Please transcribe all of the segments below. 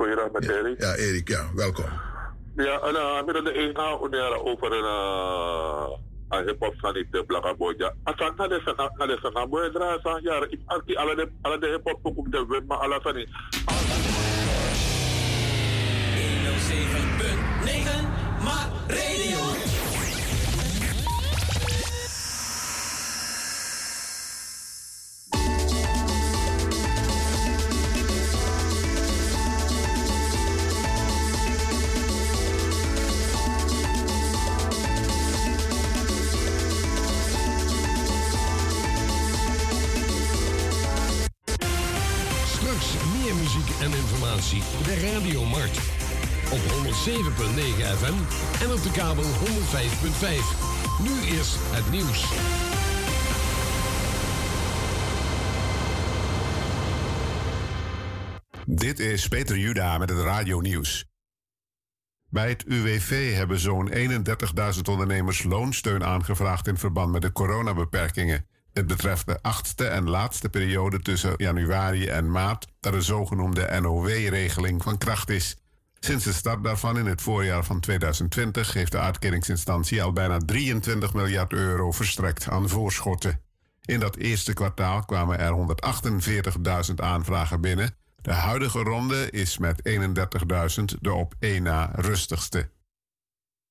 goeiedag met Erik. Ja, Erik, ja, welkom. Ja, en uh, met de onera over een uh, hip-hop van de Blaka Boja. Asan na de sana na de sana boy dra sa ja, ik anti alle de hip-hop ook de web maar alle van 107.9 FM en op de kabel 105.5. Nu is het nieuws. Dit is Peter Juda met het Radio Nieuws. Bij het UWV hebben zo'n 31.000 ondernemers loonsteun aangevraagd in verband met de coronabeperkingen. Het betreft de achtste en laatste periode tussen januari en maart dat de zogenoemde NOW-regeling van kracht is. Sinds de start daarvan in het voorjaar van 2020 heeft de uitkeringsinstantie al bijna 23 miljard euro verstrekt aan voorschotten. In dat eerste kwartaal kwamen er 148.000 aanvragen binnen. De huidige ronde is met 31.000 de op één na rustigste.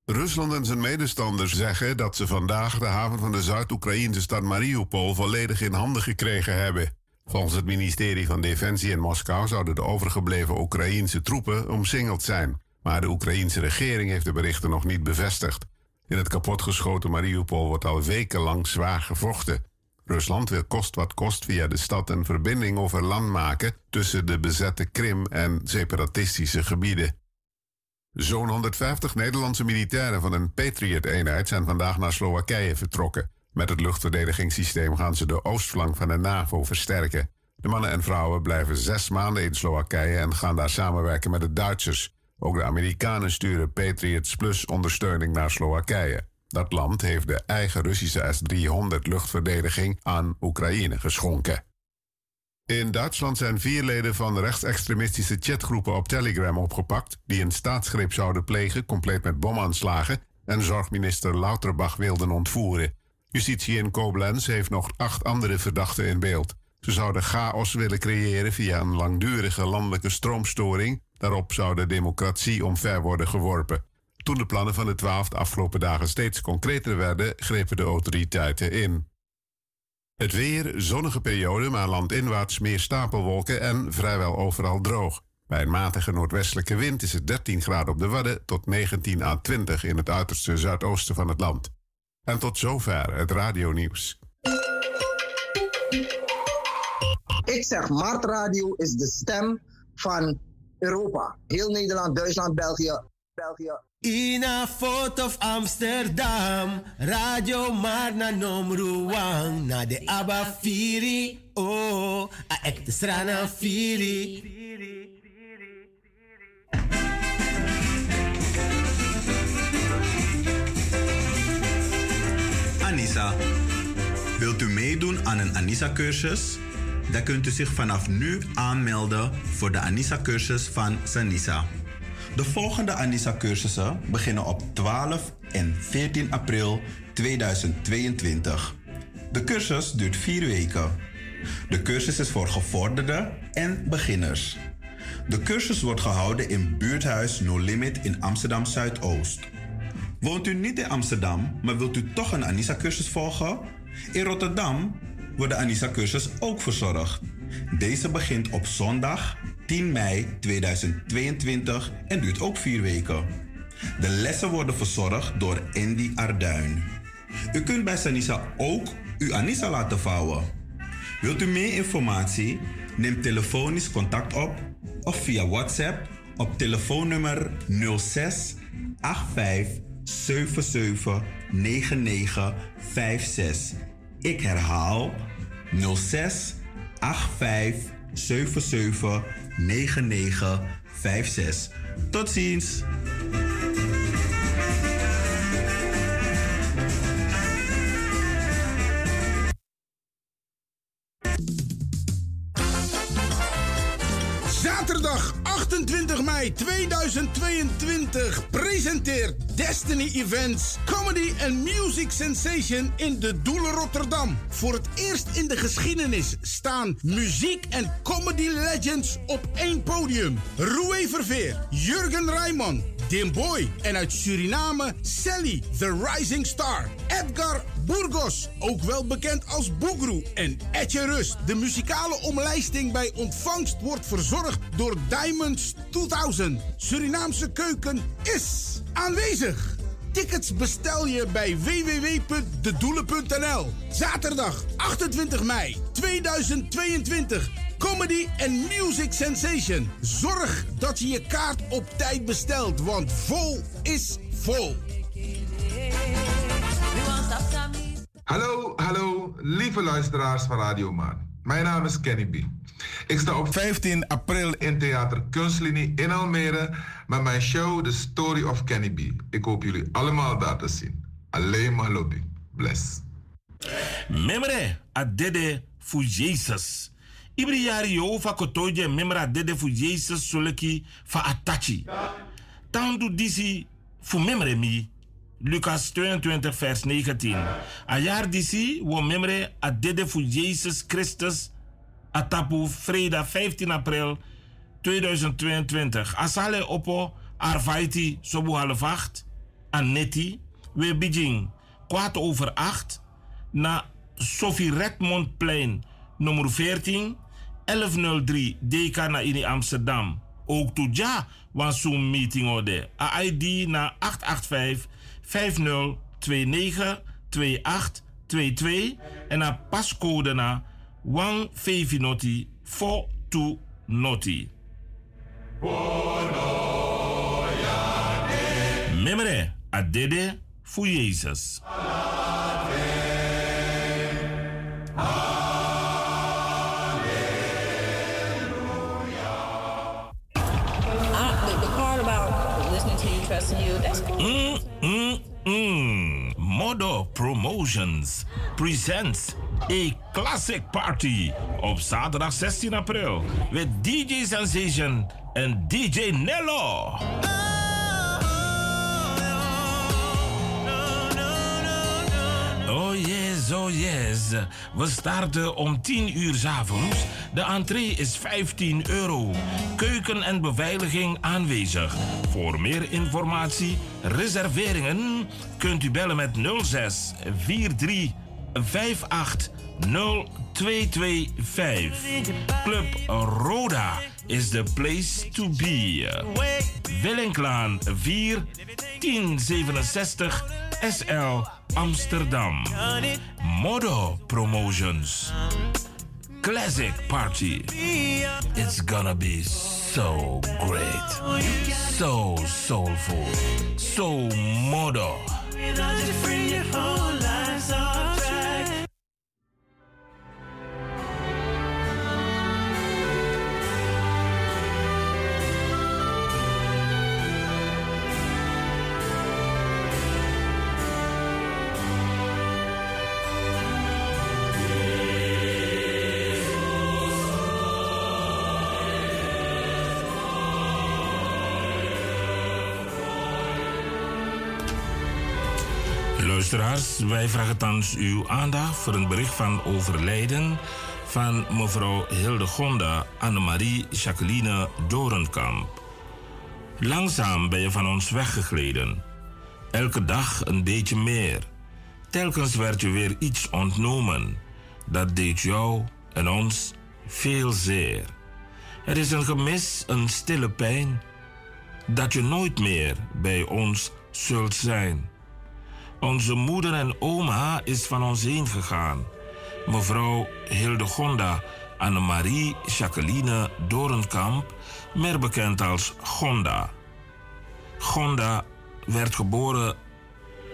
Rusland en zijn medestanders zeggen dat ze vandaag de haven van de Zuid-Oekraïnse stad Mariupol volledig in handen gekregen hebben. Volgens het ministerie van Defensie in Moskou zouden de overgebleven Oekraïense troepen omsingeld zijn. Maar de Oekraïense regering heeft de berichten nog niet bevestigd. In het kapotgeschoten Mariupol wordt al wekenlang zwaar gevochten. Rusland wil kost wat kost via de stad een verbinding over land maken tussen de bezette Krim en separatistische gebieden. Zo'n 150 Nederlandse militairen van een Patriot-eenheid zijn vandaag naar Slowakije vertrokken. Met het luchtverdedigingssysteem gaan ze de oostflank van de NAVO versterken. De mannen en vrouwen blijven zes maanden in Slowakije en gaan daar samenwerken met de Duitsers. Ook de Amerikanen sturen Patriots Plus ondersteuning naar Slowakije. Dat land heeft de eigen Russische S-300 luchtverdediging aan Oekraïne geschonken. In Duitsland zijn vier leden van rechtsextremistische chatgroepen op Telegram opgepakt die een staatsgreep zouden plegen, compleet met bomaanslagen, en zorgminister Lauterbach wilden ontvoeren. Justitie in Koblenz heeft nog acht andere verdachten in beeld. Ze zouden chaos willen creëren via een langdurige landelijke stroomstoring. Daarop zou de democratie omver worden geworpen. Toen de plannen van de twaalf de afgelopen dagen steeds concreter werden, grepen de autoriteiten in. Het weer, zonnige periode, maar landinwaarts meer stapelwolken en vrijwel overal droog. Bij een matige noordwestelijke wind is het 13 graden op de Wadden tot 19 à 20 in het uiterste zuidoosten van het land. En tot zover het radionieuws. Ik zeg, Mart Radio is de stem van Europa. Heel Nederland, Duitsland, België, België. In a foto of Amsterdam, radio maar na nomruang, na de Abba Firi, oh, a ekte strana Firi. Wilt u meedoen aan een Anissa-cursus? Dan kunt u zich vanaf nu aanmelden voor de Anissa-cursus van Sanisa. De volgende Anissa-cursussen beginnen op 12 en 14 april 2022. De cursus duurt vier weken. De cursus is voor gevorderden en beginners. De cursus wordt gehouden in buurthuis No Limit in Amsterdam Zuidoost. Woont u niet in Amsterdam, maar wilt u toch een Anissa-cursus volgen? In Rotterdam wordt de Anissa-cursus ook verzorgd. Deze begint op zondag 10 mei 2022 en duurt ook vier weken. De lessen worden verzorgd door Andy Arduin. U kunt bij Sanisa ook uw Anissa laten vouwen. Wilt u meer informatie? Neem telefonisch contact op of via WhatsApp op telefoonnummer 06 85 77 99 56. Ik herhaal 06 85 77 9956. Tot ziens! Mei 2022 presenteert Destiny Events Comedy and Music Sensation in de Doelen Rotterdam. Voor het eerst in de geschiedenis staan muziek en comedy legends op één podium. Roué Verveer, Jurgen Rijman, Dim Boy en uit Suriname Sally, the Rising Star. Edgar Burgos, ook wel bekend als Boegru en Etje Rust. De muzikale omlijsting bij ontvangst wordt verzorgd door Diamonds 2000. Surinaamse keuken is aanwezig. Tickets bestel je bij www.dedoelen.nl. Zaterdag 28 mei 2022. Comedy and Music Sensation. Zorg dat je je kaart op tijd bestelt, want vol is vol. Hallo, hallo, lieve luisteraars van Radio Maan. Mijn naam is Kenny B. Ik sta op 15 april in Theater Kunstlinie in Almere met mijn show The Story of Kenny B. Ik hoop jullie allemaal daar te zien. Alleen maar lobby. Bless. Memre, a dede fu Jesus. Ibri yari yo fa dede fu Jesus soleki fa atachi. Tandu disi fu memre mi. Lucas 22 vers 19. A jaar disi wo memre a dede fu Jesus Christus atapu vreda 15 april 2022. Asale opo arvaiti sobu half acht. Anetti. We Beijing kwart over acht. Na Sophie Redmondplein nummer 14. 1103 DK na in Amsterdam. Ook toja was zo'n meeting ode. ID na 885 5029 2822 en na pascode na 1 noti 42 noti. Memre, adede fu Jezus. Part about listening to you, trusting you, that's cool. Mm, mm, mm. Modo Promotions presents a classic party op zaterdag 16 april met DJ Sensation en DJ Nello. Yes, oh yes. We starten om 10 uur 's avonds. De entree is 15 euro. Keuken en beveiliging aanwezig. Voor meer informatie, reserveringen kunt u bellen met 06 43 58 0225. Club Roda is the place to be. Willinklaan 4 1067 SL Amsterdam. Modo Promotions. Classic Party. It's gonna be so great. So soulful. So modo. Wij vragen thans uw aandacht voor een bericht van overlijden van mevrouw Hildegonda Annemarie Jacqueline Dorenkamp. Langzaam ben je van ons weggegleden. Elke dag een beetje meer. Telkens werd je weer iets ontnomen. Dat deed jou en ons veel zeer. Het is een gemis, een stille pijn, dat je nooit meer bij ons zult zijn. Onze moeder en oma is van ons heen gegaan. Mevrouw Hildegonda Annemarie Jacqueline Dorenkamp, meer bekend als Gonda. Gonda werd geboren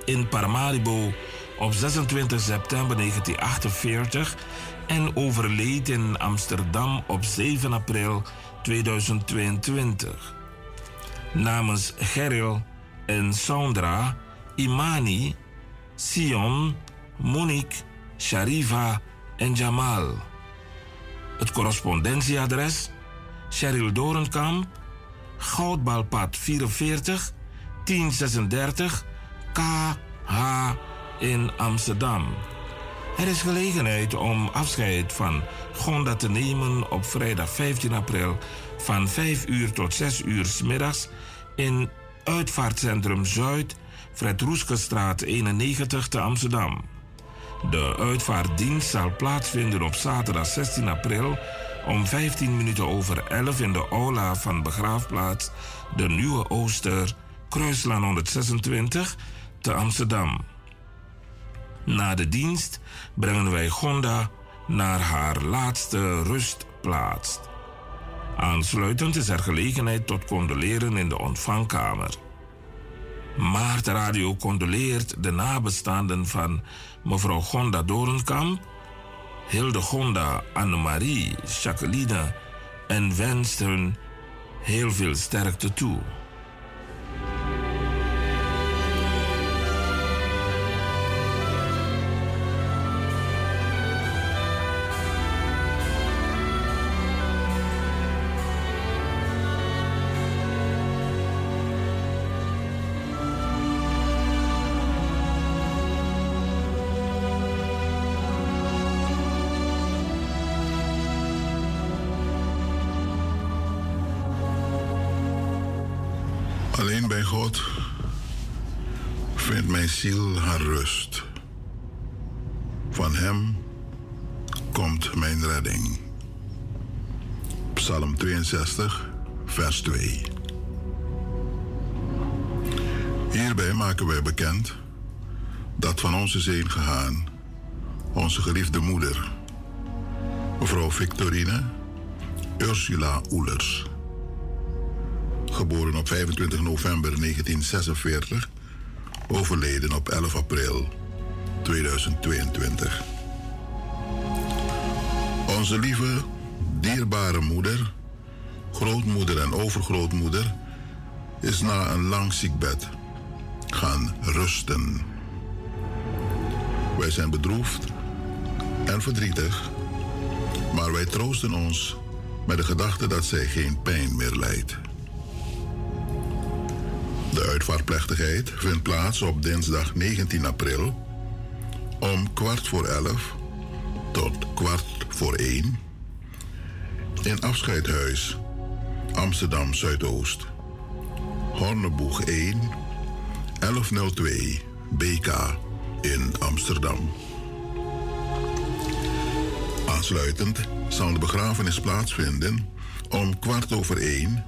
in Paramaribo op 26 september 1948 en overleed in Amsterdam op 7 april 2022. Namens Geril en Sandra Imani, Sion, Monique, Sharifa en Jamal. Het correspondentieadres Cheryl Dorenkamp, Goudbalpad 44 1036 KH in Amsterdam. Er is gelegenheid om afscheid van Gonda te nemen op vrijdag 15 april van 5 uur tot 6 uur s middags in Uitvaartcentrum Zuid, Fred Roeskestraat 91 te Amsterdam. De uitvaartdienst zal plaatsvinden op zaterdag 16 april om 15 minuten over 11 in de aula van begraafplaats De Nieuwe Ooster, Kruislaan 126 te Amsterdam. Na de dienst brengen wij Gonda naar haar laatste rustplaats. Aansluitend is er gelegenheid tot condoleren in de ontvangkamer. Maart Radio condoleert de nabestaanden van mevrouw Gonda Dorenkamp, Hilde Gonda, Annemarie, Jacqueline en wenst hun heel veel sterkte toe. Alleen bij God vindt mijn ziel haar rust. Van Hem komt mijn redding. Psalm 62, vers 2. Hierbij maken wij bekend dat van onze zeen gegaan onze geliefde moeder, mevrouw Victorine Ursula Oelers geboren op 25 november 1946, overleden op 11 april 2022. Onze lieve, dierbare moeder, grootmoeder en overgrootmoeder is na een lang ziekbed gaan rusten. Wij zijn bedroefd en verdrietig, maar wij troosten ons met de gedachte dat zij geen pijn meer lijdt. De uitvaartplechtigheid vindt plaats op dinsdag 19 april om kwart voor elf tot kwart voor één in Afscheidhuis Amsterdam Zuidoost. Horneboeg 1 1102 BK in Amsterdam. Aansluitend zal de begrafenis plaatsvinden om kwart over één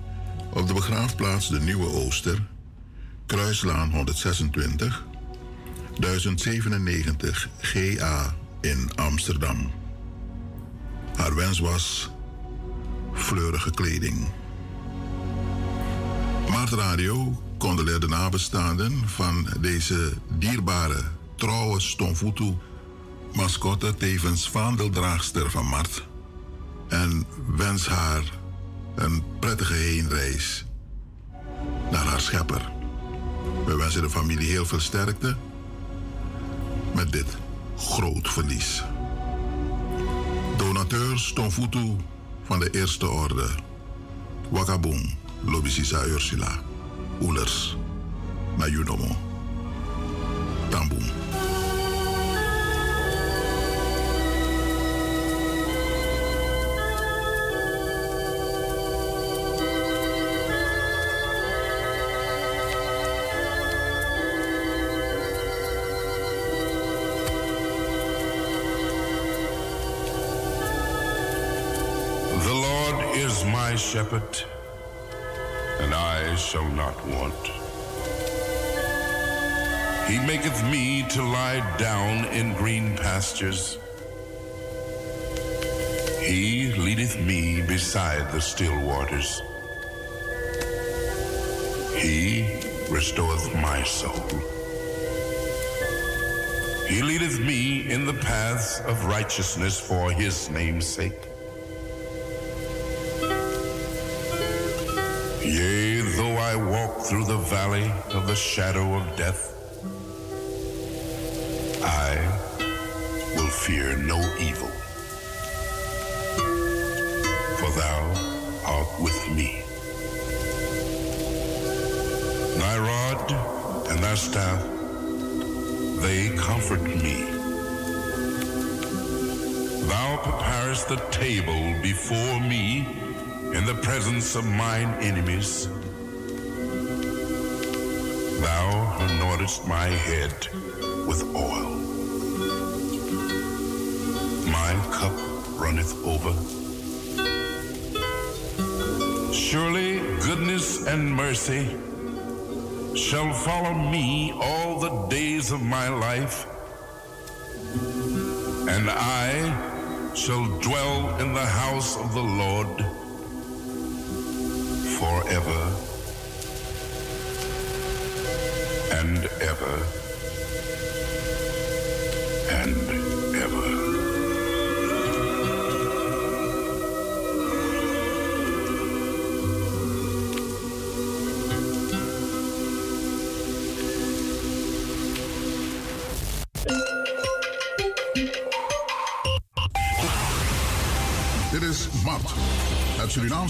op de begraafplaats de Nieuwe Ooster Kruislaan 126, 1097 GA in Amsterdam. Haar wens was fleurige kleding. Maart Radio condoleerde nabestaanden van deze dierbare, trouwe Stonfutu, mascotte tevens vaandeldraagster van Mart, en wens haar een prettige heenreis naar haar schepper. We wensen de familie heel veel sterkte met dit groot verlies. Donateur Stonfutu van de Eerste Orde. Wakaboom, Lobisisa Ursula. Oelers, Nayunomo. Tamboom. Shepherd, and I shall not want. He maketh me to lie down in green pastures. He leadeth me beside the still waters. He restoreth my soul. He leadeth me in the paths of righteousness for his name's sake. Yea, though I walk through the valley of the shadow of death, I will fear no evil. For thou art with me. Thy rod and thy staff, they comfort me. Thou preparest the table before me in the presence of mine enemies. Thou anointest my head with oil. My cup runneth over. Surely goodness and mercy shall follow me all the days of my life, and I shall dwell in the house of the Lord forever and ever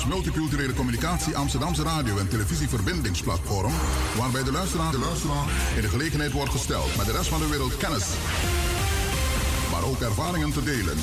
Multiculturele Communicatie Amsterdamse Radio- en Televisieverbindingsplatform, waarbij de luisteraar, de luisteraar in de gelegenheid wordt gesteld met de rest van de wereld kennis, maar ook ervaringen te delen.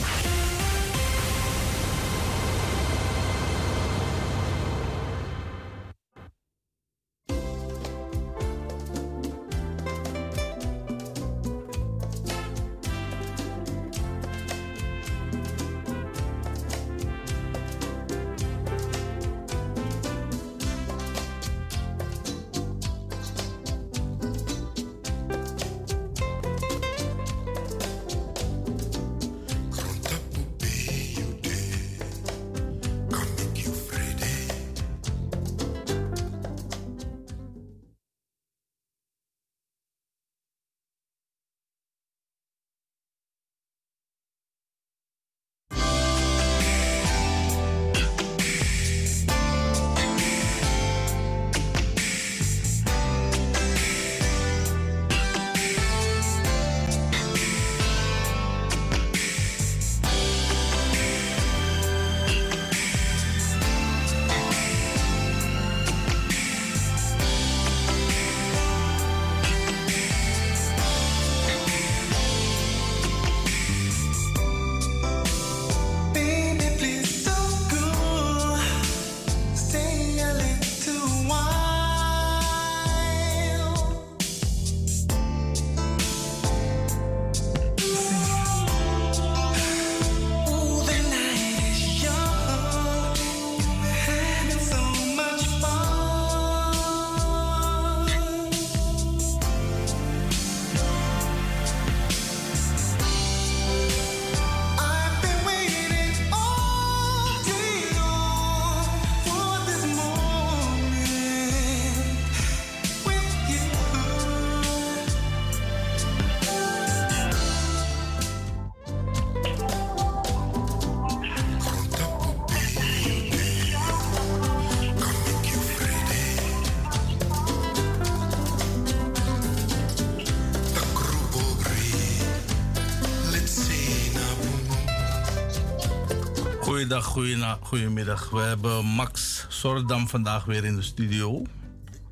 Goeie goedemiddag. We hebben Max Sordam vandaag weer in de studio.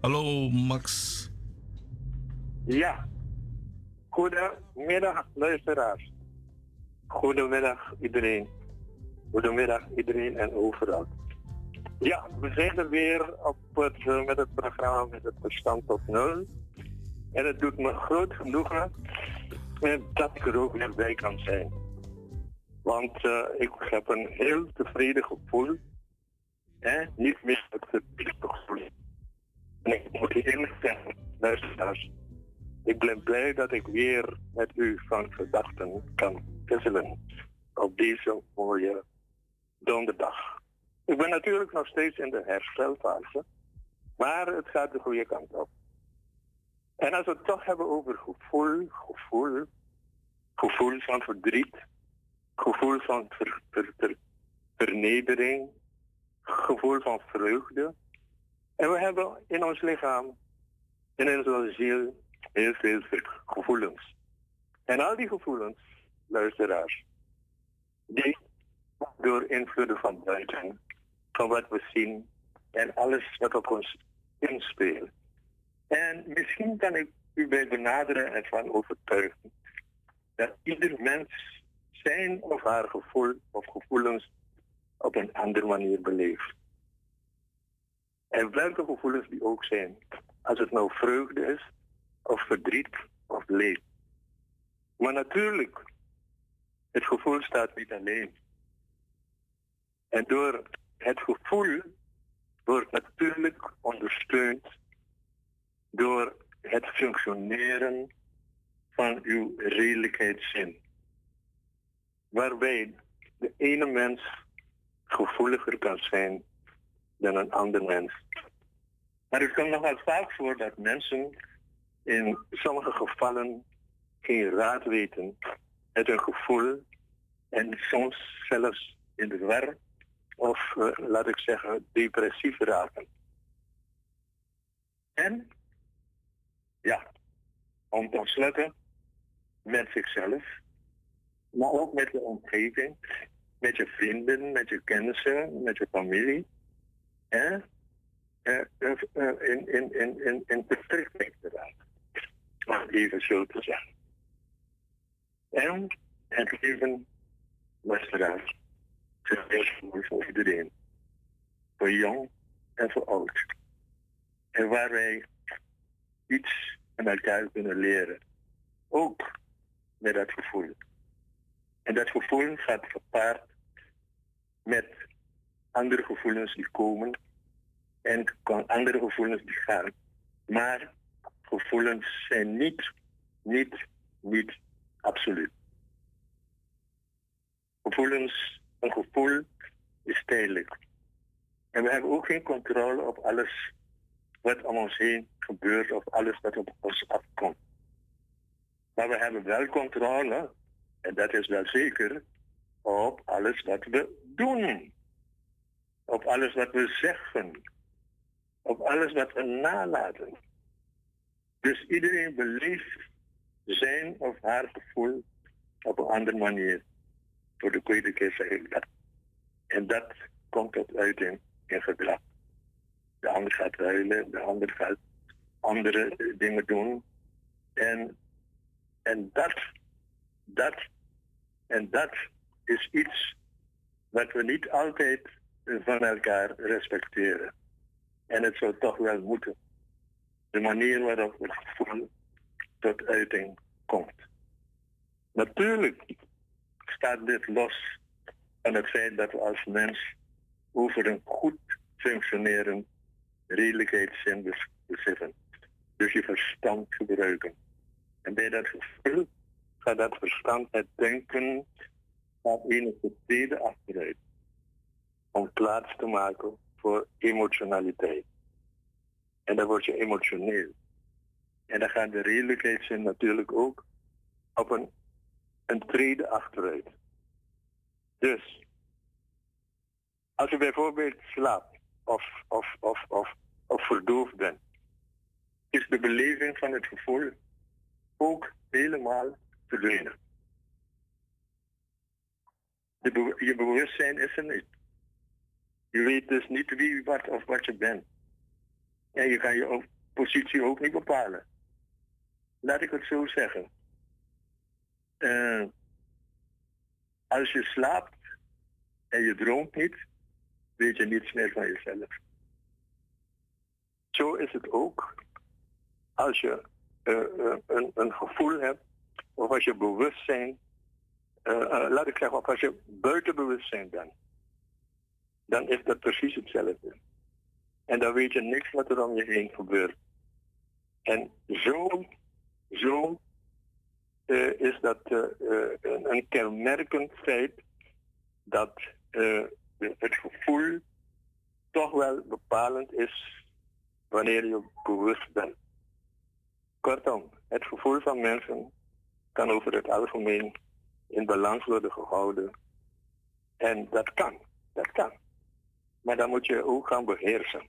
Hallo Max. Ja. Goedemiddag, luisteraars. Goedemiddag, iedereen. Goedemiddag, iedereen en overal. Ja, we zijn er weer op het, eh, met het programma met het verstand tot nul. En het doet me groot genoegen eh, dat ik er ook weer bij kan zijn. Want eh, ik heb een heel tevreden gevoel. Hè? Niet meer het verplicht gevoel. En ik moet eerlijk zeggen, luisteraars. Ik ben blij dat ik weer met u van gedachten kan wisselen. Op deze mooie donderdag. Ik ben natuurlijk nog steeds in de herstelfase. Maar het gaat de goede kant op. En als we het toch hebben over gevoel, gevoel, gevoel van verdriet, gevoel van ver- ver- ver- vernedering, gevoel van vreugde. En we hebben in ons lichaam, in onze ziel, heel veel gevoelens. En al die gevoelens, luisteraars, die door invloeden van buiten, van wat we zien en alles wat op ons inspeelt. En misschien kan ik u bij benaderen en van overtuigen dat ieder mens zijn of haar gevoel of gevoelens op een andere manier beleeft. En welke gevoelens die ook zijn. Als het nou vreugde is, of verdriet, of leed. Maar natuurlijk, het gevoel staat niet alleen. En door het gevoel wordt natuurlijk ondersteund door het functioneren van uw redelijkheidszin. Waarbij de ene mens gevoeliger kan zijn dan een ander mens. Maar het komt nogal vaak voor dat mensen in sommige gevallen geen raad weten met hun gevoel en soms zelfs in de war of eh, laat ik zeggen depressief raken. En ja, om te ontsluiten met zichzelf, maar ook met de omgeving, met je vrienden, met je kennissen, met je familie. Hè? Eh, eh, eh, in, in, in, in, in te raken. Om het even zo te zeggen. En het leven, luisteraars, is mooi voor iedereen. Voor jong en voor oud. En waar wij iets aan elkaar kunnen leren. Ook met dat gevoel. En dat gevoel gaat gepaard met andere gevoelens die komen en andere gevoelens die gaan. Maar gevoelens zijn niet, niet, niet absoluut. Gevoelens, een gevoel is tijdelijk. En we hebben ook geen controle op alles wat om ons heen gebeurt of alles wat op ons afkomt. Maar we hebben wel controle, en dat is wel zeker, op alles wat we doen. Op alles wat we zeggen. Op alles wat we nalaten. Dus iedereen beleeft zijn of haar gevoel op een andere manier. Voor de tweede keer zeg ik dat. En dat komt tot uiting in gedrag. De ander gaat huilen, de ander gaat andere dingen doen. En, en dat, dat, en dat is iets wat we niet altijd van elkaar respecteren. En het zou toch wel moeten. De manier waarop het gevoel tot uiting komt. Natuurlijk staat dit los van het feit dat we als mens over een goed functionerend redelijkheidszin bes- beschikken. Dus je verstand gebruiken. En bij dat gevoel gaat dat verstand, het denken, gaat enige tweede achteruit. Om plaats te maken voor emotionaliteit. En dan word je emotioneel. En dan gaat de redelijkheidszin natuurlijk ook op een, een trede achteruit. Dus, als je bijvoorbeeld slaapt of, of, of, of, of verdoofd bent, is de beleving van het gevoel ook helemaal verdwenen. Je bewustzijn is er niet. Je weet dus niet wie, wat of wat je bent. En je kan je positie ook niet bepalen. Laat ik het zo zeggen. Eh, als je slaapt en je droomt niet, weet je niets meer van jezelf. Zo is het ook als je eh, eh, een, een gevoel hebt, of als je bewustzijn, eh, laat ik zeggen, of als je buiten bewustzijn bent, dan is dat precies hetzelfde. En dan weet je niks wat er om je heen gebeurt. En zo, zo eh, is dat een, een kenmerkend feit dat het gevoel toch wel bepalend is wanneer je bewust bent. Kortom, het gevoel van mensen kan over het algemeen in balans worden gehouden. En dat kan, dat kan. Maar dan moet je ook gaan beheersen.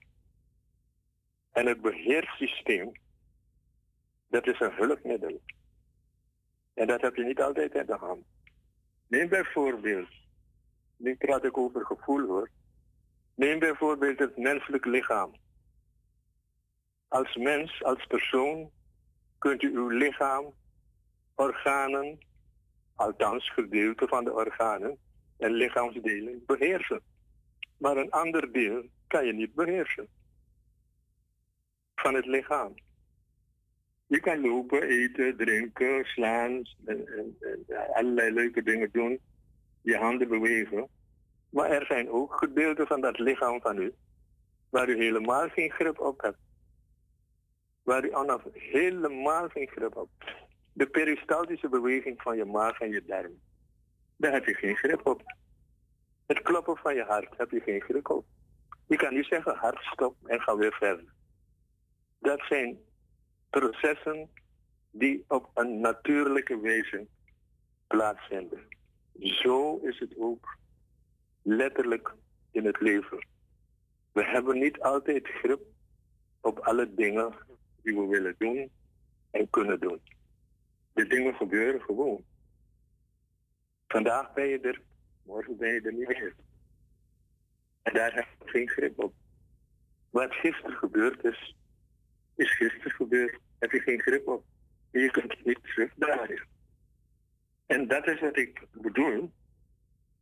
En het beheerssysteem, dat is een hulpmiddel. En dat heb je niet altijd in de hand. Neem bijvoorbeeld, nu praat ik over gevoel hoor. Neem bijvoorbeeld het menselijk lichaam. als mens, als persoon, kunt u uw lichaam, organen, althans gedeelte van de organen en lichaamsdelen beheersen. Maar een ander deel kan je niet beheersen van het lichaam. Je kan lopen, eten, drinken, slaan en, allerlei leuke dingen doen, je handen bewegen. Maar er zijn ook gedeelten van dat lichaam van u waar u helemaal geen grip op hebt. Waar u aan helemaal geen grip op hebt. De peristaltische beweging van je maag en je darm. Daar heb je geen grip op. Het kloppen van je hart heb je geen grip op. Je kan niet zeggen hart stop en ga weer verder. Dat zijn processen die op een natuurlijke wijze plaatsvinden. Zo is het ook letterlijk in het leven. We hebben niet altijd grip op alle dingen die we willen doen en kunnen doen. De dingen gebeuren gewoon. Vandaag ben je er, morgen ben je er niet meer. En daar heb je geen grip op. Wat gisteren gebeurd is, is gisteren gebeurd. Heb je geen grip op. Je kunt het niet terugdraaien. En dat is wat ik bedoel.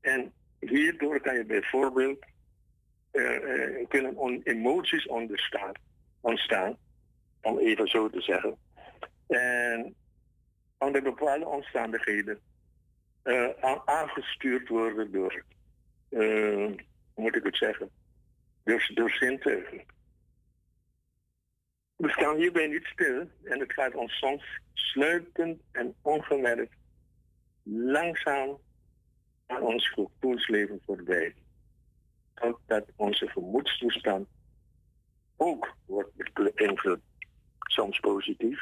En hierdoor kan je bijvoorbeeld eh, kunnen emoties onderstaan, ontstaan, om even zo te zeggen. En onder bepaalde omstandigheden eh, aangestuurd worden door, eh, hoe moet ik het zeggen, door, door zintuigen. We staan hierbij niet stil en het gaat ons soms sluipend en ongemerkt langzaam aan ons gevoelsleven voorbij. Totdat onze gemoedstoestand ook wordt beïnvloed. Soms positief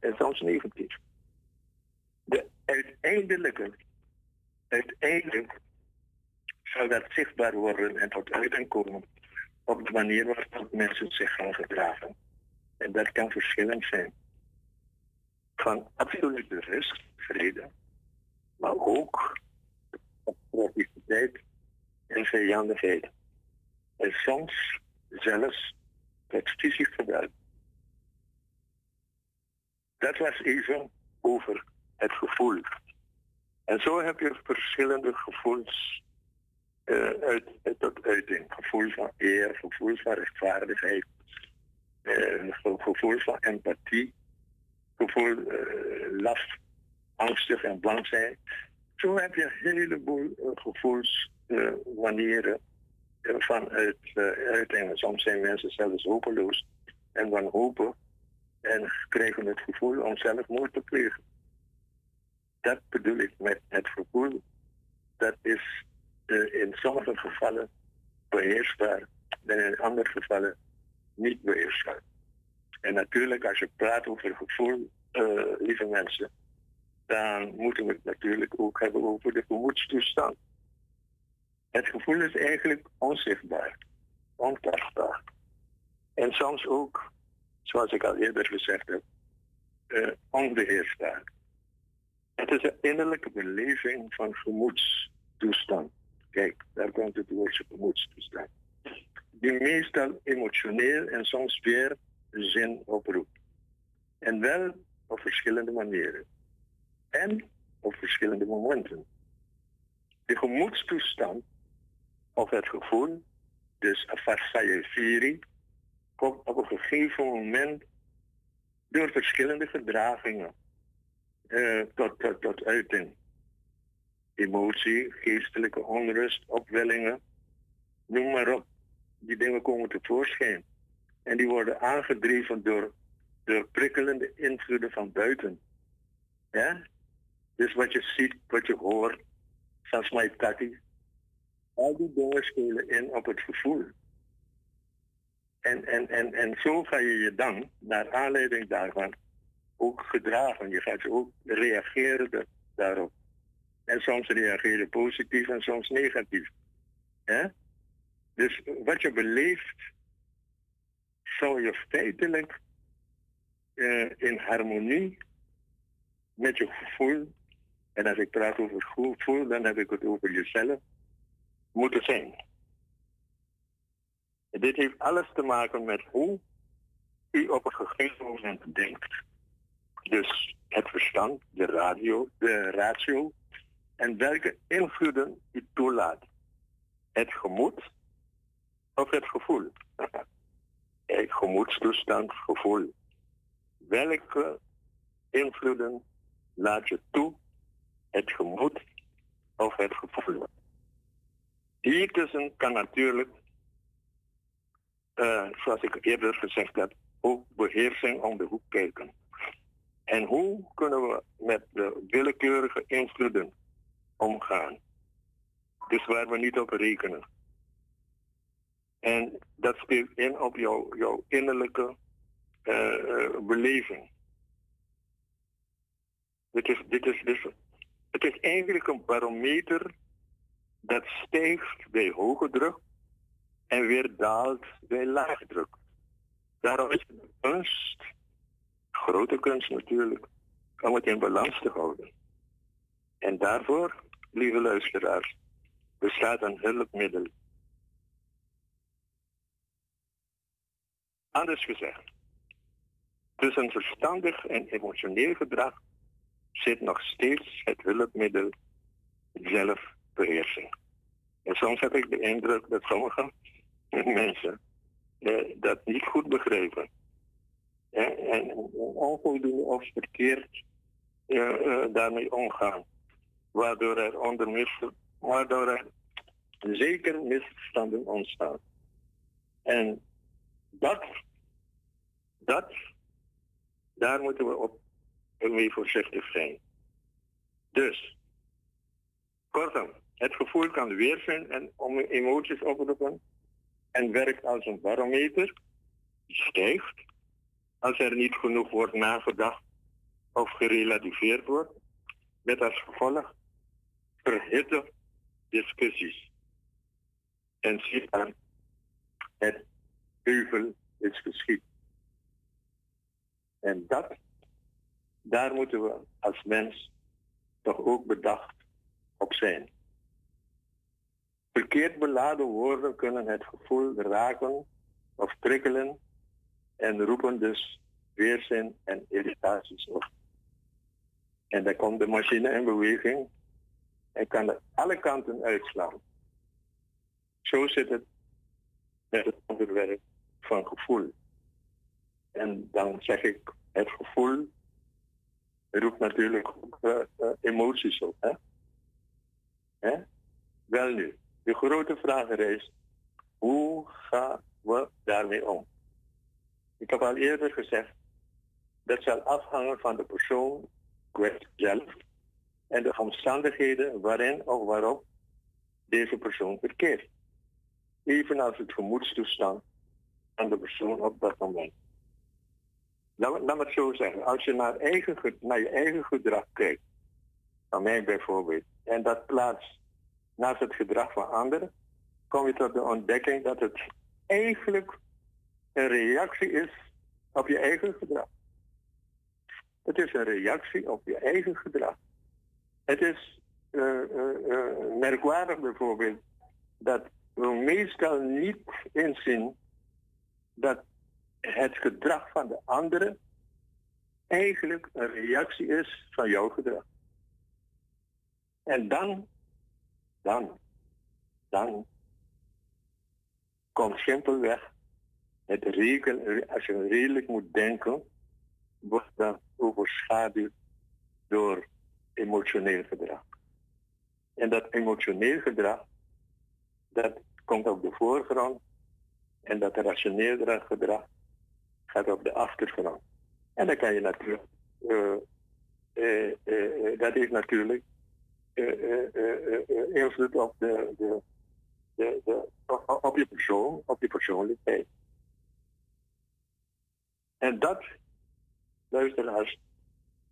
en soms negatief. De uiteindelijke, uiteindelijk zal dat zichtbaar worden en tot uiting komen op de manier waarop mensen zich gaan gedragen. En dat kan verschillend zijn. Van absolute rust, vrede, maar ook progressiviteit en vijandigheid. En soms zelfs het fysisch geweld. Dat was even over het gevoel. En zo heb je verschillende gevoels eh, uit, tot uiting. Gevoel van eer, gevoel van rechtvaardigheid, ge- gevoel van empathie, gevoel uh, last, angstig en bang zijn. Zo heb je een heleboel uh, gevoelsmanieren uh, vanuit uh, uitingen. Soms zijn mensen zelfs hopeloos en wanhopen en krijgen het gevoel om zelfmoord te plegen. Dat bedoel ik met het gevoel. Dat is uh, in sommige gevallen beheersbaar en in andere gevallen niet beheersbaar. En natuurlijk, als je praat over gevoel, uh, lieve mensen, dan moeten we het natuurlijk ook hebben over de gemoedstoestand. Het gevoel is eigenlijk onzichtbaar, ontastbaar. En soms ook, zoals ik al eerder gezegd heb, uh, onbeheersbaar. Het is een innerlijke beleving van gemoedstoestand. Kijk, daar komt het woordje gemoedstoestand. Die meestal emotioneel en soms weer zin oproept. En wel op verschillende manieren. En op verschillende momenten. De gemoedstoestand of het gevoel, dus afasayefiri, komt op een gegeven moment door verschillende gedragingen uh, tot, tot, tot uiting. Emotie, geestelijke onrust, opwellingen, noem maar op. Die dingen komen tevoorschijn. En die worden aangedreven door, door prikkelende invloeden van buiten. Ja? Dus wat je ziet, wat je hoort, zoals mijn tati. Al die dingen spelen in op het gevoel. En, en, en, en zo ga je je dan, naar aanleiding daarvan, ook gedragen. Je gaat ook reageren daarop. En soms reageer je positief en soms negatief. Dus wat je beleeft, zou je feitelijk uh, in harmonie met je gevoel, en als ik praat over gevoel, dan heb ik het over jezelf, moeten zijn. En dit heeft alles te maken met hoe u op een gegeven moment denkt. Dus het verstand, de radio, de ratio en welke invloeden u toelaat. Het gemoed of het gevoel. Het gemoedstoestand, gevoel. Welke invloeden laat je toe? Het gemoed of het gevoel? Hiertussen kan natuurlijk, eh, zoals ik eerder gezegd heb, ook beheersing om de hoek kijken. En hoe kunnen we met de willekeurige invloeden omgaan? Dus waar we niet op rekenen. En dat speelt in op jouw, innerlijke eh, eh, beleving. Dit is, dit is, dus, het is eigenlijk een barometer dat stijgt bij hoge druk en weer daalt bij lage druk. Daarom is het kunst, grote kunst natuurlijk, om het in balans te houden. En daarvoor, lieve luisteraars, bestaat een hulpmiddel. Anders gezegd, tussen verstandig en emotioneel gedrag zit nog steeds het hulpmiddel zelfbeheersing. En soms heb ik de indruk dat sommige mensen eh, dat niet goed begrijpen. En onvoldoende of verkeerd eh, eh, daarmee omgaan. Waardoor er onder waardoor er zeker misverstanden ontstaan. En dat, dat, daar moeten we op mee voorzichtig zijn. Dus, kortom, het gevoel kan weerzin en om emoties oproepen en werkt als een barometer, stijgt als er niet genoeg wordt nagedacht of gerelativeerd wordt, met als gevolg verhitte discussies. En zie dan, het heuvel is geschied. En dat, daar moeten we als mens toch ook bedacht op zijn. Verkeerd beladen woorden kunnen het gevoel raken of prikkelen en roepen dus weerzin en irritaties op. En dan komt de machine in beweging en kan er alle kanten uitslaan. Zo zit het met het onderwerp van gevoel. En dan zeg ik, het gevoel roept natuurlijk eh, eh, emoties op. Hè? Hè? Wel nu, de grote vraag is, hoe gaan we daarmee om? Ik heb al eerder gezegd, dat zal afhangen van de persoon zelf en de omstandigheden waarin of waarop deze persoon verkeert. Evenals het gemoedstoestand van de persoon op dat moment. Laat, laat me het zo zeggen, als je naar, eigen, ge- naar je eigen gedrag kijkt, van mij bijvoorbeeld, en dat plaatst naast het gedrag van anderen, kom je tot de ontdekking dat het eigenlijk een reactie is op je eigen gedrag. Het is een reactie op je eigen gedrag. Het is eh, eh, eh, merkwaardig bijvoorbeeld dat we meestal niet inzien dat het gedrag van de anderen eigenlijk een reactie is van jouw gedrag. En dan, dan, dan komt simpelweg het als je redelijk moet denken, wordt dat overschaduwd door emotioneel gedrag. En dat emotioneel gedrag, dat komt op de voorgrond en dat rationeel gedrag gaat op de achtergrond. En dan kan je natuurlijk, eh, eh, eh, dat heeft natuurlijk invloed op, de, de, de, op je persoon, op je persoonlijkheid. En dat, luisteraars,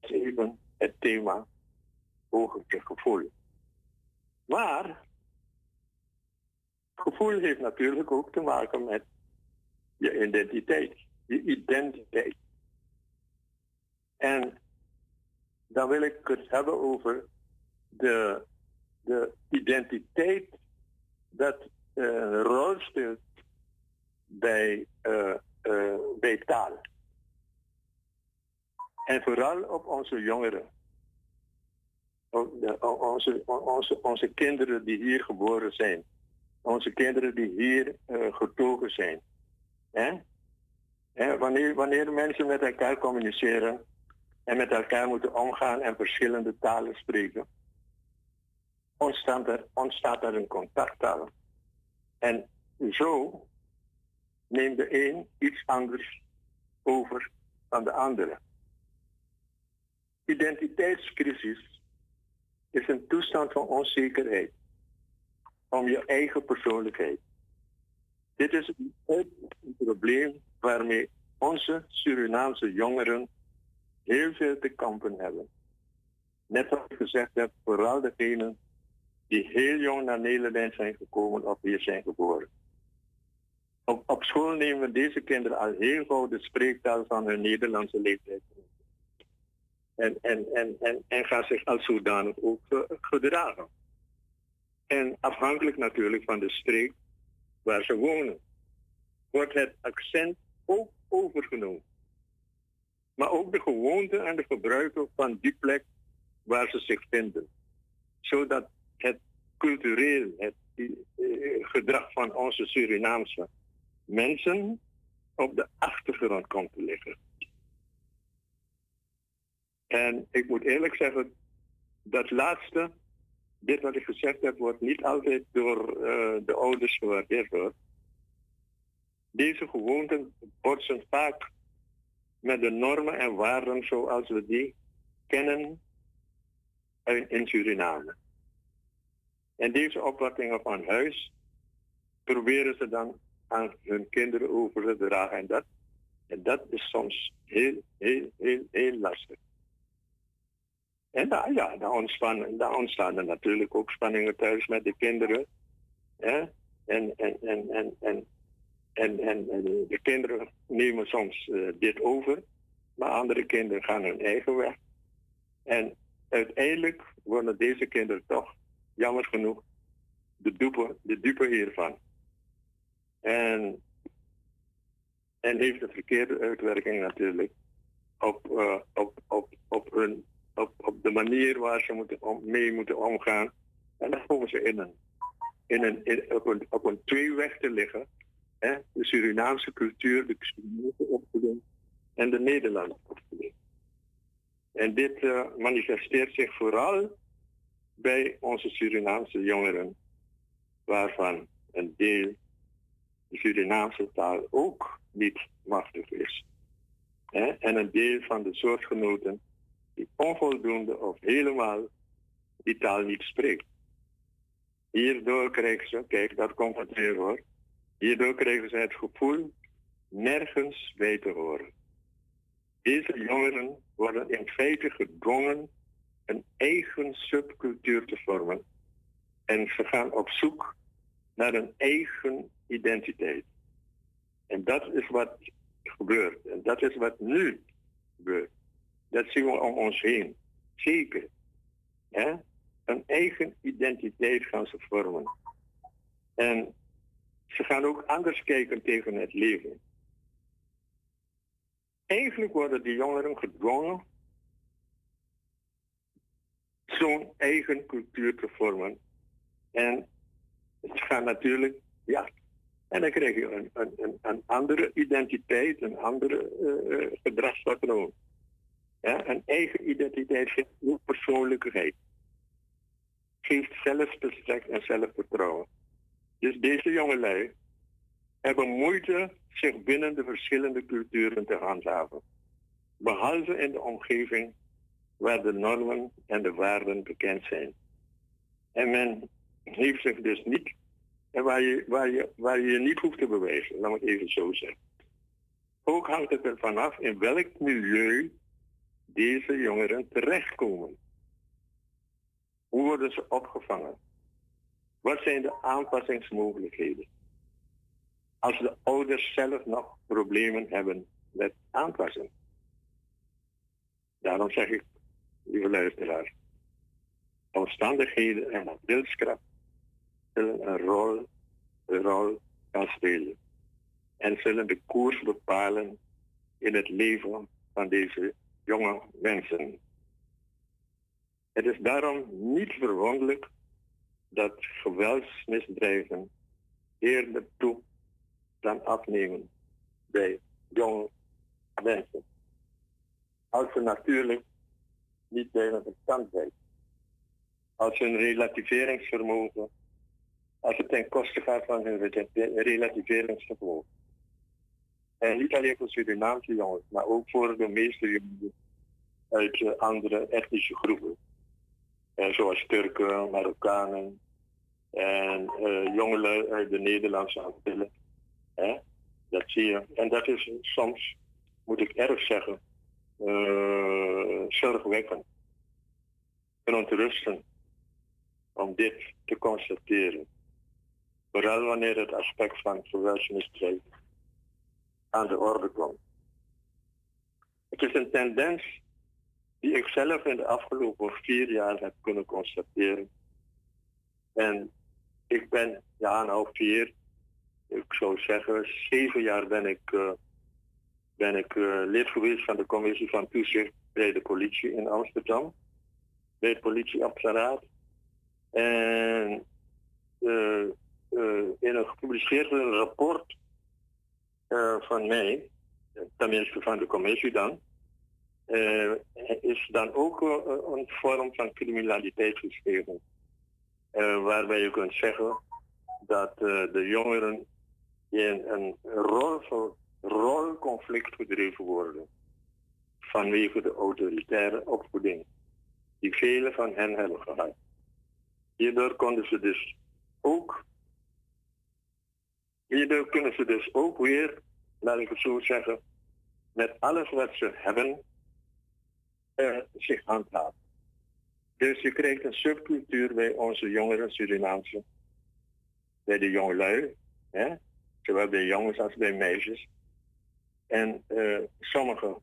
is even het thema hoogste gevoel. Maar gevoel heeft natuurlijk ook te maken met je identiteit, je identiteit. En dan wil ik het hebben over de, de identiteit dat eh, een rol speelt bij eh, eh, bij taal. En vooral op onze jongeren. Op de- o- onze, onze, onze kinderen die hier geboren zijn. Onze kinderen die hier eh, getogen zijn. Wanneer, wanneer mensen met elkaar communiceren en met elkaar moeten omgaan en verschillende talen spreken, ontstaat er, ontstaat er een contacttaal. En zo neemt de een iets anders over dan de andere. Identiteitscrisis is een toestand van onzekerheid om je eigen persoonlijkheid. Dit is een probleem waarmee onze Surinaamse jongeren heel veel te kampen hebben. Net zoals ik gezegd heb, vooral degenen die heel jong naar Nederland zijn gekomen of hier zijn geboren. Op, school nemen deze kinderen al heel gauw de spreektaal van hun Nederlandse leeftijd. En, en, en, en, en gaan zich als zodanig ook eh, gedragen. En afhankelijk natuurlijk van de streek waar ze wonen, wordt het accent ook overgenomen. Maar ook de gewoonten en de gebruiken van die plek waar ze zich vinden. Zodat het cultureel, het eh, gedrag van onze Surinaamse mensen op de achtergrond komt te liggen. En ik moet eerlijk zeggen, dat laatste, dit wat ik gezegd heb, wordt niet altijd door eh, de ouders gewaardeerd. Deze gewoonten botsen vaak met de normen en waarden zoals we die kennen in Suriname. En deze opvattingen van huis proberen ze dan aan hun kinderen over te dragen. En dat, en dat is soms heel, heel, heel, heel lastig. En daar, ja, daar ontstaan, daar ontstaan er natuurlijk ook spanningen thuis met de kinderen. Hè? En, en, en, en, en, en, en, en de kinderen nemen soms eh, dit over, maar andere kinderen gaan hun eigen weg. En uiteindelijk worden deze kinderen toch, jammer genoeg, de dupe, de dupe hiervan. En, en heeft een verkeerde uitwerking natuurlijk op, eh, op, op, op, hun, op, de manier waar ze moeten mee moeten omgaan. En dan komen ze in een, in een, op, een, op een tweeweg te liggen. Hè? De Surinaamse cultuur, de Surinaamse opvoeding en de Nederlandse opvoeding. En dit eh, manifesteert zich vooral bij onze Surinaamse jongeren, waarvan een deel de Surinaamse taal ook niet machtig is. Hè? En een deel van de soortgenoten die onvoldoende of helemaal die taal niet spreekt. Hierdoor krijgen ze, kijk, dat komt het weer hoor. Hierdoor krijgen ze het gevoel nergens bij te horen. Deze jongeren worden in feite gedwongen een eigen subcultuur te vormen. En ze gaan op zoek naar een eigen identiteit. En dat is wat gebeurt. En dat is wat nu gebeurt. Dat zien we om ons heen. Zeker. Hè? Een eigen identiteit gaan ze vormen. En ze gaan ook anders kijken tegen het leven. Eigenlijk worden die jongeren gedwongen zo'n eigen cultuur te vormen. En ze gaan natuurlijk, ja, en dan krijg je een, een, een, andere identiteit, een andere eh, gedragspatroon. Een eigen identiteit geeft ook persoonlijkheid. Geeft zelfbestek en zelfvertrouwen. Dus deze jongelui hebben moeite zich binnen de verschillende culturen te handhaven. Behalve in de omgeving waar de normen en de waarden bekend zijn. En men heeft zich dus niet, en waar je, waar je, waar je niet hoeft te bewijzen, laat het even zo zeggen. Ook hangt het ervan af in welk milieu deze jongeren terechtkomen. Hoe worden ze opgevangen? Wat zijn de aanpassingsmogelijkheden? Als de ouders zelf nog problemen hebben met aanpassen. Daarom zeg ik, lieve luisteraars, omstandigheden en wilskracht zullen een rol, een rol gaan spelen. en zullen de koers bepalen in het leven van deze jonge mensen. Het is daarom niet verwonderlijk dat geweldsmisdrijven eerder toe dan afnemen bij jonge mensen. Als ze natuurlijk niet bij hun verstand zijn. Als hun relativeringsvermogen, als het ten koste gaat van hun re- relativeringsvermogen. En niet alleen voor Surinaamse jongens, maar ook voor de meeste jongens uit eh, andere etnische groepen. En zoals Turken, Marokkanen en eh jongelui uit de Nederlandse Antillen. Dat zie je. En dat is soms, moet ik erg zeggen, eh zorgwekkend. En ontrustend om dit te constateren. Vooral wanneer het aspect van geweldsmisdrijf aan de orde komt. Het is een tendens die ik zelf in de afgelopen vier jaar heb kunnen constateren. En ik ben, ja, nou vier, ik zou zeggen, zeven jaar ben ik, eh, ben ik eh, lid geweest van de commissie van toezicht bij de politie in Amsterdam, bij het politieapparaat. En eh, in een gepubliceerd rapport van mij, tenminste van de commissie dan, eh, is dan ook eh, een vorm van criminaliteit geschreven. Eh, waarbij je kunt zeggen dat de jongeren in een rol, rolconflict gedreven worden vanwege de autoritaire opvoeding die velen van hen hebben gehad. Hierdoor konden ze dus ook, hierdoor kunnen ze dus ook weer, laat ik het zo zeggen, met alles wat ze hebben, zich handhaven. Dus je krijgt een subcultuur bij onze jongeren Surinaamse, bij de jongelui, hè? zowel bij jongens als bij meisjes. En eh, sommigen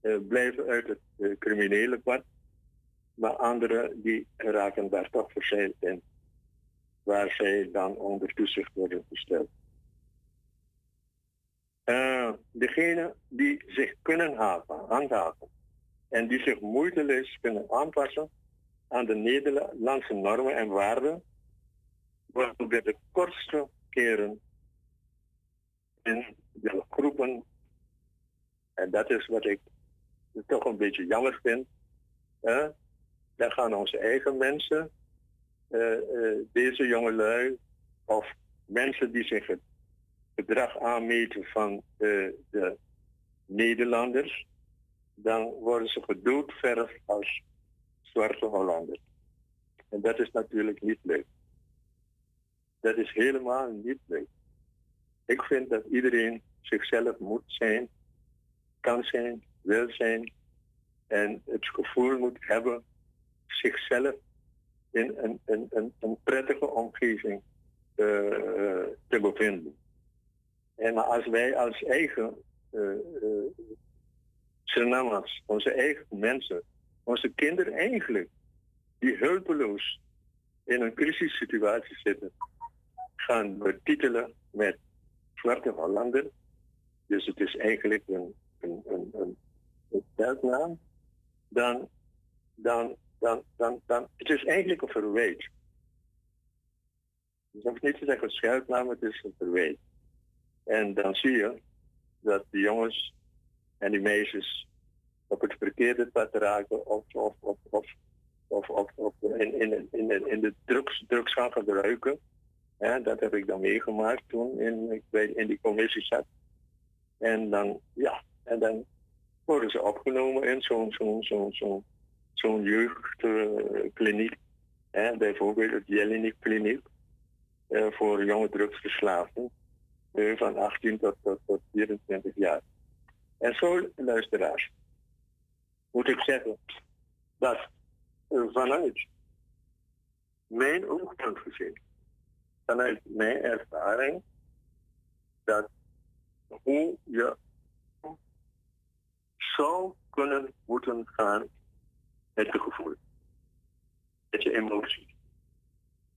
eh, blijven uit het eh, criminele pad, maar anderen die raken daar toch verzeild in, waar zij dan onder toezicht worden gesteld. Eh degenen die zich kunnen haven, handhaven en die zich moeiteloos kunnen aanpassen aan de Nederlandse normen en waarden, worden bij de kortste keren in de groepen, en dat is wat ik toch een beetje jammer vind, daar gaan onze eigen mensen, eh, eh, deze jongelui, of mensen die zich het gedrag aanmeten van eh, de Nederlanders, dan worden ze gedoodverfd als zwarte Hollanders. En dat is natuurlijk niet leuk. Dat is helemaal niet leuk. Ik vind dat iedereen zichzelf moet zijn, kan zijn, wil zijn en het gevoel moet hebben zichzelf in een, een, een, een prettige omgeving eh, eh, te bevinden. En als wij als eigen uh, Surinamers, onze eigen mensen, onze kinderen eigenlijk, die hulpeloos in een crisissituatie zitten, gaan betitelen met zwarte Hollander. Dus het is eigenlijk een, een, een, een. Dan, dan, dan, dan, dan, het is eigenlijk een verwijt. Je hoeft niet te zeggen schuilnaam, het is een verwijt. En dan zie je dat de jongens en die meisjes op het verkeerde pad raken of, of, of, of, of, in, in, in, in de drugs, drugs gaan gebruiken. Dat heb ik dan meegemaakt toen in, ik bij, in die commissie zat. En dan, ja, en dan worden ze opgenomen in zo'n zo'n zo'n zo'n zo'n jeugdkliniek. bijvoorbeeld het Jelinek kliniek eh, voor jonge drugsverslaafden eh, van 18 tot, tot, tot 24 jaar. En zo, luisteraars, moet ik zeggen dat vanuit mijn oogpunt gezien, vanuit mijn ervaring, dat hoe je zou kunnen moeten gaan met je gevoel, met je emotie,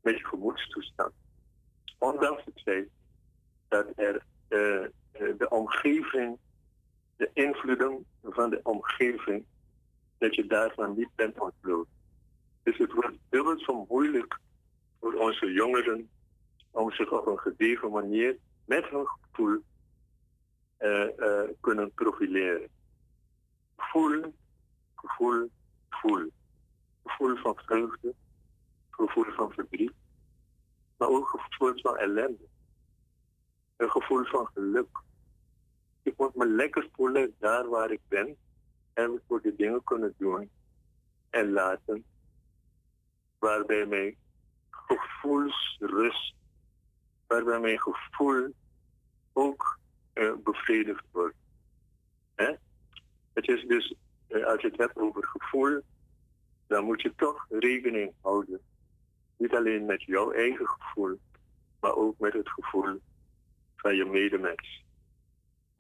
met je gemoedstoestand. Ondanks het feit dat er eh, eh, de omgeving, de invloeden van de omgeving, dat je daarvan niet bent ontbloot. Dus het wordt dubbel zo moeilijk voor onze jongeren om zich op een gedegen manier met hun gevoel eh, kunnen profileren. Gevoel, gevoel, gevoel. Gevoel van vreugde, gevoel van verdriet, maar ook gevoel van ellende. Een gevoel van geluk. Ik moet me lekker voelen daar waar ik ben en voor de dingen kunnen doen en laten waarbij mijn gevoelsrust, waarbij mijn gevoel ook eh, bevredigd wordt. Hè? Het is dus, eh, als je het hebt over gevoel, dan moet je toch rekening houden. Niet alleen met jouw eigen gevoel, maar ook met het gevoel van je medemens.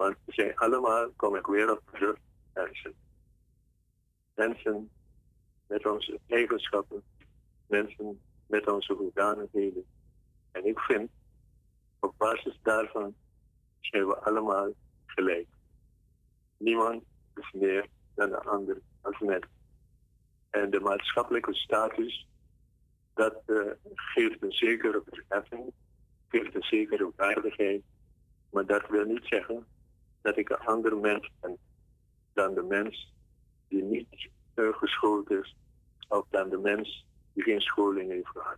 Want we zijn allemaal, kom ik weer op terug, mensen. Mensen met onze eigenschappen, mensen met onze hoedanigheden. En ik vind, op basis daarvan zijn we allemaal gelijk. Niemand is meer dan de ander als mens. En de maatschappelijke status, dat eh, geeft een zekere verheffing, geeft een zekere waardigheid. Maar dat wil niet zeggen dat ik een ander mens ben dan de mens die niet uh, geschoold is, of dan de mens die geen scholing heeft gehad.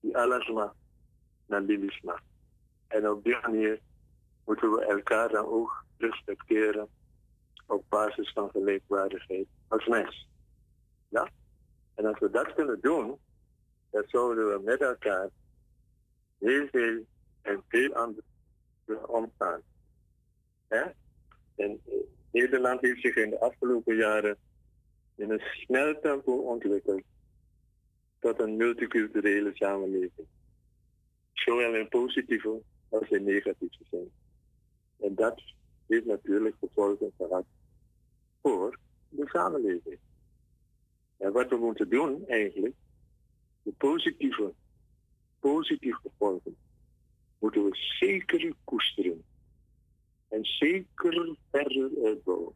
Die alles mag, naar Lilis mag. En op die manier moeten we elkaar dan ook respecteren op basis van gelijkwaardigheid als mens. Ja? En als we dat kunnen doen, dan zouden we met elkaar heel veel en veel anders omgaan. En eh, Nederland heeft zich in de afgelopen jaren in een snel tempo ontwikkeld tot een multiculturele samenleving. Zowel in positieve als in negatieve zin. En dat heeft natuurlijk gevolgen gehad voor de samenleving. En wat we moeten doen eigenlijk, de positieve, positieve gevolgen, moeten we zeker koesteren. En zeker verder uitbouwen.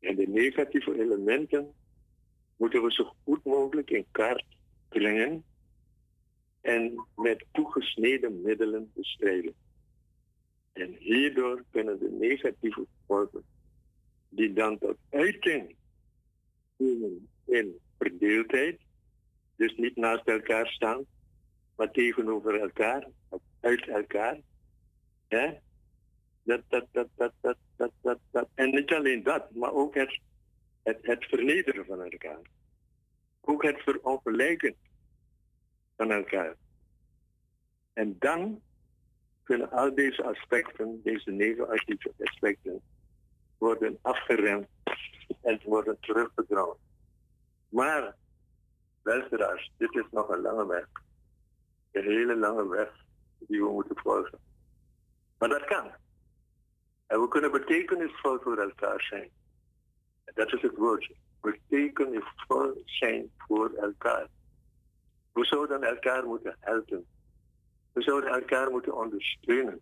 En de negatieve elementen moeten we zo goed mogelijk in kaart brengen en met toegesneden middelen bestrijden. En hierdoor kunnen de negatieve gevolgen, die dan tot uiting komen in verdeeldheid, dus niet naast elkaar staan, maar tegenover elkaar, uit elkaar. Hè? Dat, dat, dat, dat, dat, dat. En niet alleen dat, maar ook het, het, vernederen van elkaar. Ook het verongelijken van elkaar. En dan kunnen al deze aspecten, deze negatieve aspecten, worden afgeremd en worden teruggedrongen. Maar, luisteraars, dit is nog een lange weg. Een hele lange weg die we moeten volgen. Maar dat kan. En we kunnen betekenisvol voor elkaar zijn. Dat is het woordje. Betekenisvol zijn voor elkaar. We zouden elkaar moeten helpen. We zouden elkaar moeten ondersteunen.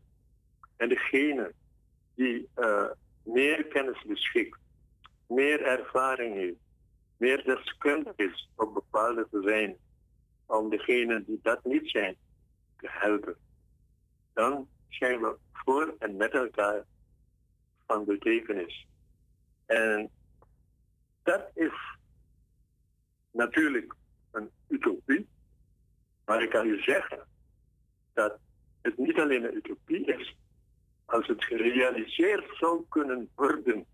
En degene die uh, meer kennis beschikt, meer ervaring heeft, meer deskundig is op bepaalde terreinen, om degenen die dat niet zijn te helpen, dan zijn we voor en met elkaar van betekenis. En dat is natuurlijk een utopie, maar ik kan u zeggen dat het niet alleen een utopie is, als het gerealiseerd zou kunnen worden,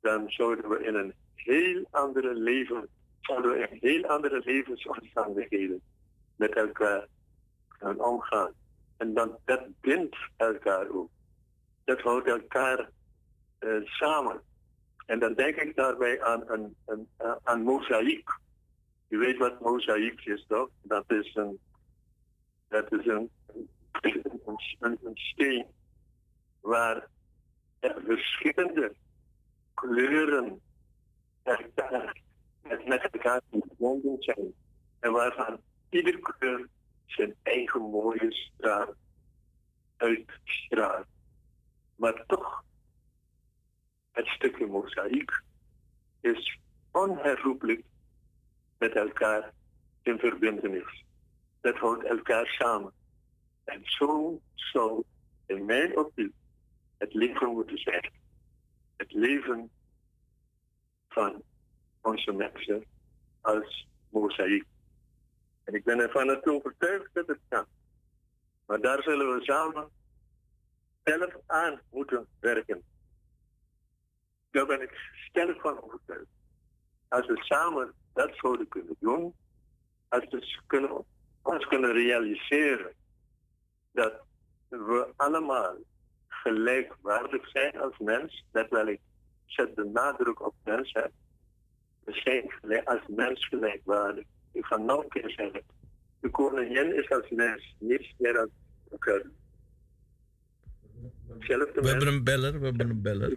dan zouden we in een heel andere leven, zouden we in heel andere levensomstandigheden met elkaar gaan omgaan. En dan, dat bindt elkaar ook. Dat houdt elkaar uh, samen. En dan denk ik daarbij aan een, een, aan mozaïek. U weet wat mozaïek is, toch? Dat is een, dat is een, een, een, een steen waar er verschillende kleuren elkaar, met elkaar verbonden zijn. En waarvan ieder kleur zijn eigen mooie straal uitstraalt. Maar toch, het stukje mozaïek is onherroepelijk met elkaar in verbindenis. Dat houdt elkaar samen. En zo zou in mijn optiek het leven moeten zijn. Het leven van onze mensen als mozaïek. En ik ben ervan overtuigd dat het kan. Maar daar zullen we samen zelf aan moeten werken. Daar ben ik sterk van overtuigd. Als we samen dat zouden kunnen doen, als we kunnen, ons kunnen realiseren dat we allemaal gelijkwaardig zijn als mens, dat wel ik zet de nadruk op mens heb. We zijn gelijk- als mens gelijkwaardig. Ik ga nog een keer zeggen, de koningin is als mens, niets meer als elkaar. We hebben een beller, we hebben een beller.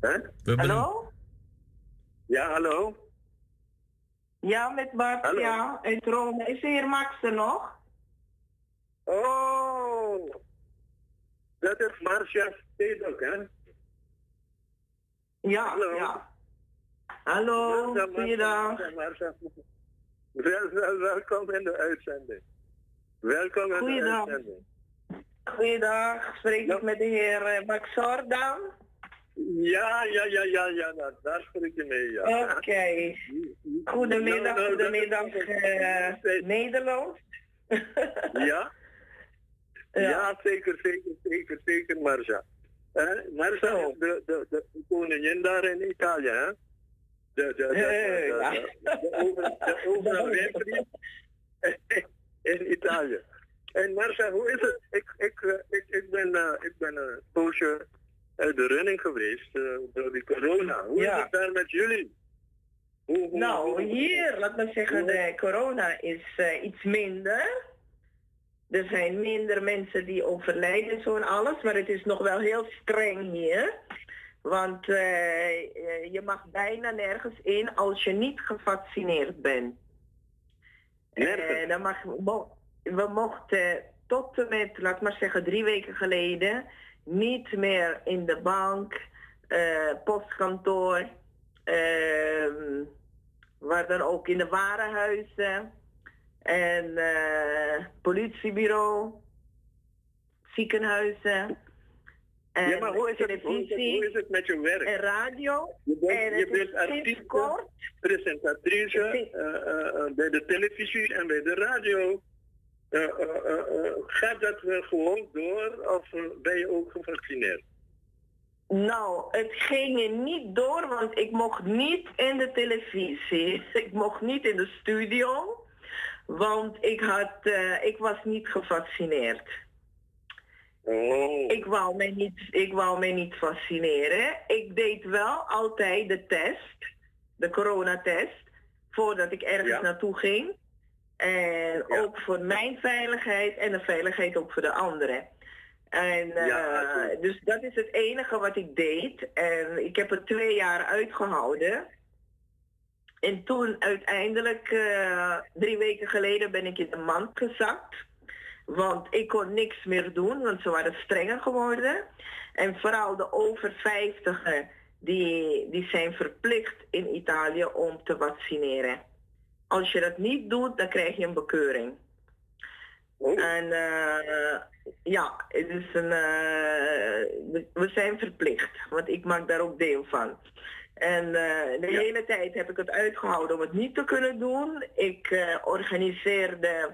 Hè? We hebben Hallo? Ja, hallo? Ja, met Bart, ja, uit Rome. Is de heer Max er nog? Oh, dat is Marcia Stedok, hè? Ja, Hallo. ja. Hallo, goeiedag. Welkom in de uitzending. Welkom in de uitzending. Goeiedag, spreek ik met de heer eh, Max Ordam? Ja, ja, ja, ja, ja, nou, daar spreek je mee, ja. Oké. Goedemiddag, Nou, nou, goedemiddag eh, Nederland. Ja? Ja, zeker, zeker, zeker, zeker, Marcia. Eh, Marcia is de, de, de koningin daar in Italië, hè? De, de, de, de, de, de, de, over, de overwinterie in Italië. En Marcia, hoe is het? Ik, ik, eh, ik, ik ben, eh, ik ben een poosje uit de running geweest eh, door die corona. Hoe Ja. is het daar met jullie? Hoe, hoe, Nou, hoe- hier, laat maar zeggen, de corona is eh, iets minder. Er zijn minder mensen die overlijden en zo en alles, maar het is nog wel heel streng hier. Want eh, eh, je mag bijna nergens in als je niet gevaccineerd bent. Eh, dan mag, we mochten tot en met, laat maar zeggen, drie weken geleden niet meer in de bank, eh, postkantoor, ehm, waar dan ook in de warenhuizen en eh, politiebureau, ziekenhuizen. En Ja, maar hoe is, het, hoe, is het, televisie hoe is het met je werk? en radio. Je bent, en je bent artiest, presentatrice eh, bij de televisie en bij de radio. Eh, eh, eh, gaat dat gewoon door of ben je ook gevaccineerd? Nou, het ging niet door, want ik mocht niet in de televisie. Ik mocht niet in de studio, want ik, had, ik was niet gevaccineerd. Oh. Ik wou, mij niet, ik wou mij niet vaccineren. Ik deed wel altijd de test, de coronatest, voordat ik ergens Ja. naartoe ging. En ook voor mijn veiligheid en de veiligheid ook voor de anderen. En eh, dus dat is het enige wat ik deed. En ik heb het twee jaar uitgehouden. En toen uiteindelijk, eh, drie weken geleden, ben ik in de mand gezakt. Want ik kon niks meer doen, want ze waren strenger geworden. En vooral de over 50 die, die zijn verplicht in Italië om te vaccineren. Als je dat niet doet, dan krijg je een bekeuring. En eh, ja, het is een, eh, we- zijn verplicht, want ik maak daar ook deel van. En eh, de hele tijd heb ik het uitgehouden om het niet te kunnen doen. Ik organiseerde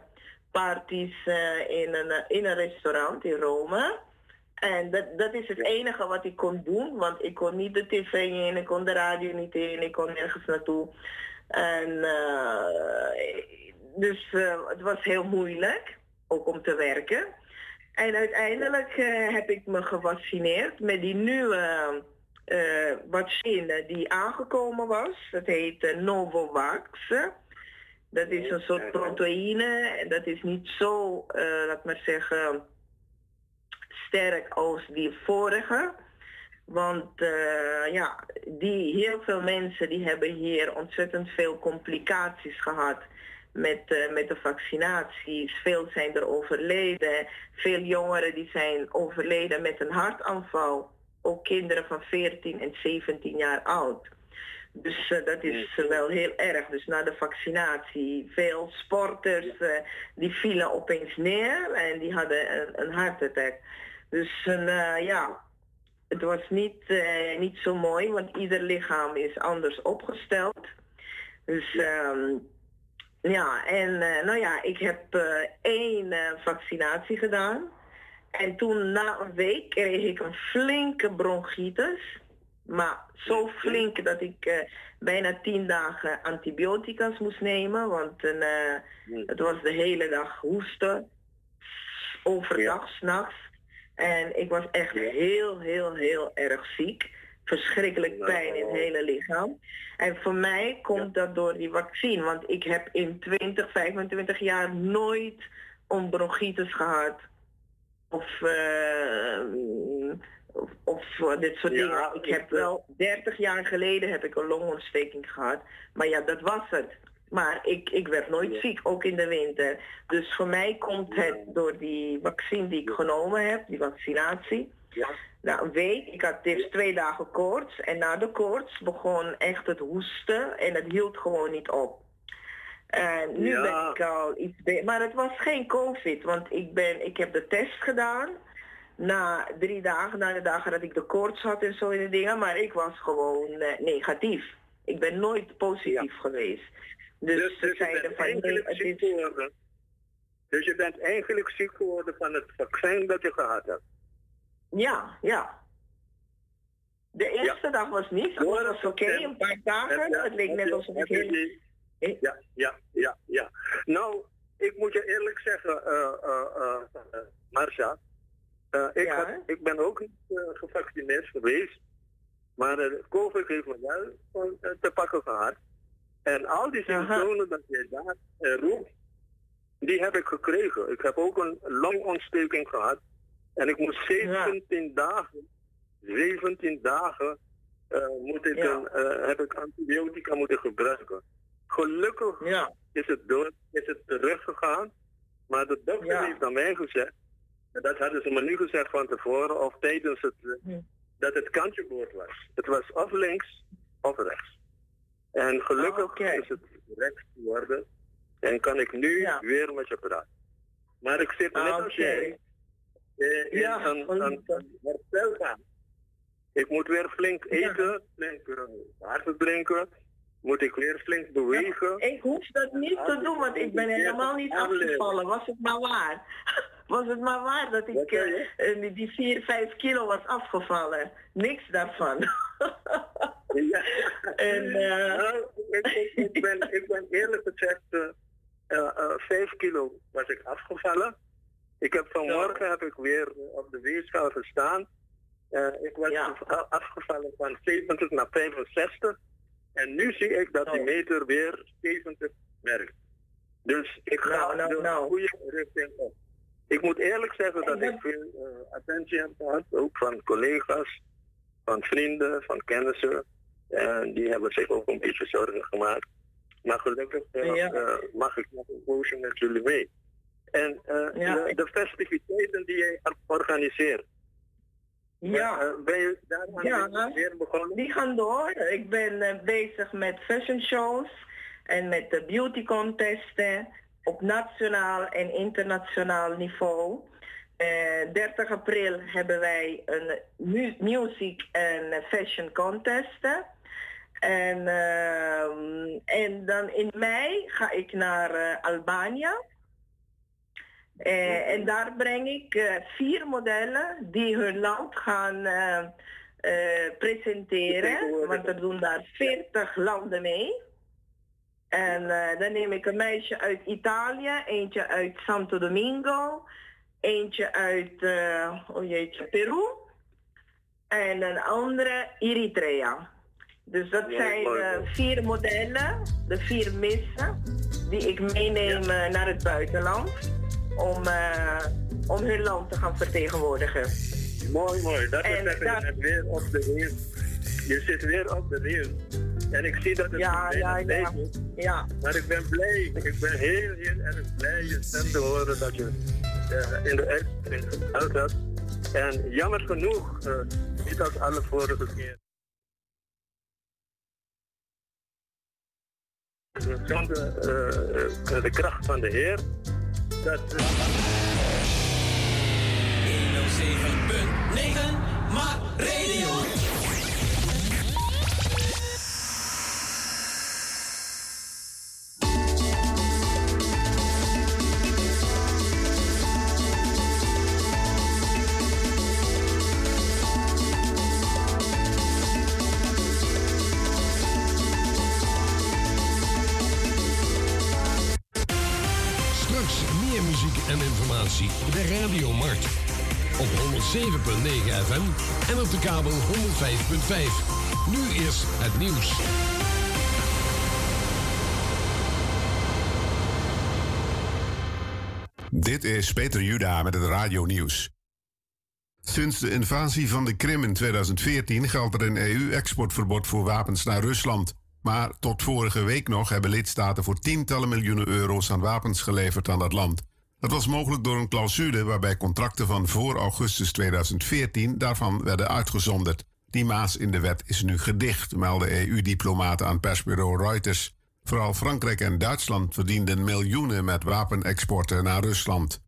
parties in, een, in een restaurant in Rome. En dat, dat is het enige wat ik kon doen, want ik kon niet de tv in, ik kon de radio niet in, ik kon nergens naartoe. En eh, dus eh, het was heel moeilijk, ook om te werken. En uiteindelijk eh, heb ik me gevaccineerd met die nieuwe vaccine die aangekomen was. Dat heet Novovax. Dat is een soort proteïne en dat is niet zo, laat maar zeggen, sterk als die vorige. Want eh, ja, die, heel veel mensen die hebben hier ontzettend veel complicaties gehad met, eh, met de vaccinaties. Veel zijn er overleden. Veel jongeren die zijn overleden met een hartaanval. Ook kinderen van 14 en 17 jaar oud. Dus eh, dat is wel heel erg. Dus na de vaccinatie, veel sporters die vielen opeens neer en die hadden een, een hartattack. Dus ja, het was niet, eh, niet zo mooi, want ieder lichaam is anders opgesteld. Dus ehm, ja, en eh, nou ja, ik heb eh, één vaccinatie gedaan. En toen na een week kreeg ik een flinke bronchitis. Maar zo flink dat ik bijna tien dagen antibiotica's moest nemen. Want het was de hele dag hoesten. Overdag, s'nachts. En ik was echt heel, heel, heel erg ziek. Verschrikkelijk pijn in het hele lichaam. En voor mij komt dat door die vaccin. Want ik heb in 20, 25 jaar nooit een bronchitis gehad. Of, eh, of, of dit soort dingen. Ik heb wel 30 jaar geleden heb ik een longontsteking gehad. Maar ja, dat was het. Maar ik, ik werd nooit ziek, ook in de winter. Dus voor mij komt het door die vaccin die ik genomen heb, die vaccinatie. Na een week, ik had eerst twee dagen koorts. En na de koorts begon echt het hoesten en het hield gewoon niet op. En nu Ja. ben ik al iets be- Maar het was geen COVID, want ik, ben, ik heb de test gedaan. Na drie dagen, na de dagen dat ik de koorts had en zo in de dingen. Maar ik was gewoon eh, negatief. Ik ben nooit positief geweest. Dus, Dus, dus je bent eigenlijk het ziek is... geworden. Dus je bent eigenlijk ziek geworden van het vaccin dat je gehad hebt. Ja, ja. De eerste dag was niet, het was oké, een paar dagen. Het leek net alsof ik heel... Ja, ja, ja, ja. Nou, ik moet je eerlijk zeggen, eh, Marcia. ik, had, ik ben ook niet gevaccineerd geweest. Maar COVID heeft me wel te pakken gehad. En al die symptomen dat je daar eh, roept, die heb ik gekregen. Ik heb ook een longontsteking gehad. En ik moest 17 dagen, 17 dagen eh, moet ik een, eh, heb ik antibiotica moeten gebruiken. Gelukkig is, het door, is het teruggegaan. Maar de dokter heeft aan mij gezegd, en dat hadden ze me nu gezegd van tevoren, of tijdens het, eh, dat het kantjeboord was. Het was of links of rechts. En gelukkig is het rechts geworden. En kan ik nu weer met je praten. Maar ik zit net als jij eh, in een, een, een herstelgaan. Ik moet weer flink eten, flink eh, water drinken. Moet ik weer flink bewegen. Ik hoef dat niet te doen, want ik ben helemaal niet afgevallen. Was het maar waar. Was het maar waar dat ik eh, die 4, 5 kilo was afgevallen. Niks daarvan. en, eh, Nou, ik, ik, ik ben, ik ben eerlijk gezegd, eh, eh, 5 kilo was ik afgevallen. Ik heb vanmorgen heb ik weer op de weegschaal gestaan. Ik was af- afgevallen van 70 naar 65. En nu zie ik dat die meter weer 70 werkt. Dus ik ga de goede richting op. Ik moet eerlijk zeggen dat ik veel eh, attentie heb gehad, ook van collega's, van vrienden, van kennissen. En die hebben zich ook een beetje zorgen gemaakt. Maar gelukkig eh, Ja. eh, mag ik nog een poosje met jullie mee. En eh, Ja, de, festiviteiten die jij organiseert, Ja. ben je daar Ja, weer begonnen? die gaan door. Ik ben bezig met fashion shows en met de beauty contesten op nationaal en internationaal niveau. Eh, 30 april hebben wij een mu- music en fashion contest. En, ehm, en dan in mei ga ik naar eh, Albanië. Eh, en daar breng ik eh, vier modellen die hun land gaan presenteren. Want er doen daar 40 landen mee. En dan neem ik een meisje uit Italië, eentje uit Santo Domingo, eentje uit eh, oh jeetje, Peru en een andere Eritrea. Dus dat zijn eh, vier modellen, de vier missen, die ik meeneem eh, naar het buitenland om, eh, om hun land te gaan vertegenwoordigen. Mooi, mooi. Dat En is net weer op de reel. Je zit weer op de reel. En ik zie dat het Ja, ja, ja. is. Ja. Maar ik ben blij. Ik ben heel, heel erg blij je stem te horen dat je in de uitzending gebeld hebt. En jammer genoeg, niet als alle vorige keer. Zonder eh, eh, de kracht van de Heer. Dat, 107.9 Maak Radio. 107.9 FM en op de kabel 105.5. Nu is het nieuws. Dit is Peter Juda met het Radio Nieuws. Sinds de invasie van de Krim in 2014 geldt er een EU-exportverbod voor wapens naar Rusland. Maar tot vorige week nog hebben lidstaten voor tientallen miljoenen euro's aan wapens geleverd aan dat land. Dat was mogelijk door een clausule waarbij contracten van voor augustus 2014 daarvan werden uitgezonderd. Die maas in de wet is nu gedicht, melden EU-diplomaten aan persbureau Reuters. Vooral Frankrijk en Duitsland verdienden miljoenen met wapenexporten naar Rusland.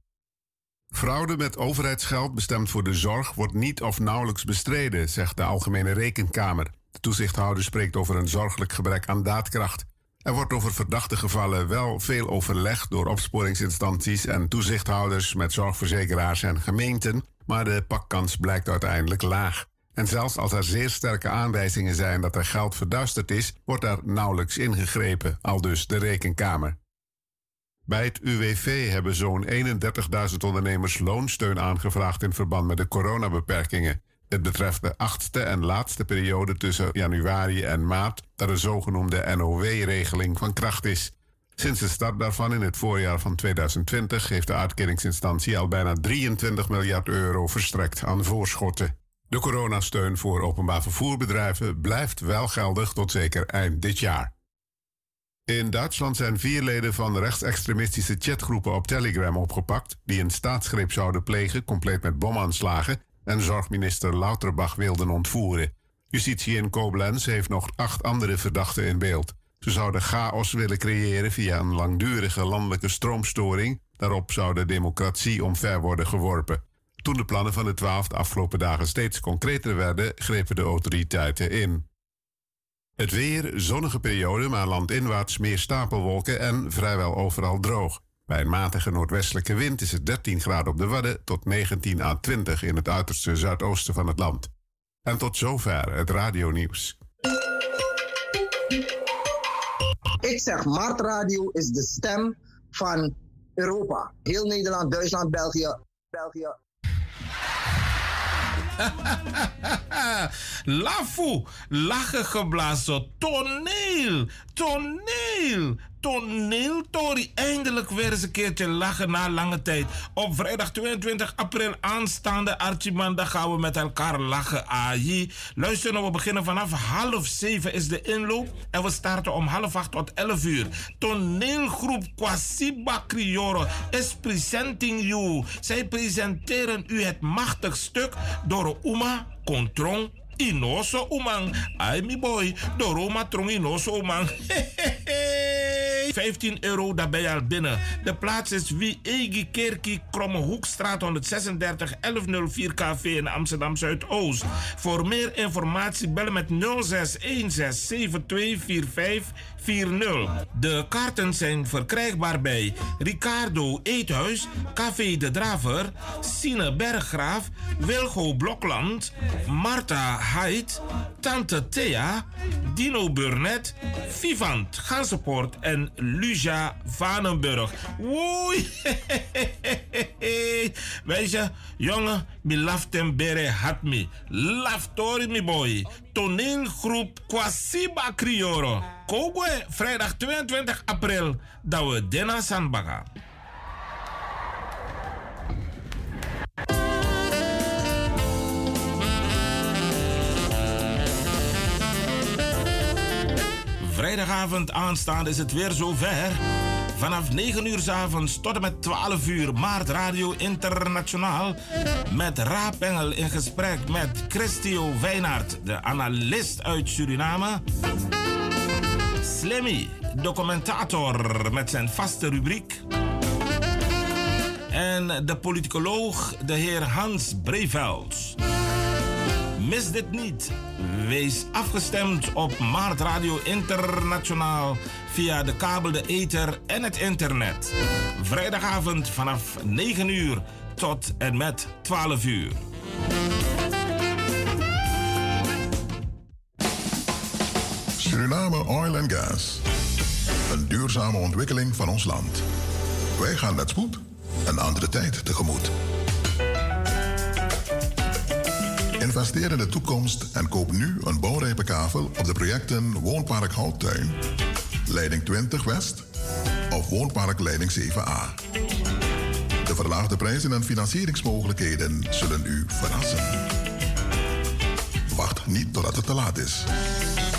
Fraude met overheidsgeld bestemd voor de zorg wordt niet of nauwelijks bestreden, zegt de Algemene Rekenkamer. De toezichthouder spreekt over een zorgelijk gebrek aan daadkracht. Er wordt over verdachte gevallen wel veel overleg door opsporingsinstanties en toezichthouders met zorgverzekeraars en gemeenten, maar de pakkans blijkt uiteindelijk laag. En zelfs als er zeer sterke aanwijzingen zijn dat er geld verduisterd is, wordt er nauwelijks ingegrepen, aldus de Rekenkamer. Bij het UWV hebben zo'n 31.000 ondernemers loonsteun aangevraagd in verband met de coronabeperkingen. Het betreft de achtste en laatste periode tussen januari en maart dat de zogenoemde NOW-regeling van kracht is. Sinds de start daarvan in het voorjaar van 2020 heeft de uitkeringsinstantie al bijna 23 miljard euro verstrekt aan voorschotten. De coronasteun voor openbaar vervoerbedrijven blijft wel geldig tot zeker eind dit jaar. In Duitsland zijn vier leden van rechtsextremistische chatgroepen op Telegram opgepakt die een staatsgreep zouden plegen, compleet met bomaanslagen, en zorgminister Lauterbach wilden ontvoeren. Justitie in Koblenz heeft nog acht andere verdachten in beeld. Ze zouden chaos willen creëren via een langdurige landelijke stroomstoring. Daarop zou de democratie omver worden geworpen. Toen de plannen van de twaalf de afgelopen dagen steeds concreter werden, grepen de autoriteiten in. Het weer, zonnige periode, maar landinwaarts meer stapelwolken en vrijwel overal droog. Bij een matige noordwestelijke wind is het 13 graden op de Wadden tot 19 à 20 in het uiterste zuidoosten van het land. En tot zover het radionieuws. Ik zeg, Mart Radio is de stem van Europa. Heel Nederland, Duitsland, België. België. Lafu, lachen geblazen, toneel, toneel, toneeltory. Eindelijk weer eens een keertje lachen na lange tijd. Op vrijdag 22 april aanstaande Archimanda gaan we met elkaar lachen. Aji. Luister nou, we beginnen vanaf half zeven is de inloop. En we starten om half acht tot 11 uur. Toneelgroep Kwasiba Crioro is presenting you. Zij presenteren u het machtig stuk door Uma Kontrong Inoso Umang. Ai mi boy, Doroma Trong Inoso Umang. 15 euro, daar ben je al binnen. De plaats is Wie Egi Kerkie, Kromme Hoekstraat 136 1104 KV in Amsterdam Zuidoost. Voor meer informatie bellen met 0616724540. De kaarten zijn verkrijgbaar bij Ricardo Eethuis, Café de Draver, Sine Berggraaf, Wilgo Blokland, Marta Haidt, Tante Thea, Dino Burnett, Vivant Gansenpoort en Luja Vanenburg. Woei! Weet je, jongen, mi laften bere had me. Laftori mi boy. Toneelgroep Kwasiba Crioro. Kogwe, vrijdag 22 april. Dat we Dena Sandbaga. Vrijdagavond aanstaande is het weer zover. Vanaf 9 uur s avonds tot en met 12 uur Maart Radio Internationaal. Met Raapengel in gesprek met Christio Wijnaert, de analist uit Suriname. Slimmy, documentator met zijn vaste rubriek. En de politicoloog, de heer Hans Breveld. Mis dit niet. Wees afgestemd op Maart Radio Internationaal via de kabel, de ether en het internet. Vrijdagavond vanaf 9 uur tot en met 12 uur. Suriname Oil and Gas. Een duurzame ontwikkeling van ons land. Wij gaan met spoed een andere tijd tegemoet. Investeer in de toekomst en koop nu een bouwrijpe kavel op de projecten Woonpark Houttuin, Leiding 20 West of Woonpark Leiding 7A. De verlaagde prijzen en financieringsmogelijkheden zullen u verrassen. Wacht niet totdat het te laat is.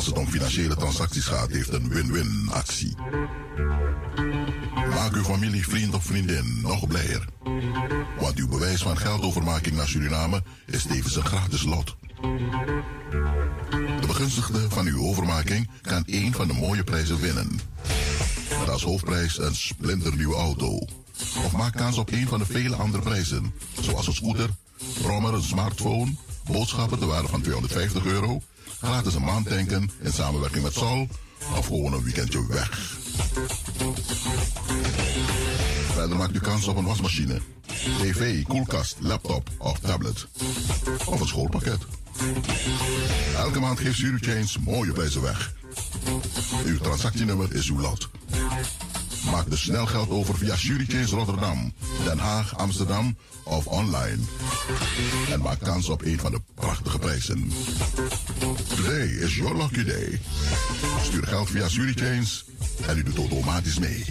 Als het om financiële transacties gaat heeft een win-win actie. Maak uw familie, vriend of vriendin nog blijer. Want uw bewijs van geldovermaking naar Suriname is tevens een gratis lot. De begunstigde van uw overmaking kan één van de mooie prijzen winnen. Met als hoofdprijs een splinternieuwe auto. Of maak kans op een van de vele andere prijzen, zoals een scooter, brommer, een smartphone, boodschappen te waarde van 250 euro, gratis een maand tanken in samenwerking met Sol of gewoon een weekendje weg. Verder maakt u kans op een wasmachine, tv, koelkast, laptop of tablet. Of een schoolpakket. Elke maand geeft Change mooie prijzen weg. Uw transactienummer is uw lot. Maak dus snel geld over via Change Rotterdam, Den Haag, Amsterdam of online. En maak kans op een van de prachtige prijzen. Today is your lucky day. Stuur geld via Change en u doet automatisch mee.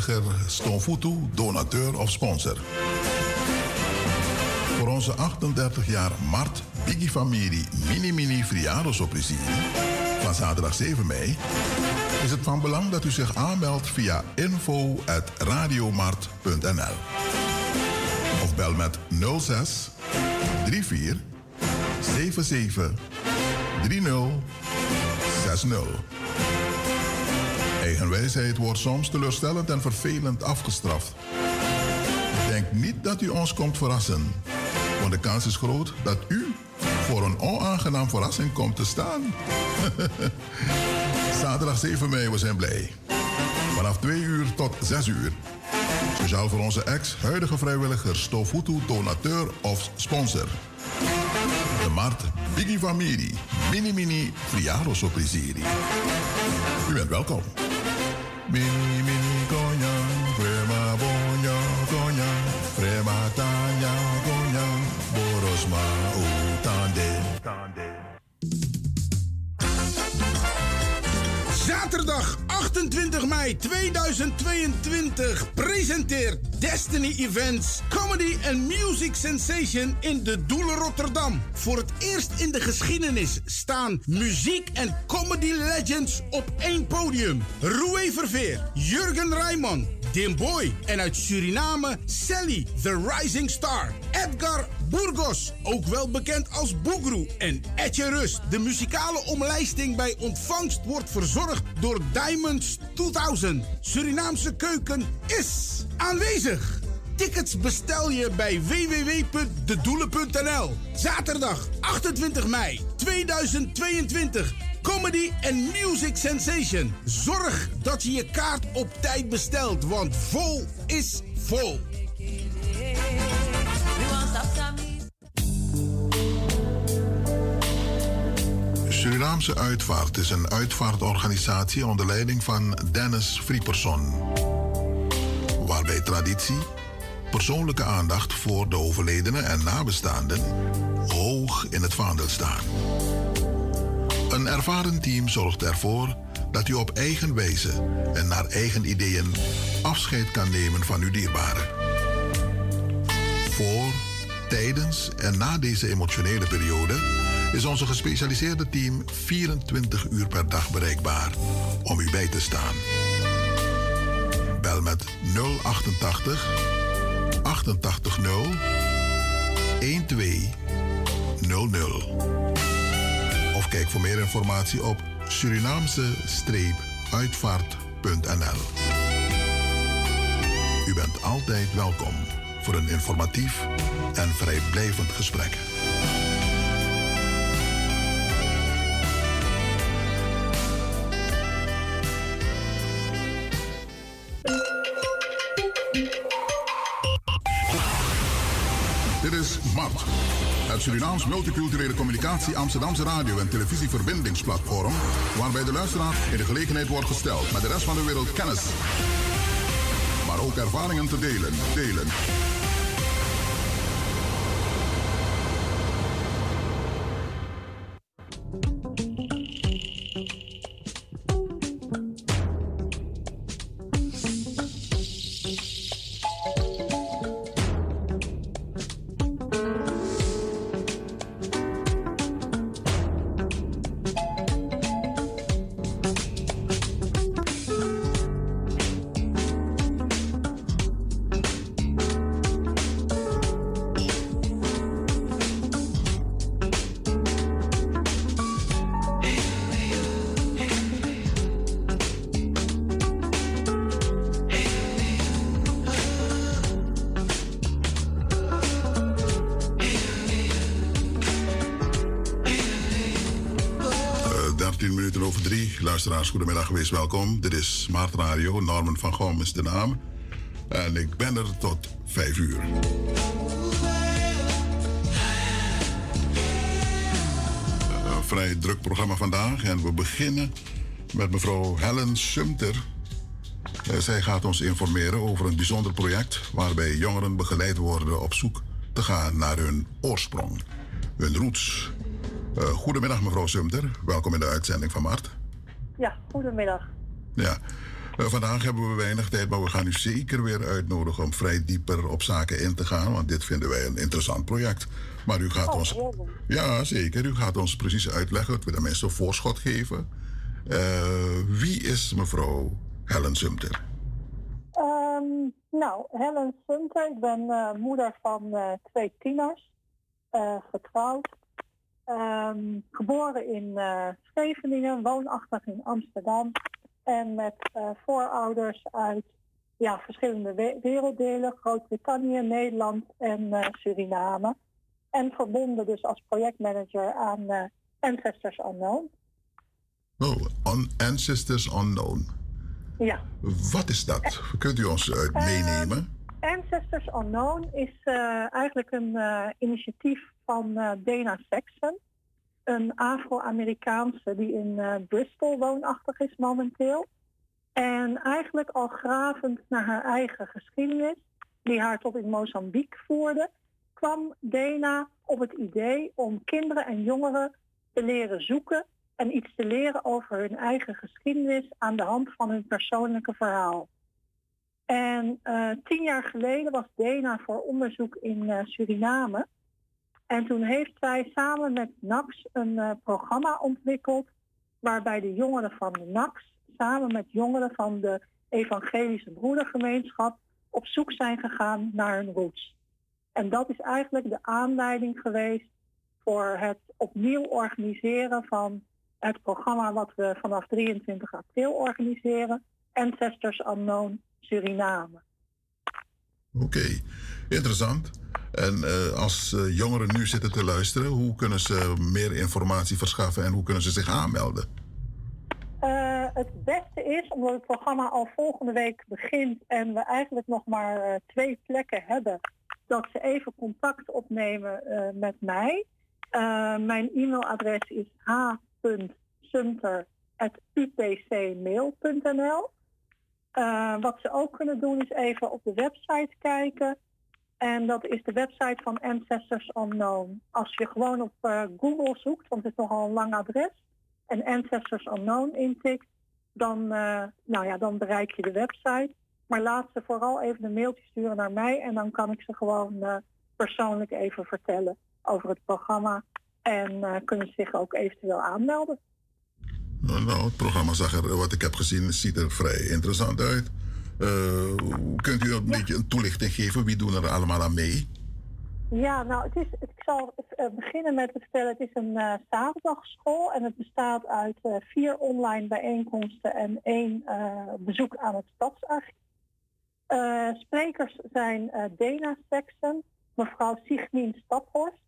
Vrijwilliger, donateur of sponsor. Voor onze 38 jaar Mart Biggie Familie Mini Mini Soprisieri van zaterdag 7 mei is het van belang dat u zich aanmeldt via info.radiomart.nl of bel met 06 34 77 30 60. Eigenwijsheid wordt soms teleurstellend en vervelend afgestraft. Denk niet dat u ons komt verrassen, want de kans is groot dat u voor een onaangenaam verrassing komt te staan. Zaterdag 7 mei, we zijn blij. Vanaf 2 uur tot 6 uur. Speciaal voor onze ex-huidige vrijwilligers, Stofutu, donateur of sponsor. De Mart Biggie Familie, Mini Mini Friaro Soprisiri. U bent welkom. Mini Mini 28 mei 2022 presenteert Destiny Events Comedy and Music Sensation in de Doelen Rotterdam. Voor het eerst in de geschiedenis staan muziek en comedy legends op één podium. Roué Verveer, Jurgen Rijman, Dim Boy en uit Suriname Sally, the Rising Star. Edgar Burgos, ook wel bekend als Boegroe. En Etje Rust. De muzikale omlijsting bij ontvangst wordt verzorgd door Diamonds 2000. 3000. Surinaamse keuken is aanwezig. Tickets bestel je bij www.dedoelen.nl. Zaterdag 28 mei 2022. Comedy and Music Sensation. Zorg dat je je kaart op tijd bestelt, want vol is vol. Surinaamse Uitvaart is een uitvaartorganisatie onder leiding van Dennis Frieperson. Waarbij traditie, persoonlijke aandacht voor de overledenen en nabestaanden hoog in het vaandel staan. Een ervaren team zorgt ervoor dat u op eigen wijze en naar eigen ideeën afscheid kan nemen van uw dierbaren. Voor, tijdens en na deze emotionele periode is onze gespecialiseerde team 24 uur per dag bereikbaar om u bij te staan. Bel met 088 880 1200. Of kijk voor meer informatie op Surinaamse-uitvaart.nl. U bent altijd welkom voor een informatief en vrijblijvend gesprek. het Surinaams Multiculturele Communicatie Amsterdamse Radio- en Televisieverbindingsplatform, waarbij de luisteraar in de gelegenheid wordt gesteld met de rest van de wereld kennis, ook ervaringen te delen. delen. Goedemiddag, wees welkom. Dit is Smart Radio, Norman van Gom is de naam. En ik ben er tot vijf uur. Een vrij druk programma vandaag en we beginnen met mevrouw Helen Sumter. Eh, zij gaat ons informeren over een bijzonder project waarbij jongeren begeleid worden op zoek te gaan naar hun oorsprong, hun roots. Uh, goedemiddag mevrouw Sumter, welkom in de uitzending van Mart. Ja, goedemiddag. Ja. Uh, vandaag hebben we weinig tijd, maar we gaan u zeker weer uitnodigen om vrij dieper op zaken in te gaan. Want dit vinden wij een interessant project. Maar u gaat oh, ons. Ja, zeker. U gaat ons precies uitleggen. Het we de mensen voorschot geven. Uh, wie is mevrouw Helen Sumter? Um, nou, Helen Sumter. Ik ben uh, moeder van twee tieners. getrouwd. Um, geboren in uh, Scheveningen, woonachtig in Amsterdam. En met uh, voorouders uit ja, verschillende we werelddelen. Groot-Brittannië, Nederland en uh, Suriname. En verbonden dus als projectmanager aan Ancestors Unknown. Oh, on Ancestors Unknown. Ja. Wat is dat? Kunt u ons meenemen? Ancestors Unknown is eigenlijk een initiatief van uh, Dana Saxon. Een Afro-Amerikaanse die in Bristol woonachtig is momenteel. En eigenlijk al gravend naar haar eigen geschiedenis, die haar tot in Mozambique voerde, kwam Dana op het idee om kinderen en jongeren te leren zoeken en iets te leren over hun eigen geschiedenis aan de hand van hun persoonlijke verhaal. En uh, tien jaar geleden was Dana voor onderzoek in uh, Suriname. En toen heeft zij samen met NAX een uh, programma ontwikkeld waarbij de jongeren van NAX samen met jongeren van de evangelische broedergemeenschap op zoek zijn gegaan naar hun roots. En dat is eigenlijk de aanleiding geweest voor het opnieuw organiseren van het programma wat we vanaf 23 april organiseren. Ancestors Unknown Suriname. Oké, interessant. En uh, als uh, jongeren nu zitten te luisteren, hoe kunnen ze meer informatie verschaffen en hoe kunnen ze zich aanmelden? Uh, het beste is, omdat het programma al volgende week begint en we eigenlijk nog maar twee plekken hebben, dat ze even contact opnemen met mij. mijn e-mailadres is h.sumter.upcmail.nl. wat ze ook kunnen doen is even op de website kijken en dat is de website van Ancestors Unknown. Als je gewoon op uh, Google zoekt, want het is nogal een lang adres, en Ancestors Unknown intikt, dan, uh, nou ja, dan bereik je de website. Maar laat ze vooral even een mailtje sturen naar mij en dan kan ik ze gewoon persoonlijk even vertellen over het programma. En kunnen ze zich ook eventueel aanmelden. Nou, nou, het programma zag er, wat ik heb gezien, ziet er vrij interessant uit. Uh, kunt u een beetje een toelichting geven? Wie doen er allemaal aan mee? Ja, nou, het is, ik zal uh, beginnen met te vertellen. Het is een uh, zaterdagschool en het bestaat uit vier online bijeenkomsten en één bezoek aan het stadsarchief. sprekers zijn Dena Sexton, mevrouw Signien Staphorst,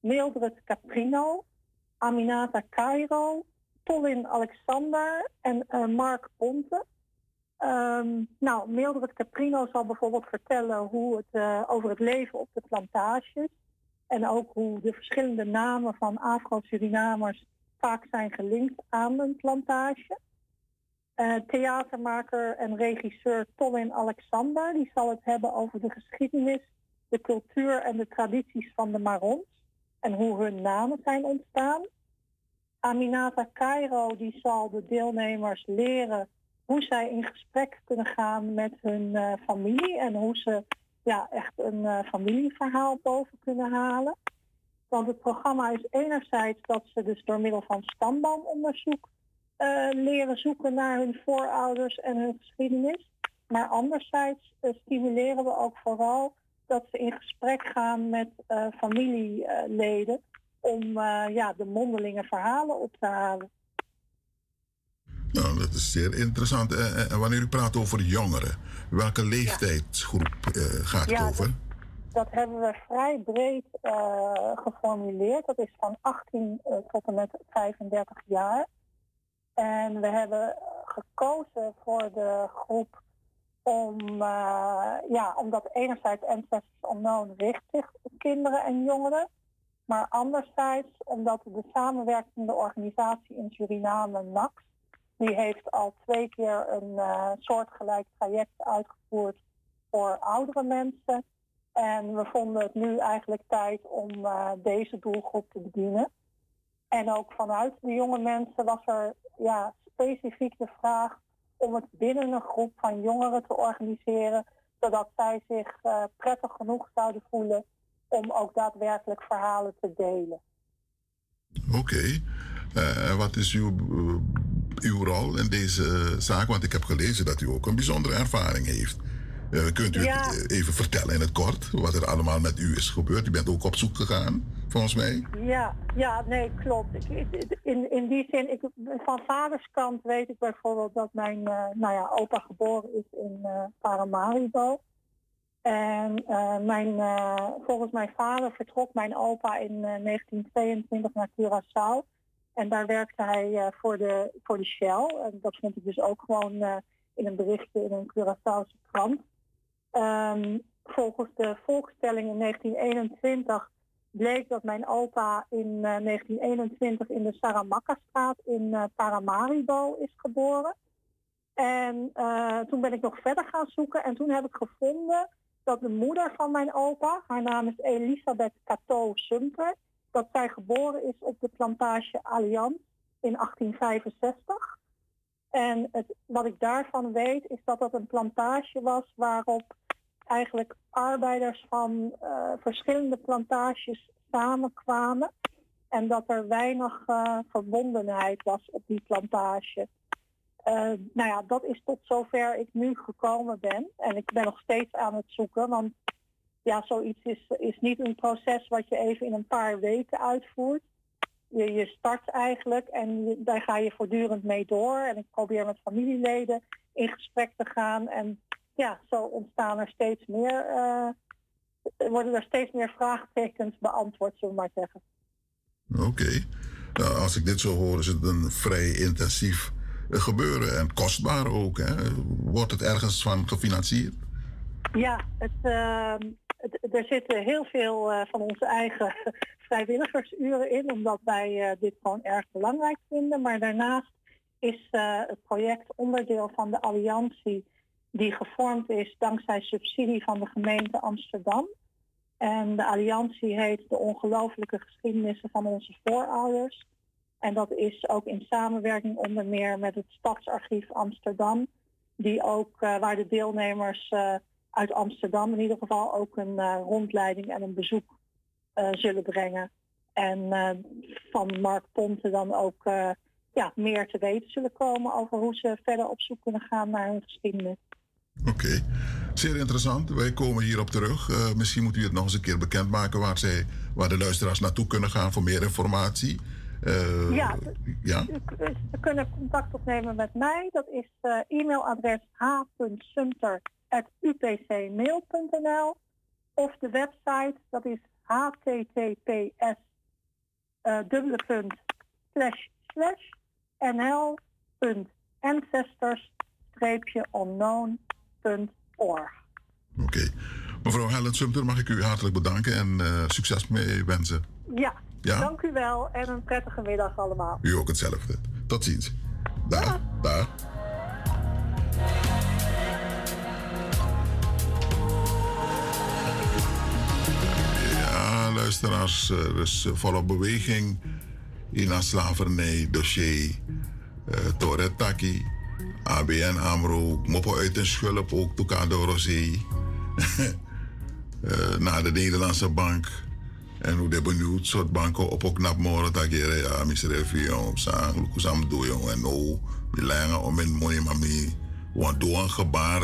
Mildred Caprino, Aminata Cairo, Tolin Alexander en Mark Ponte. Um, nou, Mildred Caprino zal bijvoorbeeld vertellen hoe het, uh, over het leven op de plantages. En ook hoe de verschillende namen van Afro-Surinamers vaak zijn gelinkt aan een plantage. Uh, theatermaker en regisseur Tolin Alexander die zal het hebben over de geschiedenis, de cultuur en de tradities van de Marons en hoe hun namen zijn ontstaan. Aminata Cairo die zal de deelnemers leren hoe zij in gesprek kunnen gaan met hun uh, familie en hoe ze ja, echt een uh, familieverhaal boven kunnen halen. Want het programma is enerzijds dat ze dus door middel van stamboomonderzoek uh, leren zoeken naar hun voorouders en hun geschiedenis. Maar anderzijds stimuleren we ook vooral dat ze in gesprek gaan met familieleden om ja, de mondelinge verhalen op te halen. Nou, dat is zeer interessant. En eh, eh, wanneer u praat over jongeren, welke leeftijdsgroep uh, gaat het over? Dat, dat, hebben we vrij breed uh, geformuleerd. Dat is van 18 uh, tot en met 35 jaar. En we hebben gekozen voor de groep om, ja, omdat enerzijds Ancestors Unknown richt zich op kinderen en jongeren. Maar anderzijds omdat de samenwerkende organisatie in Suriname, NAX, die heeft al twee keer een uh, soortgelijk traject uitgevoerd voor oudere mensen. En we vonden het nu eigenlijk tijd om uh, deze doelgroep te bedienen. En ook vanuit de jonge mensen was er ja, specifiek de vraag om het binnen een groep van jongeren te organiseren, zodat zij zich uh, prettig genoeg zouden voelen om ook daadwerkelijk verhalen te delen. Oké. Okay. wat is uw uw rol in deze zaak? Want ik heb gelezen dat u ook een bijzondere ervaring heeft. Uh, kunt u het even vertellen in het kort wat er allemaal met u is gebeurd? U bent ook op zoek gegaan, volgens mij. Ja, ja nee, klopt. In, in die zin, ik, van vaderskant weet ik bijvoorbeeld dat mijn nou ja, opa geboren is in Paramaribo. En mijn, volgens mijn vader vertrok mijn opa in 1922 naar Curaçao. En daar werkte hij voor, de, voor de Shell. En dat vond ik dus ook gewoon in een berichtje in een Curaçaose krant. Um, volgens de volkstelling in 1921 bleek dat mijn opa in uh, 1921 in de Saramaka-straat in Paramaribo is geboren. En toen ben ik nog verder gaan zoeken en toen heb ik gevonden dat de moeder van mijn opa, haar naam is Elisabeth Cato Sumter, dat zij geboren is op de plantage Allianz in 1865. En het, wat ik daarvan weet is dat dat een plantage was waarop eigenlijk arbeiders van uh, verschillende plantages samenkwamen. En dat er weinig uh, verbondenheid was op die plantage. Uh, nou ja, dat is tot zover ik nu gekomen ben. En ik ben nog steeds aan het zoeken, want ja, zoiets is, is niet een proces wat je even in een paar weken uitvoert. Je, je start eigenlijk en daar ga je voortdurend mee door. En ik probeer met familieleden in gesprek te gaan. En ja, zo ontstaan er steeds meer, eh, worden er steeds meer vraagtekens beantwoord, zullen we maar zeggen. Oké. Nou, als ik dit zo hoor, is het een vrij intensief gebeuren en kostbaar ook. Hè? Wordt het ergens van gefinancierd? Ja, het, het, er zitten heel veel uh, van onze eigen vrijwilligersuren in, omdat wij uh, dit gewoon erg belangrijk vinden. Maar daarnaast is het project onderdeel van de alliantie die gevormd is dankzij subsidie van de gemeente Amsterdam. En de alliantie heet de ongelooflijke geschiedenissen van onze voorouders. En dat is ook in samenwerking onder meer met het Stadsarchief Amsterdam, die ook, uh, waar de deelnemers uh, uit Amsterdam in ieder geval ook een uh, rondleiding en een bezoek zullen brengen. En van Mark Ponte dan ook ja, meer te weten zullen komen over hoe ze verder op zoek kunnen gaan naar hun geschiedenis. Oké, zeer interessant. Wij komen hierop terug. Misschien moet u het nog eens een keer bekendmaken waar, zij, waar de luisteraars naartoe kunnen gaan voor meer informatie. Uh, ja, ja? ze kunnen contact opnemen met mij. Dat is uh, e-mailadres h.sumter.upcmail.nl of de website, dat is https dubbele punt slash slash nl.ancestors-unknown Oké. Okay. Mevrouw Helen Sumter, mag ik u hartelijk bedanken en uh, succes mee wensen. Ja, ja, dank u wel en een prettige middag allemaal. U ook hetzelfde. Tot ziens. Daar, ja. daar. Ja, luisteraars, er is volop beweging in het slavernij-dossier. Uh, Toretaki ABN AMRO, moppen uit een schulp, ook Tucado Rosé. uh, naar de Nederlandse bank. En hoe de benieuwd soort banken op ook naar morgen dat je ja, misre fion, sang, lukusam doen en no, die lange om in money mami, want doe een gebaar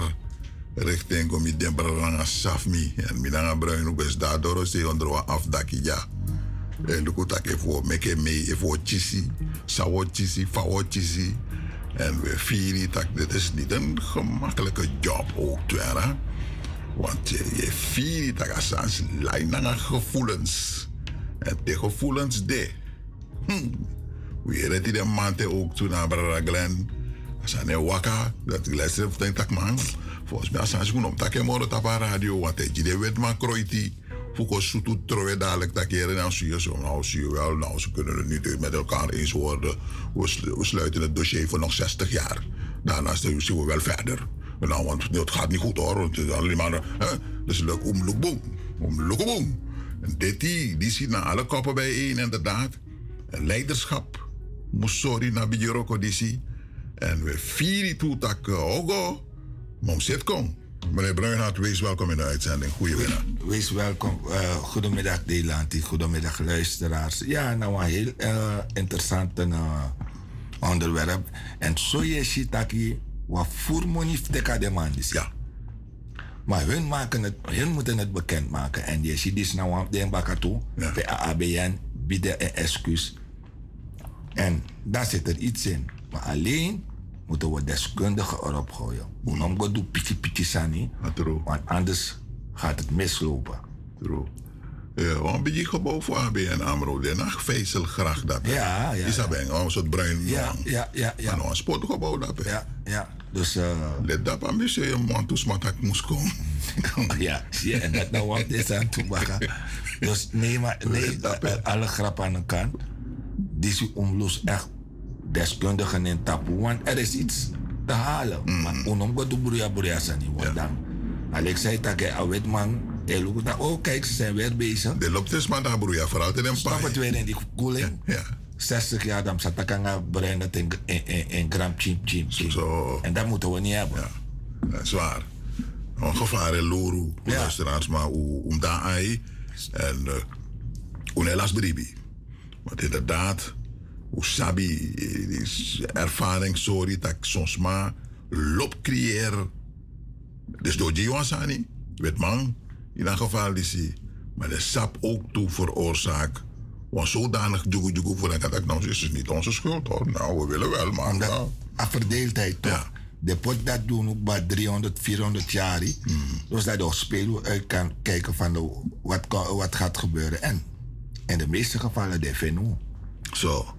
richting om je demperanga safmi en mi dan bruin ook best daardoor is onder afdaki ja. En luku tak even meke mee, even chisi, sawo chisi, fawo chisi. En we vieren dat dit is niet een gemakkelijke job ook, hè? Want je, je viert dat als lijn naar gevoelens. En de gevoelens de. Hm. We redden die man ook toen naar Brada Glen. Als hij een wakka, dat ik luister of denk dat man. Volgens mij als hij schoen op dat je morgen op radio, want hij je weet maar kroiti. Fuko sutu trowe dadelijk dat keer en dan zie je zo, nou zie je wel, nou ze kunnen het niet met elkaar eens worden. We, we sluiten het dossier voor nog 60 jaar. Daarna zien we wel verder. Nou, want het gaat niet goed hoor, want het is alleen maar, hè, dus leuk om boom, om boom. En dit die, die naar alle koppen bijeen inderdaad. En leiderschap, sorry naar Bijoroko die En we vieren toe dat ogo, mom zit kom. Meneer Bruinhout, wees welkom in de uitzending. Goedemiddag. Wees welkom. Uh, goedemiddag Delanti, goedemiddag luisteraars. Ja, nou een heel uh, interessant uh, onderwerp. En zo je ziet dat je wat voermonif teka demandis. Ja. Maar hun, maken het, hun moeten het bekendmaken. En je ziet dus nou de bakatu, ja. bij ABN, bieden een excuus. En daar zit er iets in. Maar alleen moeten we deskundigen erop gooien. Unom go do piki piki sani. Want anders gaat het mislopen. True. Ja, want bij je gebouw voor ABN AMRO, de nacht vezel graag dat. Ja, ja. Is dat een oh, soort bruin Ja, ja, ja. ja. Maar een sportgebouw dat. Ja, ja. Dus... Uh, Let dat aan museum, want toen smat ik moest komen. ja, je, en dat nou wat is aan toe Dus nee, maar nee, alle grap aan de kant. Deze omloos echt deskundigen in tapu. Want er is iets te halen. Mm. Maar onom go buria buria sani. Want dan, Alex zei dat hij awet man. Hij loopt oh kijk, ze zijn weer bezig. De loopt dus maar daar broeia, vooral in een Stap het weer in die koeling. Ja. Ja. 60 jaar, dan zat ik aan brein in, in, in, in gram chim chim. Zo. En dat moeten we niet hebben. Ja, dat is waar. Een gevaar in Loru, ja. luisteraars, maar om daar ai. En uh, eh, unelas bribi. Want inderdaad, sabi ervaring sorry dat soms maar loop creëer. Dus door Jiwansani, weet man, in dat geval is hij. Maar de sap ook toe veroorzaakt. Want zodanig jugu jugu voor dat ik nou is niet onze schuld hoor. Nou, we willen wel, maar. Nou. A verdeeldheid toch? Ja. De pot dat doen ook bij 300, 400 jaar. Dus dat spelen uit kan kijken van de, wat, kan- wat gaat gebeuren. En in de meeste gevallen de VNO. Zo.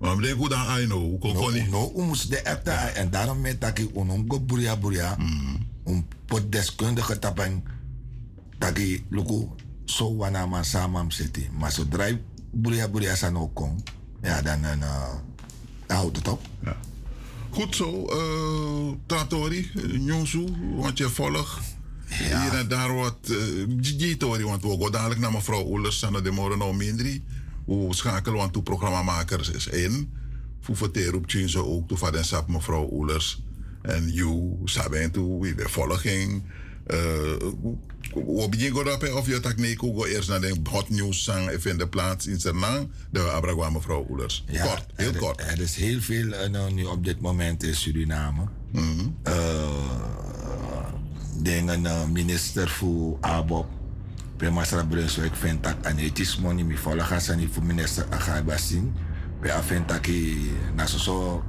Maar ik denk hoe dan I know, hoe kon no, no, hoe moest de echte En daarom met dat ik onongo buria buria. Om pot deskundige tapen. Dat ik luku zo wana man samam zitten. Maar zodra je buria buria san ook komt. Ja, dan, dan, uh, dan houdt het op. Goed zo, eh Tratori, Nyonsu, want je volgt hier en daar wat uh, Tori, want we gaan dadelijk naar mevrouw Oelers, Sanne de Moreno Mindri. We schakelen want toe programmamakers is in. Voor verteer op ze ook, toe van sap mevrouw Oelers. En you, toe, wie de volging. We beginnen dat of je tak nee, go eerst naar de hot news zang de plaats in Sernang. De Abragwa mevrouw Oelers. Ja, kort, heel er, kort. Er is heel veel uh, nou, nu op dit moment in Suriname. Mm -hmm. uh, dingen uh, minister voor ABOP. Premasra Brunswijk vindt dat aan ethisch money mi volle gas aan voor minister Agabasin. We vindt dat ik na zo zo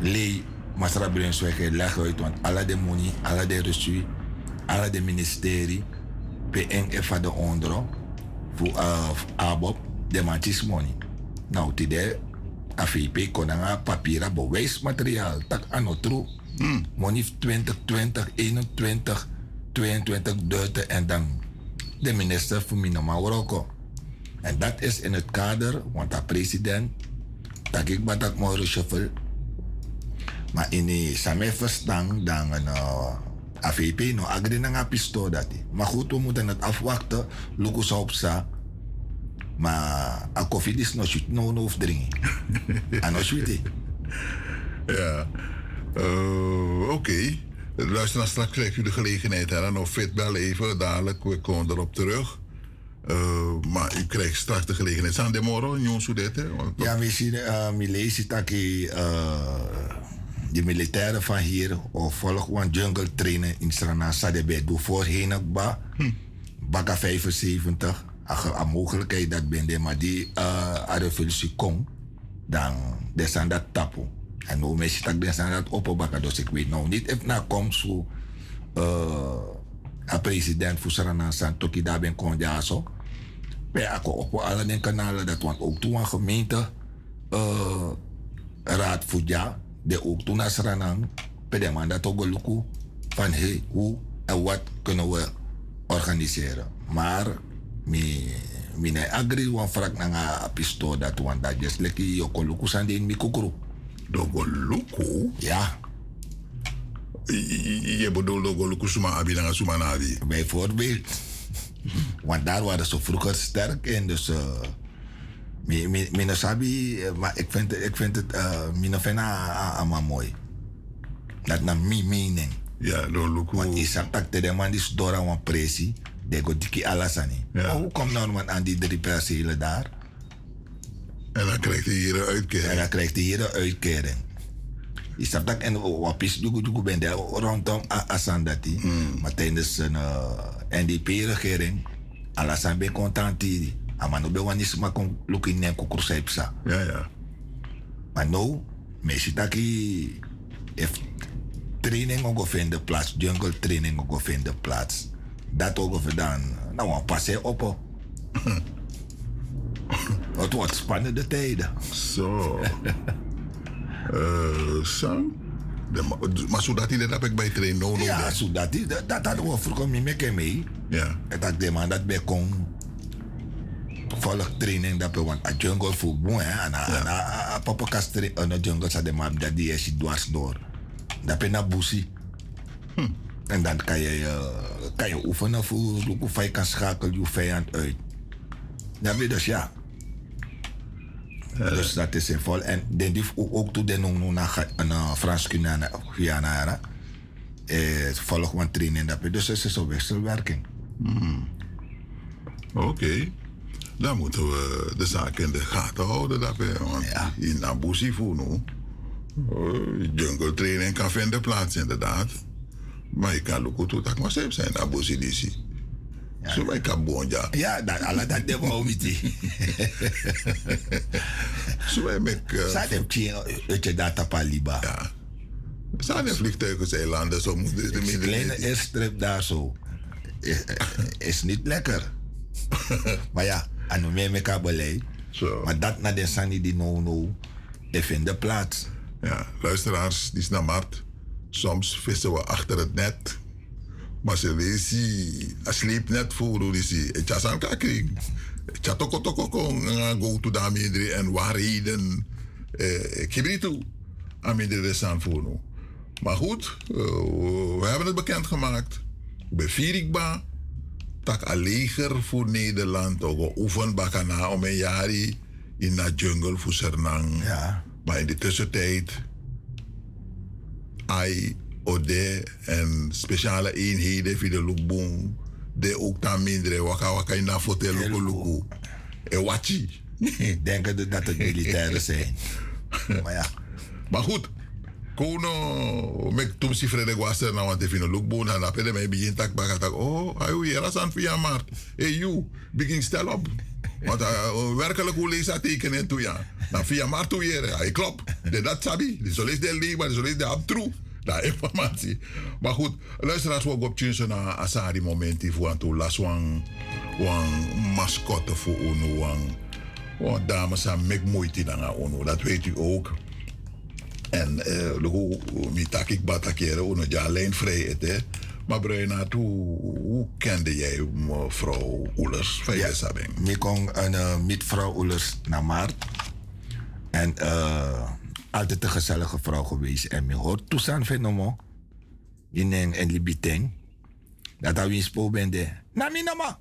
lei Masra Brunswijk leg uit want alle de money, alle de reçu, alle de ministerie, PNF de onder voor uh, ABOP de mantis money. Nou, tide AVP kon een papieren bewijsmateriaal tak aan true. Hmm. Money 2020, 21, 22 duiten en dan de minister van Minamawroko. En dat is in het kader, want de president, dat ik wat ik moet reshuffle. Maar in die samen dan een uh, AVP no agri na nga pisto dati. Maar goed, we moeten het afwachten. Lucas op sa. Maar a koffie is no shoot no no of drinken. En no shoot Ja. Uh, Oké. Okay. Luister straks krijgt u de gelegenheid. Hè? Nog fit bel even, dadelijk. We komen erop terug. Uh, maar u krijgt straks de gelegenheid. Zijn de morgen, Jon Soudette? Ja, we zien, uh, we lezen dat uh, de militairen van hier of volg jungle trainen in Strana Sadebe. Doe voorheen ook ba. Hm. Baka 75. Een mogelijkheid dat ben maar die uh, revolutie komt, dan zijn dat tapu. En nu mensen dat den zijn dat. Dus ik weet nou niet of na komt zo uh, een president voor Sarana Santoki daar ben kon ja zo. Maar ik op alle kanalen dat want ook toen een gemeente uh, raad voor ja, de ook toen man dat lukken van hey, hoe en wat kunnen we organiseren. Maar mi mi ne agri wan frak na nga pisto dat wan dat just leki yoko luku sande in mi kukuru. Dogo luku? Ja. Je bedoelt dogo luku suma abi na suma na abi? Bijvoorbeeld. Want daar waren ze vroeger sterk in, dus... Uh, mi, mi, mi sabi, maar ik vind, ik vind het, uh, mi vind ama mooi. Dat na mi mening. Ja, do luku. Want zegt dat de man is door aan pressie de go diki alasani. Ja. Hoe komt nou man aan die drie percelen daar? En dan krijgt hij hier een uitkering. En dan krijgt hij hier een uitkering. Je snapt dat en wat is du ben daar rondom Asandati. Mm. Maar tijdens een uh, NDP-regering, alasan ben content hier. Maar nu ben we niet maar kon lukken in kukursaipsa. Ja, ja. Maar nu, mensen dat if training ook vinden plaats, jungle training ook vinden plaats dat ook gedaan. Nou, een passeer op. Het wordt spannende tijden. Zo. uh, zo. Maar zodat hij dat heb ik bij train no, no Ja, zodat hij dat, dat hadden we vroeger mee mee. Ja. En dat de man dat bij kon. Volg training dat we want a jungle voor boe hè. En a papa kastri een jungle sa de man dat die is dwars door. Dat ben na busi. En dan kan je, uh, kan je oefenen voor hoe je kan schakelen je vijand uit. Dat weet dus ja. Uh, dus dat is in vol. En dan die ook toen de nog naar een Frans Guyana. Eh, volg een training. Dat dus het is een wisselwerking. Hmm. Oké. Okay. Dan moeten we de zaak in de gaten houden. Dat we, want ja. in Abusi voor nu. Uh, jungle training kan vinden plaats inderdaad. Maar ik kan ook toe dat maar zelf zijn naar Bosidisi. Ja. Zo ik kan bonja. Ja, dat alle dat de niet. Zo. Sa dem chien uit je data paliba. Ja. Er zijn in vliegtuigeilanden, zo moet de Die kleine airstrip daar zo. Is, is niet lekker. maar ja, aan me me kabelei. Maar dat na de sani die no no. De vinden plaats. Ja, luisteraars, die is naar Mart. Soms vissen we achter het net. Maar ze lezen, asleep net voor, die. Het is aan. Het is toko toko kong, go to daarmee en waarheden. Eh, toe. Aan de aan voor Maar goed, uh, we hebben het bekendgemaakt. Bij Virikba, tak a leger voor Nederland. Ook oefen bakana om een jaar in de jungle voor Sernang. Ja. Maar in de tussentijd, ai, ode en speciale eenheden voor de Lukbong. De ook dan minder, waka waka in de fotel luku luku. En wachi. Denken dat het militairen zijn. maar ja. Maar goed, kono mek tum si frede gwaster na want efino look bon na pede me begin tak baka tak. Oh ayu yera san via mart. Hey you begin stel op want uh, werkelijk hoe lees dat tekenen toe ja na via mart toe jere hij klop. De dat sabi de zo lees de li maar de zo lees de ab true da informatie. Maar goed luisteraars we op tjunsen na asari momenti voor aan toe las wan wan mascotte voor ono wan wan dames aan mek moeite dan ono dat weet u ook en uh, hoe mi takik batakere uno ja alleen vrij hè. Maar Bruina, hoe, kende jij mevrouw Oelers van ja, Sabing? Ik kon een uh, mevrouw Oelers naar Maart. En uh, altijd een gezellige vrouw geweest. En me hoort toestaan fenomeen. In en libiteng. Dat hij in spoor bende. Nami nama.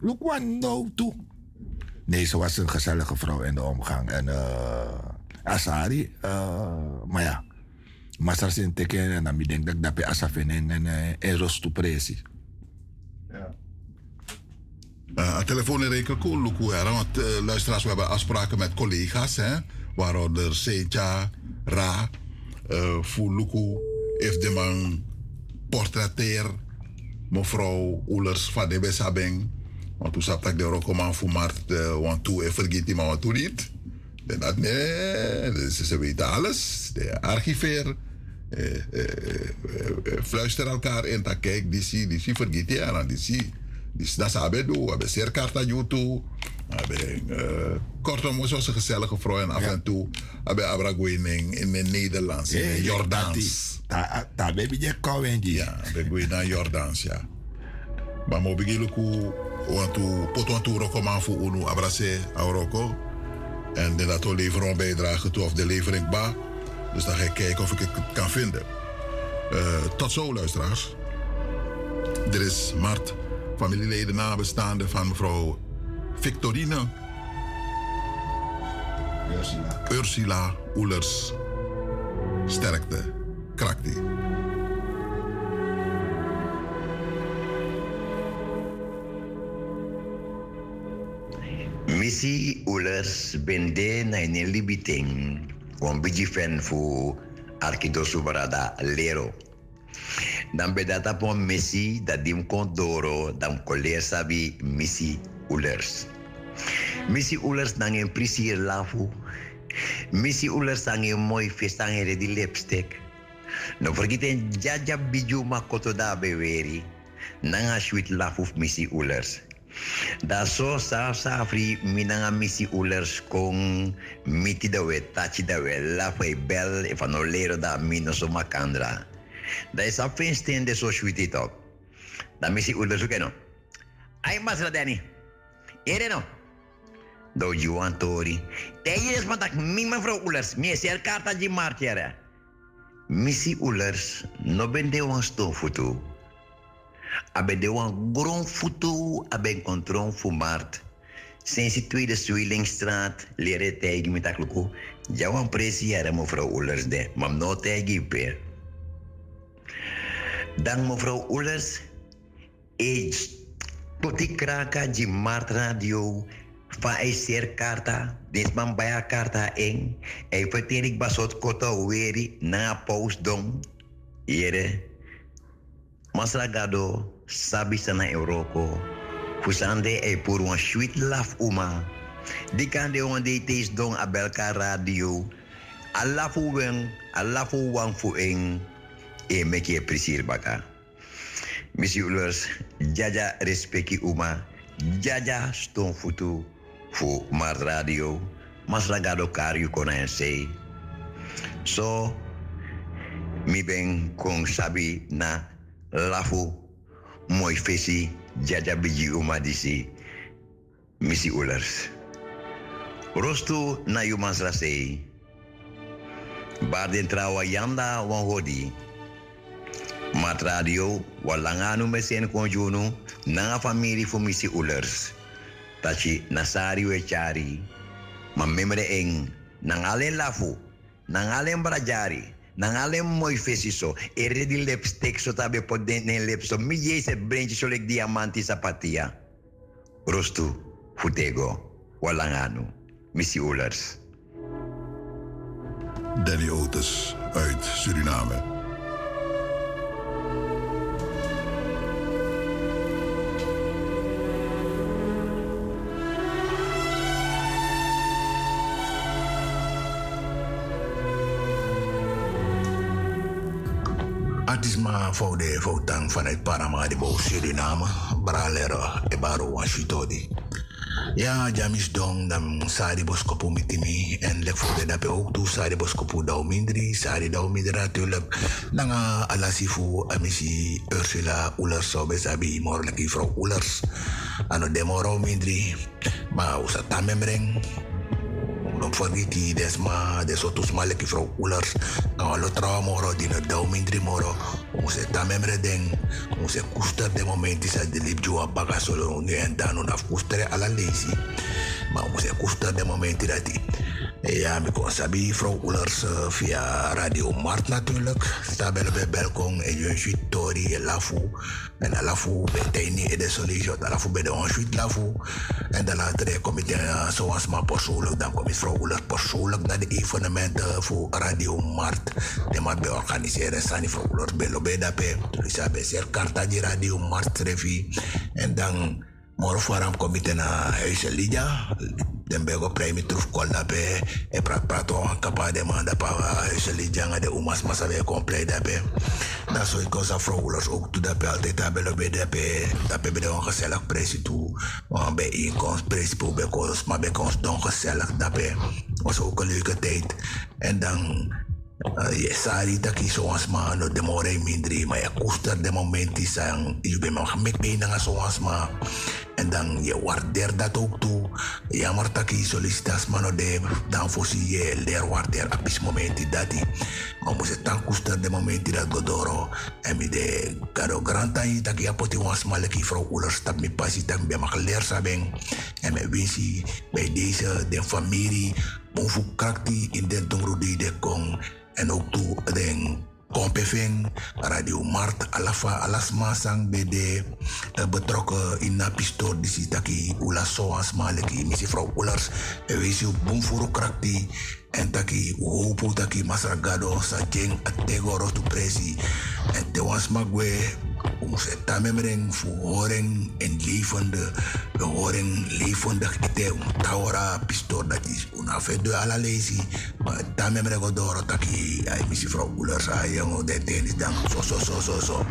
Look one no toe. Nee, ze was een gezellige vrouw in de omgang. En uh, Asari. Uh, maar ja, Masar sin teken en dan denk ik dat bij Asafin en, en, en Rostu Presi. Ja. Uh, telefoon en reken cool, Luku, want uh, luisteraars, we hebben afspraken met collega's, hè, waaronder Seja, Ra, uh, Fuluku, man portretteer mevrouw Oelers van de Besabeng. Want toen zat ik de rokoman voor Mart, want toen vergeet hij maar wat toen niet. En dat, nee, dus ze weten alles. De archiveer. Eh, eh, eh, fluister elkaar in. Dat kijk, die zie, die zie vergeet je aan. Die zie, die dat ze hebben doen. We hebben zeer karta YouTube. Kortom, we zijn gezellige vrouw en af en toe hebben Abraguining in het Nederlands, in het Jordaans. Daar ben je kouden. Ja, ben je naar Jordaans, ja. Maar mo begin ku want to pot to rokoman fu unu abrase auroko. En dat we leveren een bijdrage toe of de levering ba. Dus dan ga ik kijken of ik het kan vinden. Uh, tot zo, luisteraars. Er is Mart, familieleden nabestaande van mevrouw Victorine. Ursula. Ursula Oelers. Sterkte. Krakti. Missy Ullers bende na in libiting wan biji fen fu arkido subarada lero. Dan bedata pon Missy dat dim kon doro dan koleer sabi Missy Ullers. Missy Ullers nang en prisi lafu. Missy Ullers nang en mooi vis nang en di lipstick. No vergeten jaja biju makoto da beweri. Nanga sweet lafu Missy Ullers. Da so sa sa fri minanga misi ulers kong miti da we tachi da we la fai bel e fanno lero da mino so makandra. Da is a fin de so talk. Da misi ulers uke no. Ai masra dani. Ere no. Do Juan Tori. Te is matak mi mevrouw Ulers. Mi ser karta di martiere. Misi Ulers no bende wan stofutu. Abe de wan gron futu abe encontron fu mart. Sinds de tweede Zwillingstraat leren tegen met akluku. Ja wan presiëren mevrouw Oelers de, maar no tegen per. Dan mevrouw Oelers, age tot die kraka di mart radio van ei karta, dis man baya karta eng, ei verterik basot kota weri na post dong. Yere, Masragado sabi sa na Euroko. Fusande ay puro ang sweet laugh uma. Di kande on de dong abelka radio. Alafu wen alafu wang fu eng e meki e prisir baka. Misi ulers, jaja respeki uma, jaja ston futu fu mar radio, mas lagado kariu kona en sei. So, mi ben kong sabi na lafu moi fesi jaja biji uma disi misi ulers. Rostu na yumans rasei. Baden trawa yanda wan hodi. Mat radio walanganu mesen konjunu nanga famiri fu misi ulers. Tachi nasari we chari. Ma memre eng nang alen lafu, nang alen brajari, nang alen mooi fesi so. Ere di lipstick so tabe po den ne lip so. Mi jese brentje so lek diamanti sapatia. Rostu futego walanganu misi ulers. Danny Otis uit Suriname. Artisma foude foutang vanuit Paramaribo, Suriname, Bralero, Ebaro, Washitodi. Ja, jamis dong dam sari boskopu mitimi en lek voor de dape ook toe sari boskopu dau mindri, sari dau mindri natuurlijk. Nanga alasifu amisi Ursula Ullers so besabi mor leki vrouw Ullers. Ano demoro mindri, ma usa tamemreng. Don't forget desma, de sotus ma leki vrouw Ullers. Nou, lo trouw moro, mindri moro. Use tamemre deng, use kuster de momenti sa de lip jua baga solo nu en dan unaf kustere ala lazy. Maar use kuster de momenti dat. Ja, ik kon sabi vrouw Ullers uh, via Radio Mart natuurlijk. Stabele bij Belkong en je Tori en Lafu. En Lafu bij Tini en de Solution. De Lafu bij de Onsuit Lafu. En dan later kom ik uh, zoals maar persoonlijk. Dan kom ik vrouw Ullers persoonlijk naar de evenementen voor Radio Mart. De Mart bij organiseren. Sani vrouw Ullers bij Lobedape. Dus ik heb zeer karta die Radio Mart trefi. En dan... Moro faram komite na huise Lydia. Den bego premi truf kolda pe. E prat prato kapa de manda pa huise Lydia nga de umas masa we compleet dape. Dat soort cosa vrouwers ook toe dape altijd dape lo be dape. Dape be de ongezellig presi toe. Want bij inkomst presi po be kos. Maar bij ons don gezellig dape. Was ook een leuke tijd. En dan Uh, je sari taki zoals ma no de more mindri maar je koester de momenti sang je bent nog met me na zoals ma en dan je waardeer dat ook toe. Jammer taki solicitas ma no de dan voorzie je leer waardeer apis momenti dati maar moest het dan koester de momenti dat godoro en mi de kado granta yi taki apoti was ma leki vrouw oelers tak mi pasi tak mi mag leer sabeng en me winsi bij deze de familie Bonfu krakti in den dongrudi de kong en ook toe den Kompeving, Radio Mart, Alafa, Alasma Sang BD, uh, betrokken in na pistoor die sitaki ula soas maleki, misi vrouw Ullers, wees en taki hopo taki masragado sa jeng atego rotu presi, en te was magwe, om ze tamemreng voor horen en levende, we horen levendig ite om tawara pistoor dat is una fedo ala lazy, maar odoro taki, ay misi vrouw ay yang de tenis dan so so so so so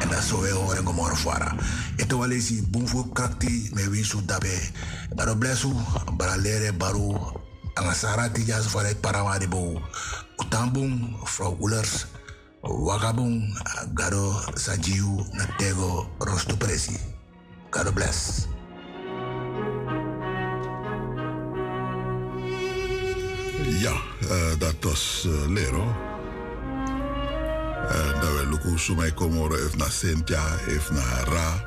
en dan zo weer horen gomor fara. Eto wale si bumfu krakti me win su dabe baro blesu bara lere baru anga sarati jas fare paramari bo utambung vrouw Ullers wakabung gado sajiu na tego rostu presi God bless Ja, uh, dat was uh, Lero. En dat we lukken zo mij komen even naar Cynthia, even naar Ra.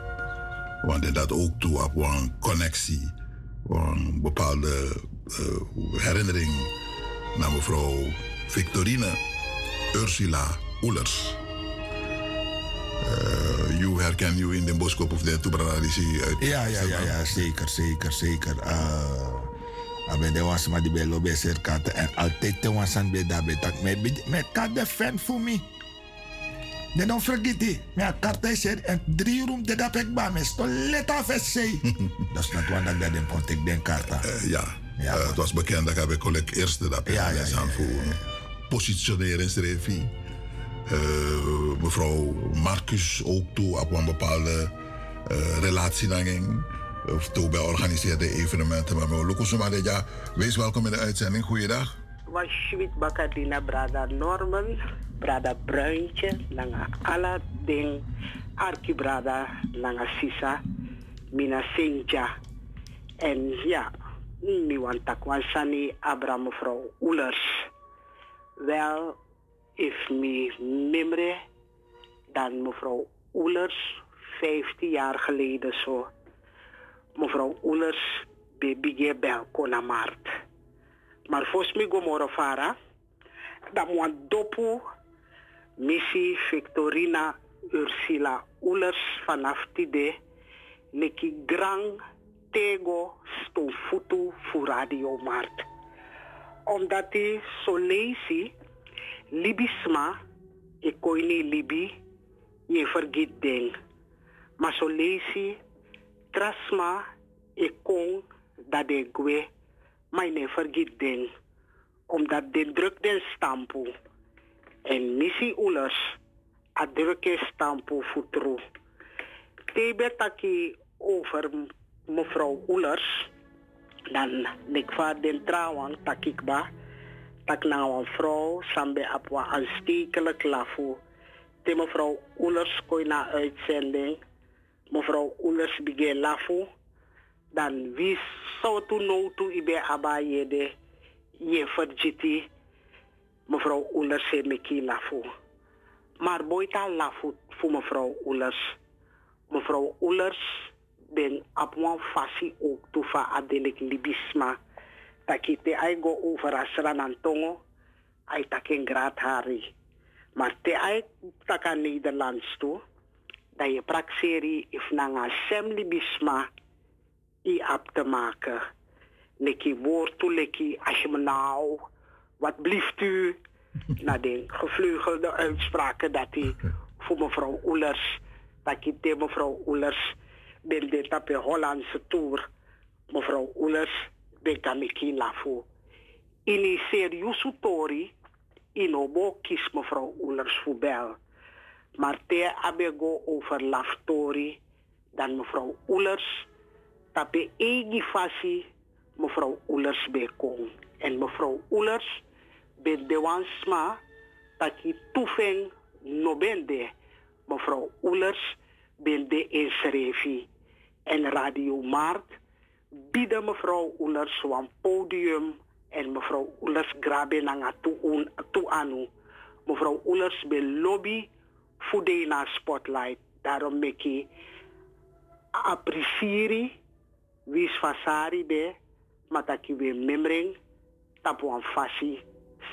Want dat ook toe op een connectie, een bepaalde herinnering naar mevrouw Victorine Ursula Oelers. Uh, you herken you in de boskop of de Tubralisi uit Ja, ja, ja, ja, zeker, zeker, zeker. Abe de was maar die bij lobe serkate en altijd te was aan bij daarbij tak met met kan de fan voor me. They don't forget it. Me karta is er en drie room de dat ik bij me. Sto let af es say. Dat is not one dat ik den karta. Uh, ja. Ja uh, het was bekend dat ik collega eerste dat ja, ja, ja, ja, voor. positioneren, schreef hij. Uh, mevrouw Marcus ook toe op een bepaalde uh, relatie Of toe bij organiseerde evenementen. Maar mevrouw ja, wees welkom in de uitzending. Goeiedag. Washwit Bakadina Brada Norman, Brada Bruintje, Langa Ala Ding, Arki Brada, Langa Sisa, Mina Sintja. En ja, want Sani Abra mevrouw Oelers. Wel, if me memory, dan mevrouw Oelers, 15 jaar geleden zo. Mevrouw Oelers, baby bel Konamart. Maar volgens mij gomoro fara, dat moet dopu, missie Victorina Ursula Oelers vanaf die neki grang tego futu fu radio mart. Omdat zo lazy, libisma, kon niet libi, je vergeet ding. Maar lazy, trasma, ik kon dat ik gwe, ding. Omdat de druk den stampo. En missie oelers, a drukke stampo futru. Tebe taki over mevrouw Oelers, dan ik vaar den trouwang tak ik nou vrouw, sambe apwa aanstekelijk lafu. Te mevrouw Oelers kooi na uitzending, mevrouw Oelers bige lafu, dan wie zou toen nou toe ibe aba jede, je verjiti, mevrouw Oelers he meki lafu. Maar boita lafu voor mevrouw Oelers. Mevrouw Oelers ben op een fasi ook toefa adelik libisma. Takite ai go over asran tongo, ai taken graad hari. Maar te ai taka Nederlands toe, dat je prakseri if nanga sem libisma i ap te maken. Neki woord toe leki, als je me nou, wat blieft u? Na de gevleugelde uitspraken dat hij voor mevrouw Oelers, dat ik mevrouw Oelers ben de tape Hollandse tour. Mevrouw Oelers, ben kamiki lafu. In serieuze tori, in obo kies mevrouw Oelers voor bel. Maar te abego over laftori, dan mevrouw Oelers, tape egi fasi, mevrouw Oelers bekong. En mevrouw Oelers, ben de wansma, taki toefeng no bende. Mevrouw Oelers, ben de inschrevi en Radio Maart bieden mevrouw Oelers een podium en mevrouw Oelers grabe nanga toe. Mevrouw Oelers be lobby voor de spotlight. Daarom mek ik appreciëren wie be, maar dat ik weer memring tapu een fasi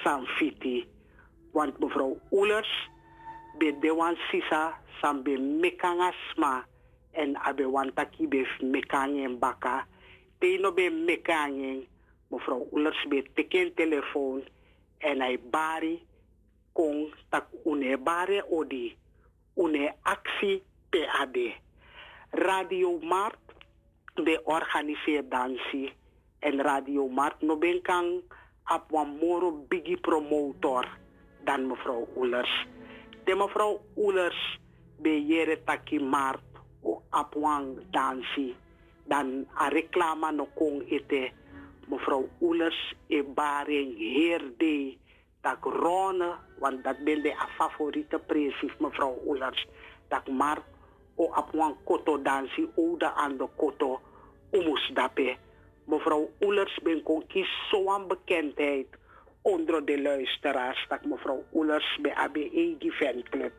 sanfiti. Want mevrouw Oelers be de wan sisa san be mekanga sma en abe wantaki be mekangen baka. Teno be mekangen, mevrouw Oelers be teken telefoon en hij bari kon tak une bare odi, une actie PAD. Radio Mart de organiseer dansie en Radio Mart no ben kan wan moro bigi promotor dan mevrouw Oelers. De mevrouw Oelers be jere taki Mart o apwang dansi dan a reclama no kong ite mevrouw Oelers e baring heerde dat Rone, want dat ben de favoriete precies mevrouw Oelers, dat maar o koto dansi ouda aan de koto umus dape. Mevrouw Oelers ben kon kies zo'n bekendheid onder de luisteraars dat mevrouw Oelers bij ABE Fanclub.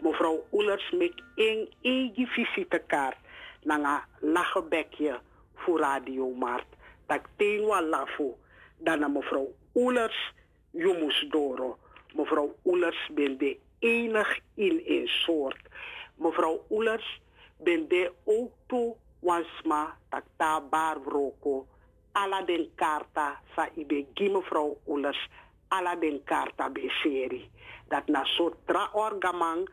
Mevrouw Oelers met een eigen visitekaart naar lachenbekje voor Radio Mart. Dat teen wa lafo. Dan mevrouw Oelers, jongens doro. Mevrouw Oelers ben de enig in een soort. Mevrouw Oelers ben de toe wansma tak ta bar vroko ala den karta sa ibe gi mevrouw Oelers ala den karta be seri. Dat na so tra orgamang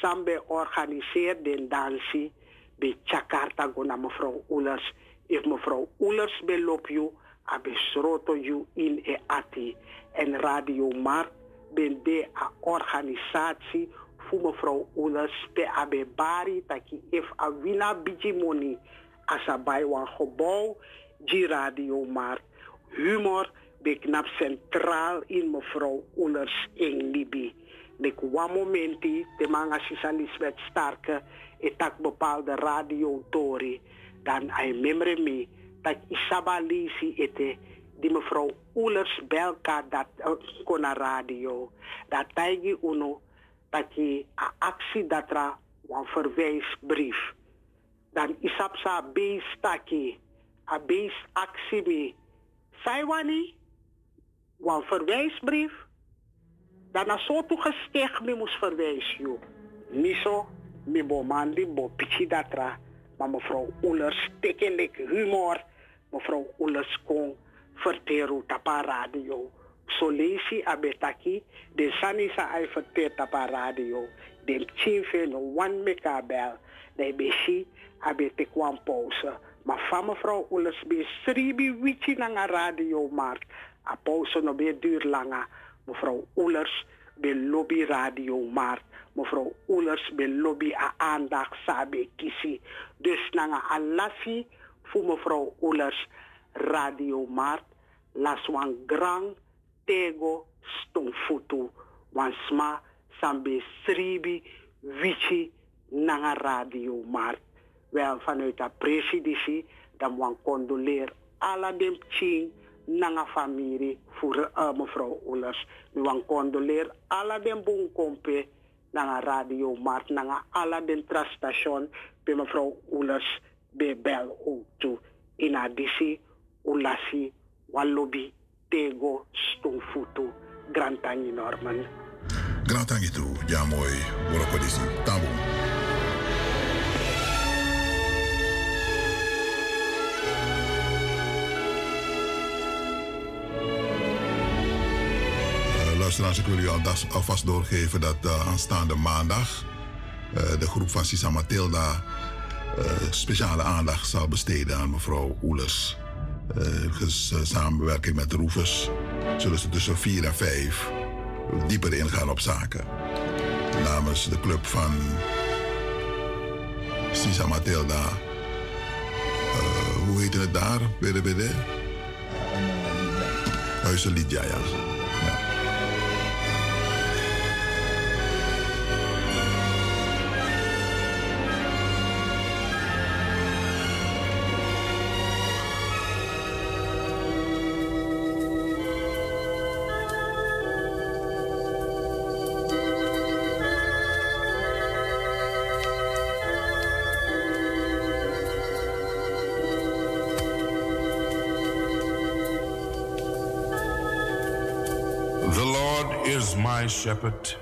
sambe organiseer den dansi be chakarta go na mevrouw Oelers. If mevrouw Oelers belop you, abe sroto you in e ati. En Radio Mart ben de a organisatie voor mevrouw Oelers pe abe bari taki if a wina biji money asa bij wan gebouw die radio maar humor beknap centraal in mevrouw Oelers in Libi. Nek one momenti de manga sisa Lisbeth Starke etak bepaalde radio tori dan ai memre me dat isaba lisi ete die mevrouw Oelers belka dat uh, kona radio. Dat taigi uno dat je a actie datra wan verwijsbrief. Dan isap sa base taki a actie me sai wani wan verwijsbrief dan na so tu gesticht me moest verwijs yo miso mi bo mandi bo pichi datra maar mevrouw Oelers tekelijk humor. Mevrouw Oelers kon verteru tapa radio solesi abetaki de sanisa ay verteer tapa radio dem chinfe no one mekabel de beshi abete kwam pauze maar van mevrouw Oelers be sribi wichi nanga radio markt a pauze no duur langa mevrouw Oelers be lobby radio markt mevrouw Oelers be lobby a aandacht sabe kisi dus nanga alasi voor mevrouw Oelers radio markt las wan grang tego stonfutu wan sma sambe sribi wichi nanga radio markt wel vanuit de presidentie dan wan condoleer alla dem ching nanga familie voor uh, mevrouw Oelers. We wan condoleer alla dem bonkompe nanga radio markt nanga alla den trastation bij mevrouw Oelers bij bel ook toe. In additie, Ulasi, Wallobi, Tego, Stonfutu, Grantangi Norman. Grantangi toe, ja mooi, Worokodisi, tabu. Luisteraars, ik wil u alvast doorgeven dat uh, aanstaande maandag uh, de groep van Sisa Matilda uh, speciale aandacht zal besteden aan mevrouw Oelers. Samenwerking met Roefers zullen ze tussen 4 en 5 dieper ingaan op zaken. Namens de club van Sisa Matilda. hoe heet het daar? Bidde? Huizen Lydia, ja. Shepherd,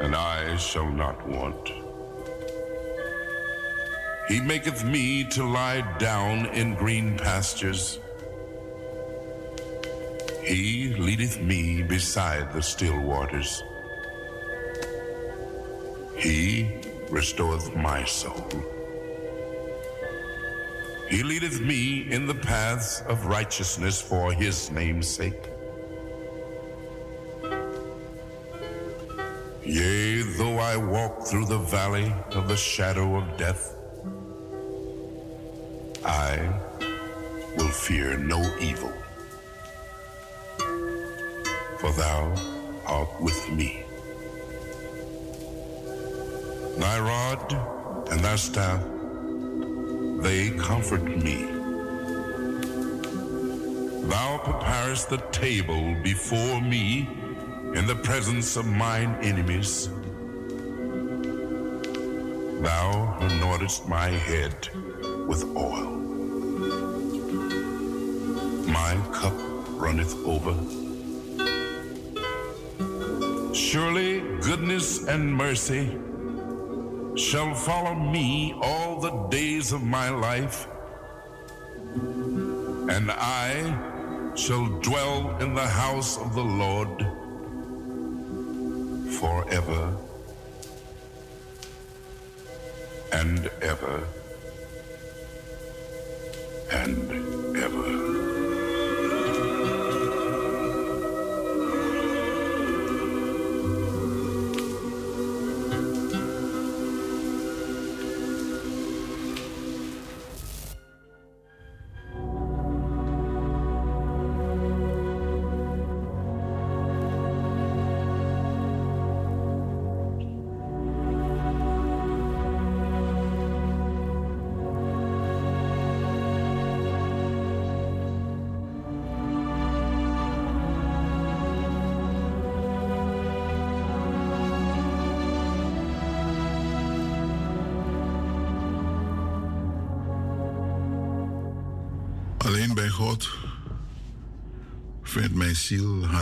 and I shall not want. He maketh me to lie down in green pastures. He leadeth me beside the still waters. He restoreth my soul. He leadeth me in the paths of righteousness for his name's sake. Yea, though I walk through the valley of the shadow of death, I will fear no evil, for thou art with me. Thy rod and thy staff, they comfort me. Thou preparest the table before me in the presence of mine enemies. Thou anointest my head with oil. My cup runneth over. Surely goodness and mercy shall follow me all the days of my life, and I shall dwell in the house of the Lord forever and ever and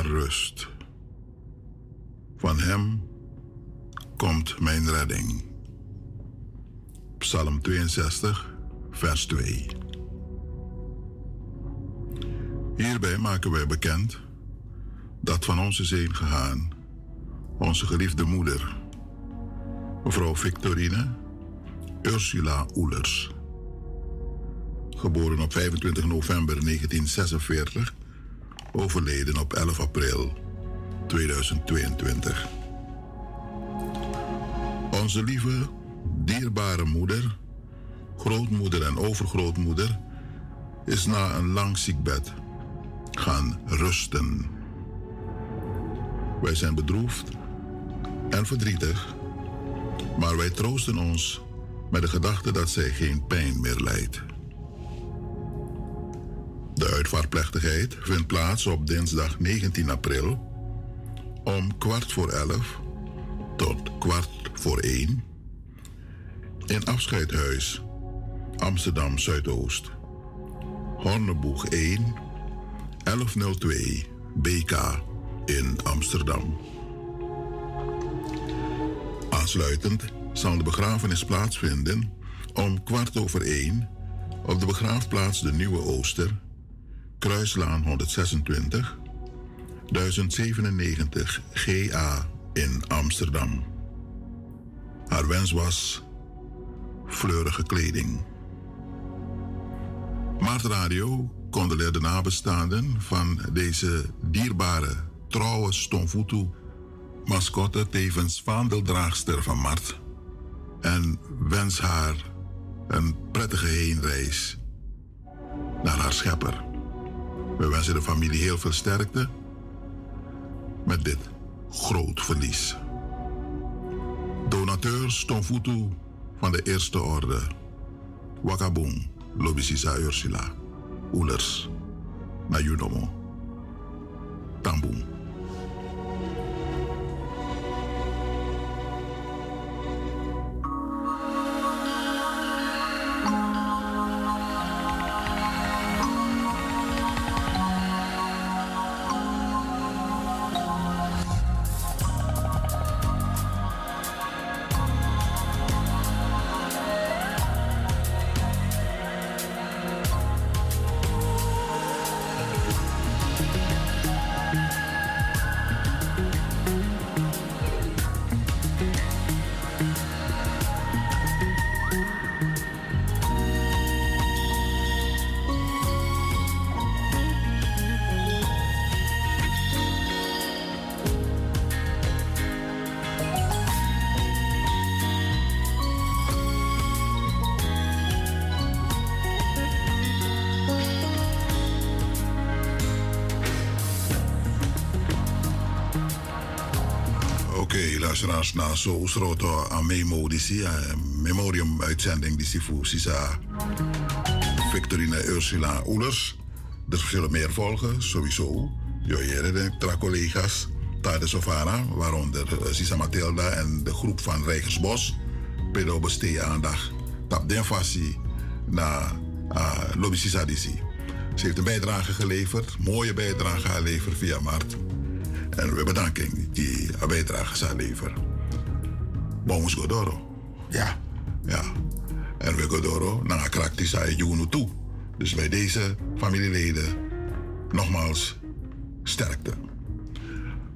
rust. Van Hem komt mijn redding. Psalm 62, vers 2. Hierbij maken wij bekend dat van ons is heen gegaan onze geliefde moeder, mevrouw Victorine Ursula Oelers. Geboren op 25 november 1946, overleden op 11 april 2022. Onze lieve, dierbare moeder, grootmoeder en overgrootmoeder is na een lang ziekbed gaan rusten. Wij zijn bedroefd en verdrietig, maar wij troosten ons met de gedachte dat zij geen pijn meer lijdt. De uitvaartplechtigheid vindt plaats op dinsdag 19 april om kwart voor elf tot kwart voor één in Afscheidhuis, Amsterdam Zuidoost. Horneboeg 1, 1102 BK in Amsterdam. Aansluitend zal de begrafenis plaatsvinden om kwart over één op de begraafplaats De Nieuwe Ooster, Kruislaan 126, 1097 GA in Amsterdam. Haar wens was fleurige kleding. Maart Radio condoleert de nabestaanden van deze dierbare, trouwe Stomfutu, mascotte tevens vaandeldraagster van Mart, en wens haar een prettige heenreis naar haar schepper. We wensen de familie heel veel sterkte. Met dit groot verlies. Donateur Stomfutu van de Eerste Orde, Wakabung, Lobisisa Ursula, Oelers, Nayunomo, Tambung. Na zo sroto aan memo disi, memorium uitzending disi voor Sisa Victorine Ursula Oelers. Er zullen meer volgen, sowieso. Joyere, de collega's, Tade Sofara, waaronder eh, Sisa Matilda en de groep van Rijgersbos. Pedo besteden aandacht. Tap den naar Lobby Sisa disi. Ze heeft een bijdrage geleverd, mooie bijdrage geleverd via Mart. En we bedanken die bijdrage zal leveren. Bomus Godoro. Ja. Ja. En we Godoro naar Kraktisa Junu toe. Dus bij deze familieleden nogmaals sterkte.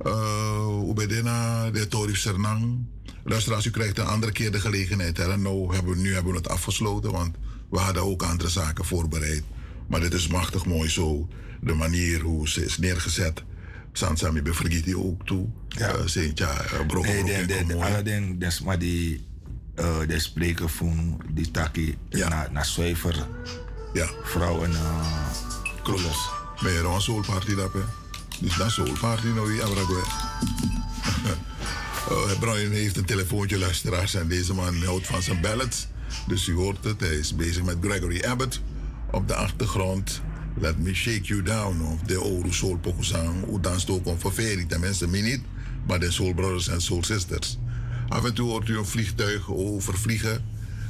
Uh, Ubedena de Torif Sernang. Luisteraars, u krijgt een andere keer de gelegenheid. Hè? Nou hebben we, nu hebben we het afgesloten, want we hadden ook andere zaken voorbereid. Maar dit is machtig mooi zo. De manier hoe ze is neergezet. Sansami die ook toe. Ja. Uh, Sintja, uh, Nee, de, de, de, alle dingen, dat is maar die, uh, de spreken van die taki ja. naar na zuiver. Ja. Vrouwen, uh. Ben je een soul party dat hè? Dus dat soul party nou wie abra uh, Brian heeft een telefoontje luisteraars en deze man houdt van zijn ballads. Dus u hoort het, hij is bezig met Gregory Abbott op de achtergrond. Let Me Shake You Down of de Oru Soul Pokusang. Hoe danst ook om ververing, tenminste mij niet, maar de Soul Brothers en Soul Sisters. Af en toe hoort u een vliegtuig overvliegen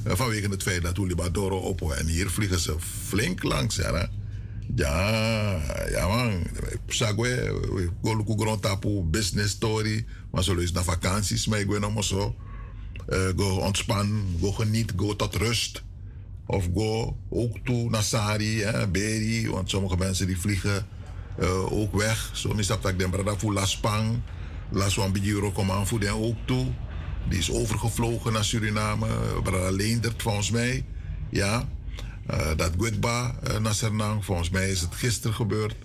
vanwege het feit dat Ulibadoro op en hier vliegen ze flink langs. Ja, ja man. Sagwe, we go luku grond tapu business story. Maar zo is naar vakanties, maar ik ben nog zo. Uh, go ontspan, go geniet, go tot rust. Of go ook toe naar Sari, Beri. Want sommige mensen die vliegen uh, ook weg. Zo is dat ik denk dat voor Laspang. Laswan Bijiro kom aan voor den ook toe. Die is overgevlogen naar Suriname. Brada Leendert volgens mij. Ja. Uh, dat Gwitba uh, naar Sernang. Volgens mij is het gisteren gebeurd.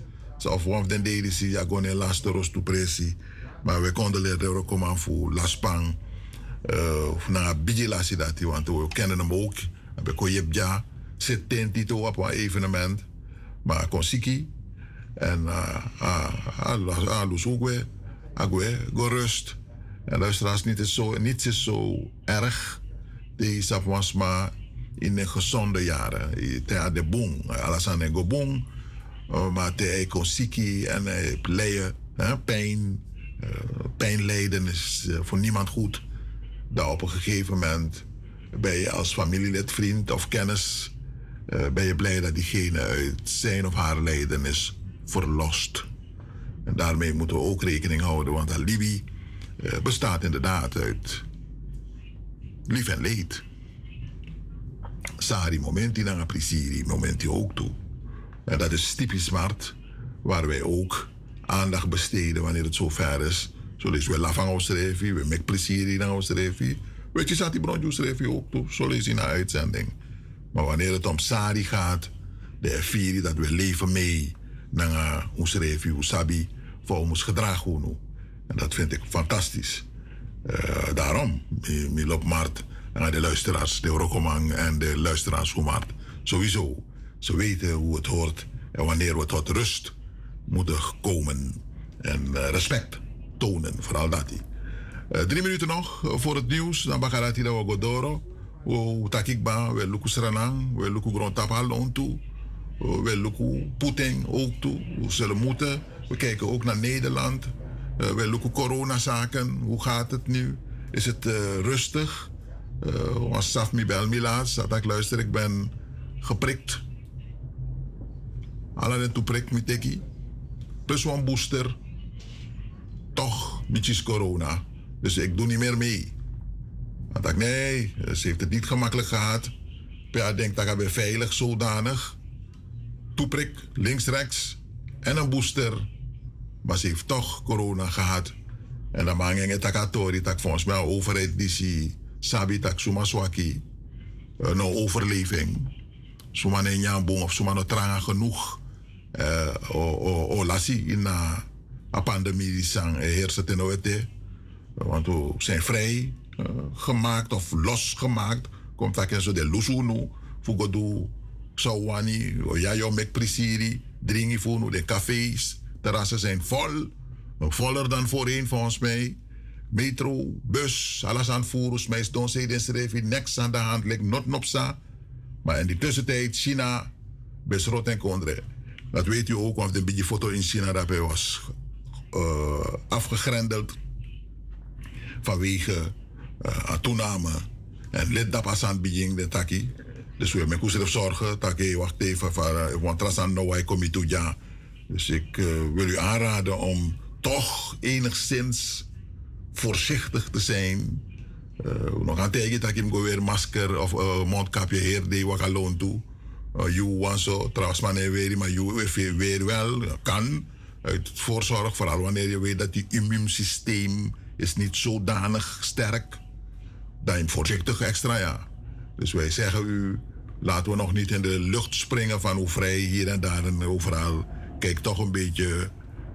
Of one of den deden ja gewoon in laatste roos pressie. Maar we konden leren komen aan voor Laspang. Uh, naar Bijilasi dat want we kennen hem ook. We kon ja zit tentito op een evenement. Maar kon siki. En ook weer. Agwe, go rust. En luisteraars, niet is zo, niets is zo erg. Deze maar in de gezonde jaren. Te de boom. De go boom. Uh, maar te kon siki en pleien. Pijn. Uh, pijn lijden is voor niemand goed. Dat op een gegeven moment ben je als familielid, vriend of kennis... Uh, ben je blij dat diegene uit zijn of haar lijden is verlost. En daarmee moeten we ook rekening houden, want alibi uh, bestaat inderdaad uit lief en leed. Sari momenti dan appreciëri momenti ook toe. En dat is typisch smart, waar wij ook aandacht besteden wanneer het zover is. Zo is we lafang ausrevi, we mek plezier dan ausrevi. Weet je, zat die bronjuus ook toe. Zo lees je naar uitzending. Maar wanneer het om Sari gaat, de ervaring dat we leven mee naar ons review sabi voor ons gedrag En dat vind ik fantastisch. Uh, daarom, mi lop Mart naar de luisteraars, de Rokomang en de luisteraars van Mart. Sowieso, ze weten hoe het hoort en wanneer we tot rust moeten komen. En respect tonen, vooral dat. Uh, drie minuten nog voor het nieuws. Dan bagarati dat we godoro. We takikba, we luku sranang, we luku grond tapal toe. We lukken Poetin ook toe. We zullen moeten. We kijken ook naar Nederland. We lukken coronazaken. Hoe gaat het nu? Is het rustig? Uh, Saf mi bel mi dat ik luister, ik ben geprikt. Alle toe prik mi teki. Plus een booster. Toch, beetje corona. Dus ik doe niet meer mee. Dan dacht nee, ze heeft het niet gemakkelijk gehad. Ja, denk dat ik ben veilig zodanig toeprik, links, rechts en een booster. Maar ze heeft toch corona gehad. En dan maak ik takatori, tak volgens mij overheid die si sabi tak suma swaki. Uh, no overleving. Suma ne nyambong of suma no tranga genoeg. Uh, o, lasi in a, a pandemie die sang heerst in. Want we zijn vrij uh, gemaakt of losgemaakt. Komt dat zo de lusunu. Fugodu Sawani, Oyayo met Prisiri, drinken voor de cafés. Terrassen zijn vol, voller dan voorheen volgens mij. Metro, bus, alles aan voeren, mij se schrijven, niks aan de hand, lijkt not nopsa. Maar in die tussentijd, China, besrot en kondre. Dat weet u ook, want een beetje foto in China dat hij was uh, afgegrendeld vanwege uh, toename. En lid dat pas aan het de taki. Dus we hebben zorgen dat ik wacht even, want er is aan nou kom toe ja. Dus ik uh, wil u aanraden om toch enigszins voorzichtig te zijn. Uh, nog aan tegen dat ik weer masker of uh, mondkapje heer die wat alone toe. You want zo, trouwens maar weer, maar you weer, wel kan. Uit voorzorg, vooral wanneer je weet dat je immuunsysteem is niet zodanig sterk. Dan voorzichtig extra ja. Dus wij zeggen u, laten we nog niet in de lucht springen van hoe vrij hier en daar en overal. Kijk toch een beetje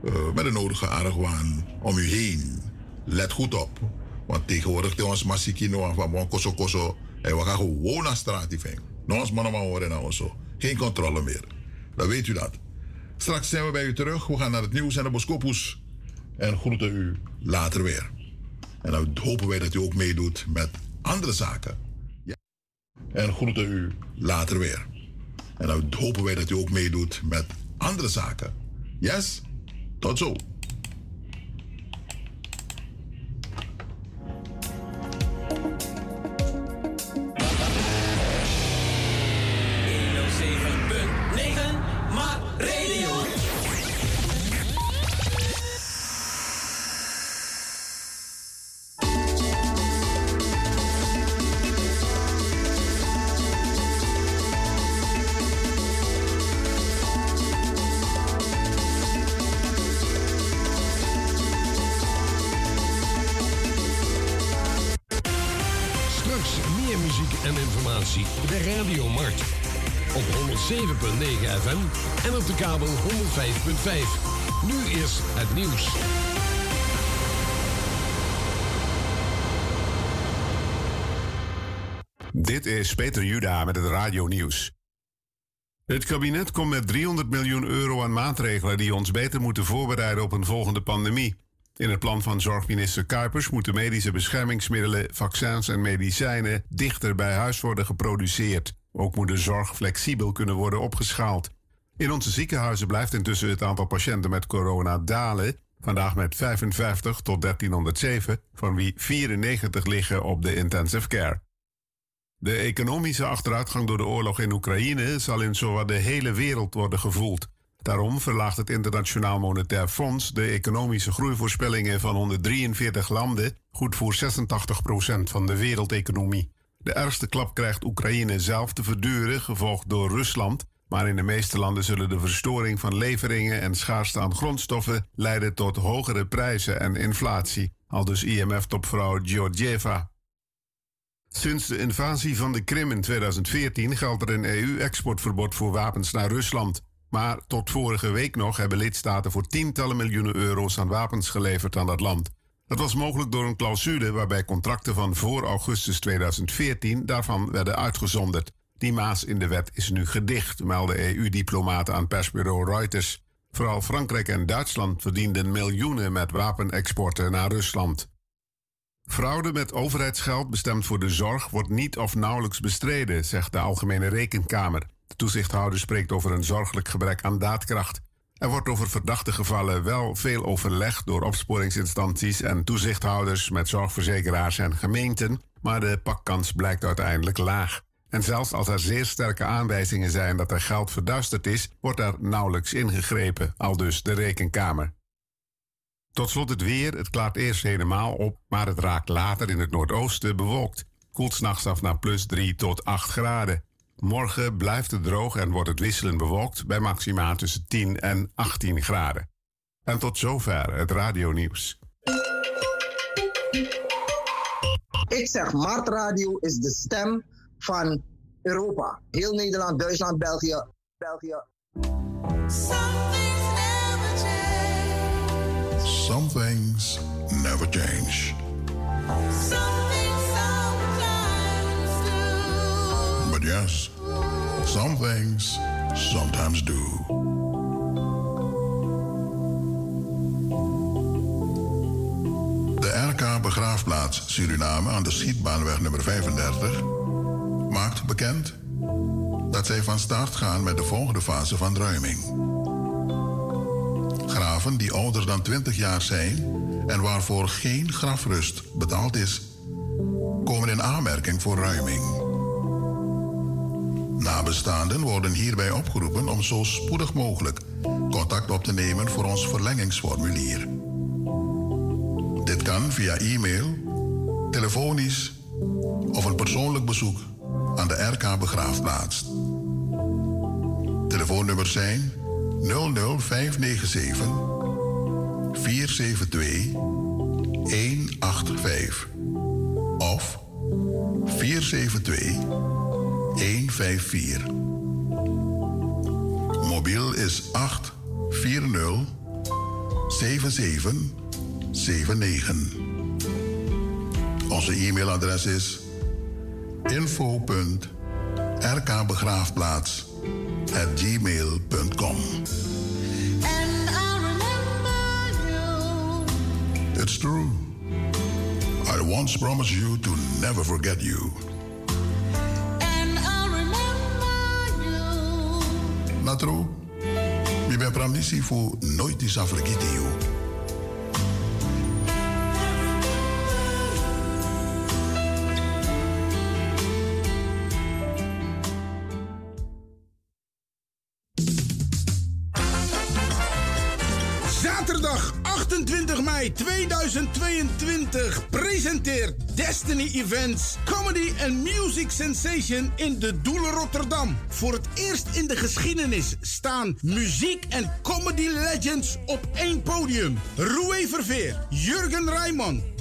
uh, met de nodige argwaan om u heen. Let goed op. Want tegenwoordig te ons masiki no van koso koso. En we gaan gewoon naar straat die ving. Nou ons mannen horen nou zo. Geen controle meer. Dan weet u dat. Straks zijn we bij u terug. We gaan naar het nieuws en de boskopus. En groeten u later weer. En dan hopen wij dat u ook meedoet met andere zaken. En groeten u later weer. En dan hopen wij dat u ook meedoet met andere zaken. Yes? Tot zo. En op de kabel 105.5. Nu is het nieuws. Dit is Peter Juda met het Radio Nieuws. Het kabinet komt met 300 miljoen euro aan maatregelen die ons beter moeten voorbereiden op een volgende pandemie. In het plan van zorgminister Kuipers moeten medische beschermingsmiddelen, vaccins en medicijnen dichter bij huis worden geproduceerd. Ook moet de zorg flexibel kunnen worden opgeschaald. In onze ziekenhuizen blijft intussen het aantal patiënten met corona dalen. Vandaag met 55 tot 1307, van wie 94 liggen op de intensive care. De economische achteruitgang door de oorlog in Oekraïne zal in zowat de hele wereld worden gevoeld. Daarom verlaagt het Internationaal Monetair Fonds de economische groeivoorspellingen van 143 landen, goed voor 86% van de wereldeconomie. De ergste klap krijgt Oekraïne zelf te verduren, gevolgd door Rusland. Maar in de meeste landen zullen de verstoring van leveringen en schaarste aan grondstoffen leiden tot hogere prijzen en inflatie, aldus IMF-topvrouw Georgieva. Sinds de invasie van de Krim in 2014 geldt er een EU-exportverbod voor wapens naar Rusland. Maar tot vorige week nog hebben lidstaten voor tientallen miljoenen euro's aan wapens geleverd aan dat land. Dat was mogelijk door een clausule waarbij contracten van voor augustus 2014 daarvan werden uitgezonderd. Die maas in de wet is nu gedicht, melden EU-diplomaten aan persbureau Reuters. Vooral Frankrijk en Duitsland verdienden miljoenen met wapenexporten naar Rusland. Fraude met overheidsgeld bestemd voor de zorg wordt niet of nauwelijks bestreden, zegt de Algemene Rekenkamer. De toezichthouder spreekt over een zorgelijk gebrek aan daadkracht. Er wordt over verdachte gevallen wel veel overleg door opsporingsinstanties en toezichthouders met zorgverzekeraars en gemeenten, maar de pakkans blijkt uiteindelijk laag. En zelfs als er zeer sterke aanwijzingen zijn dat er geld verduisterd is, wordt er nauwelijks ingegrepen, al dus de rekenkamer. Tot slot het weer. Het klaart eerst helemaal op, maar het raakt later in het noordoosten bewolkt. Koelt s'nachts af naar plus 3 tot 8 graden. Morgen blijft het droog en wordt het wisselend bewolkt bij maxima tussen 10 en 18 graden. En tot zover het radionieuws. Ik zeg, Mart Radio is de stem van Europa. Heel Nederland, Duitsland, België. België. Some things never change. But yes, some things sometimes do. De RK Begraafplaats Suriname aan de Schietbaanweg nummer 35 maakt bekend dat zij van start gaan met de volgende fase van ruiming. Graven die ouder dan 20 jaar zijn en waarvoor geen grafrust betaald is, komen in aanmerking voor ruiming. Nabestaanden worden hierbij opgeroepen om zo spoedig mogelijk contact op te nemen voor ons verlengingsformulier. Dit kan via e-mail, telefonisch of een persoonlijk bezoek aan de RK Begraafplaats. Telefoonnummers zijn 00597 472 185 of 472 154. Mobiel is 840 7779. Onze e-mailadres is info.rkbegraafplaats at gmail.com. It's true. I once promised you to never forget you. Natro, mi ben pramnisi fu nooit is. Zaterdag 28 mei 2022 presenteert Destiny Events Comedy and Music Sensation in de Doelen Rotterdam. Voor het eerst in de geschiedenis staan muziek en comedy legends op één podium. Roué Verveer, Jurgen Rijman,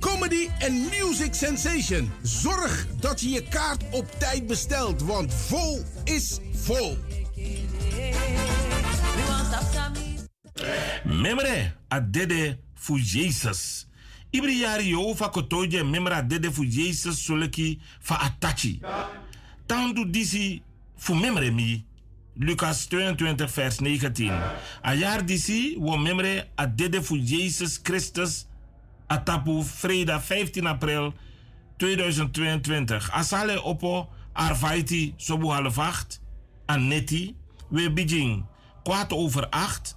Comedy and Music Sensation. Zorg dat je je kaart op tijd bestelt, want vol is vol. Memre a dede fu Jesus. Ibri yari yo fa kotoje memra dede fu Jesus soleki fa atachi. Tandu disi fu memre mi. Lucas 22 vers 19. A jaar disi wo memre a dede fu Jesus Christus atapu vrijdag 15 april 2022. Asale opo arvaiti sobu half acht. Anetti. We bijing kwart over acht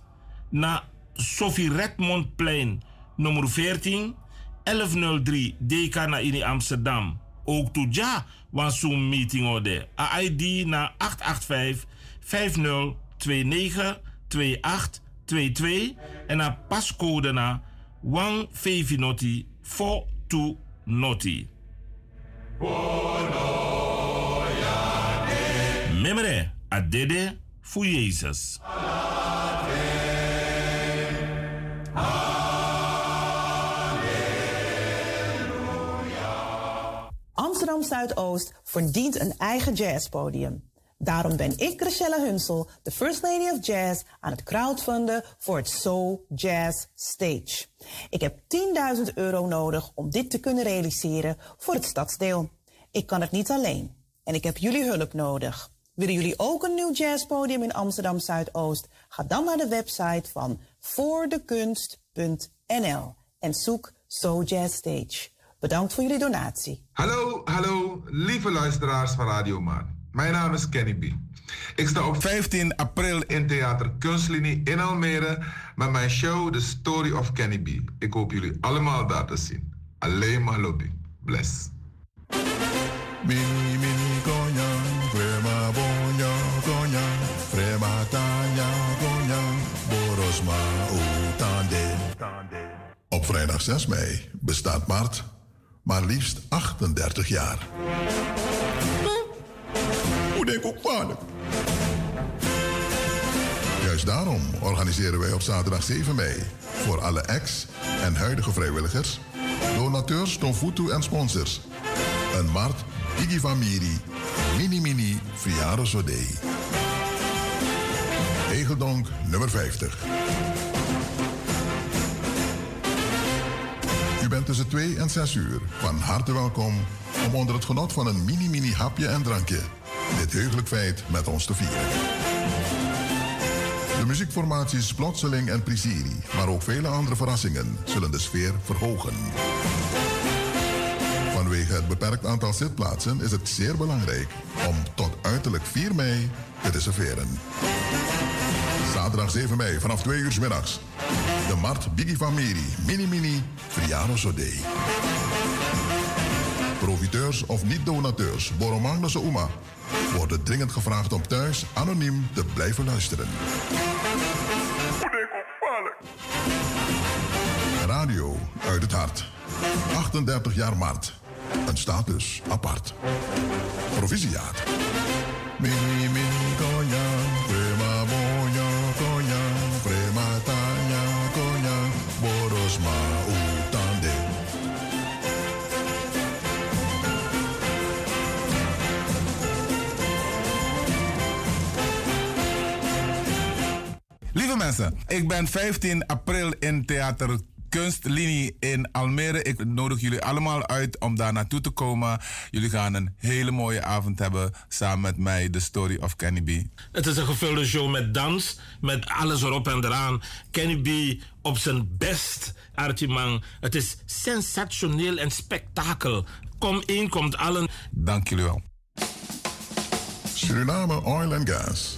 na Sophie Redmondplein nummer 14 1103 DK na in Amsterdam. Ook toe ja, was zo'n meeting. A ID na 885 5029 2822 en a pascode na 1 Noti 42 Noti. Memere, a dede voor Jezus. Amsterdam Zuidoost verdient een eigen jazzpodium. Daarom ben ik, Rachelle Hunsel, de First Lady of Jazz, aan het crowdfunden voor het Soul Jazz Stage. Ik heb 10.000 euro nodig om dit te kunnen realiseren voor het stadsdeel. Ik kan het niet alleen en ik heb jullie hulp nodig. Willen jullie ook een nieuw jazzpodium in Amsterdam Zuidoost? Ga dan naar de website van voordekunst.nl en zoek Soul Jazz Stage. Bedankt voor jullie donatie. Hallo, hallo, lieve luisteraars van Radio Maan. Mijn naam is Kenny B. Ik sta op 15 april in Theater Kunstlinie in Almere met mijn show The Story of Kenny B. Ik hoop jullie allemaal daar te zien. Alleen maar lobby. Bless. Frema, frema. Op vrijdag 6 mei bestaat Mart maar liefst 38 jaar. Denk ook? Juist daarom organiseren wij op zaterdag 7 mei voor alle ex- en huidige vrijwilligers, donateurs, Tonfutu en sponsors een Mart Iggy Famiri Mini Mini Sodei. Egeldonk nummer 50. U bent tussen 2 en 6 uur van harte welkom om onder het genot van een mini-mini hapje en drankje dit heugelijk feit met ons te vieren. De muziekformaties Plotseling en Prisiri, maar ook vele andere verrassingen zullen de sfeer verhogen. Vanwege het beperkt aantal zitplaatsen is het zeer belangrijk om tot uiterlijk 4 mei te reserveren. Zaterdag 7 mei vanaf 2 uur middags. De Mart Biggie van Miri, Mini Mini, Friano Sodé. Profiteurs of niet-donateurs, Boromang de Uma, worden dringend gevraagd om thuis anoniem te blijven luisteren. Radio uit het hart. 38 jaar maart. Een status apart. Provisiaat. Mensen, ik ben 15 april in Theater Kunstlinie in Almere. Ik nodig jullie allemaal uit om daar naartoe te komen. Jullie gaan een hele mooie avond hebben samen met mij, The Story of Kenny B. Het is een gevulde show met dans, met alles erop en eraan. Kenny B op zijn best, Archimang. Het is sensationeel en spektakel. Kom één, komt allen. Dank jullie wel. Suriname Oil and Gas.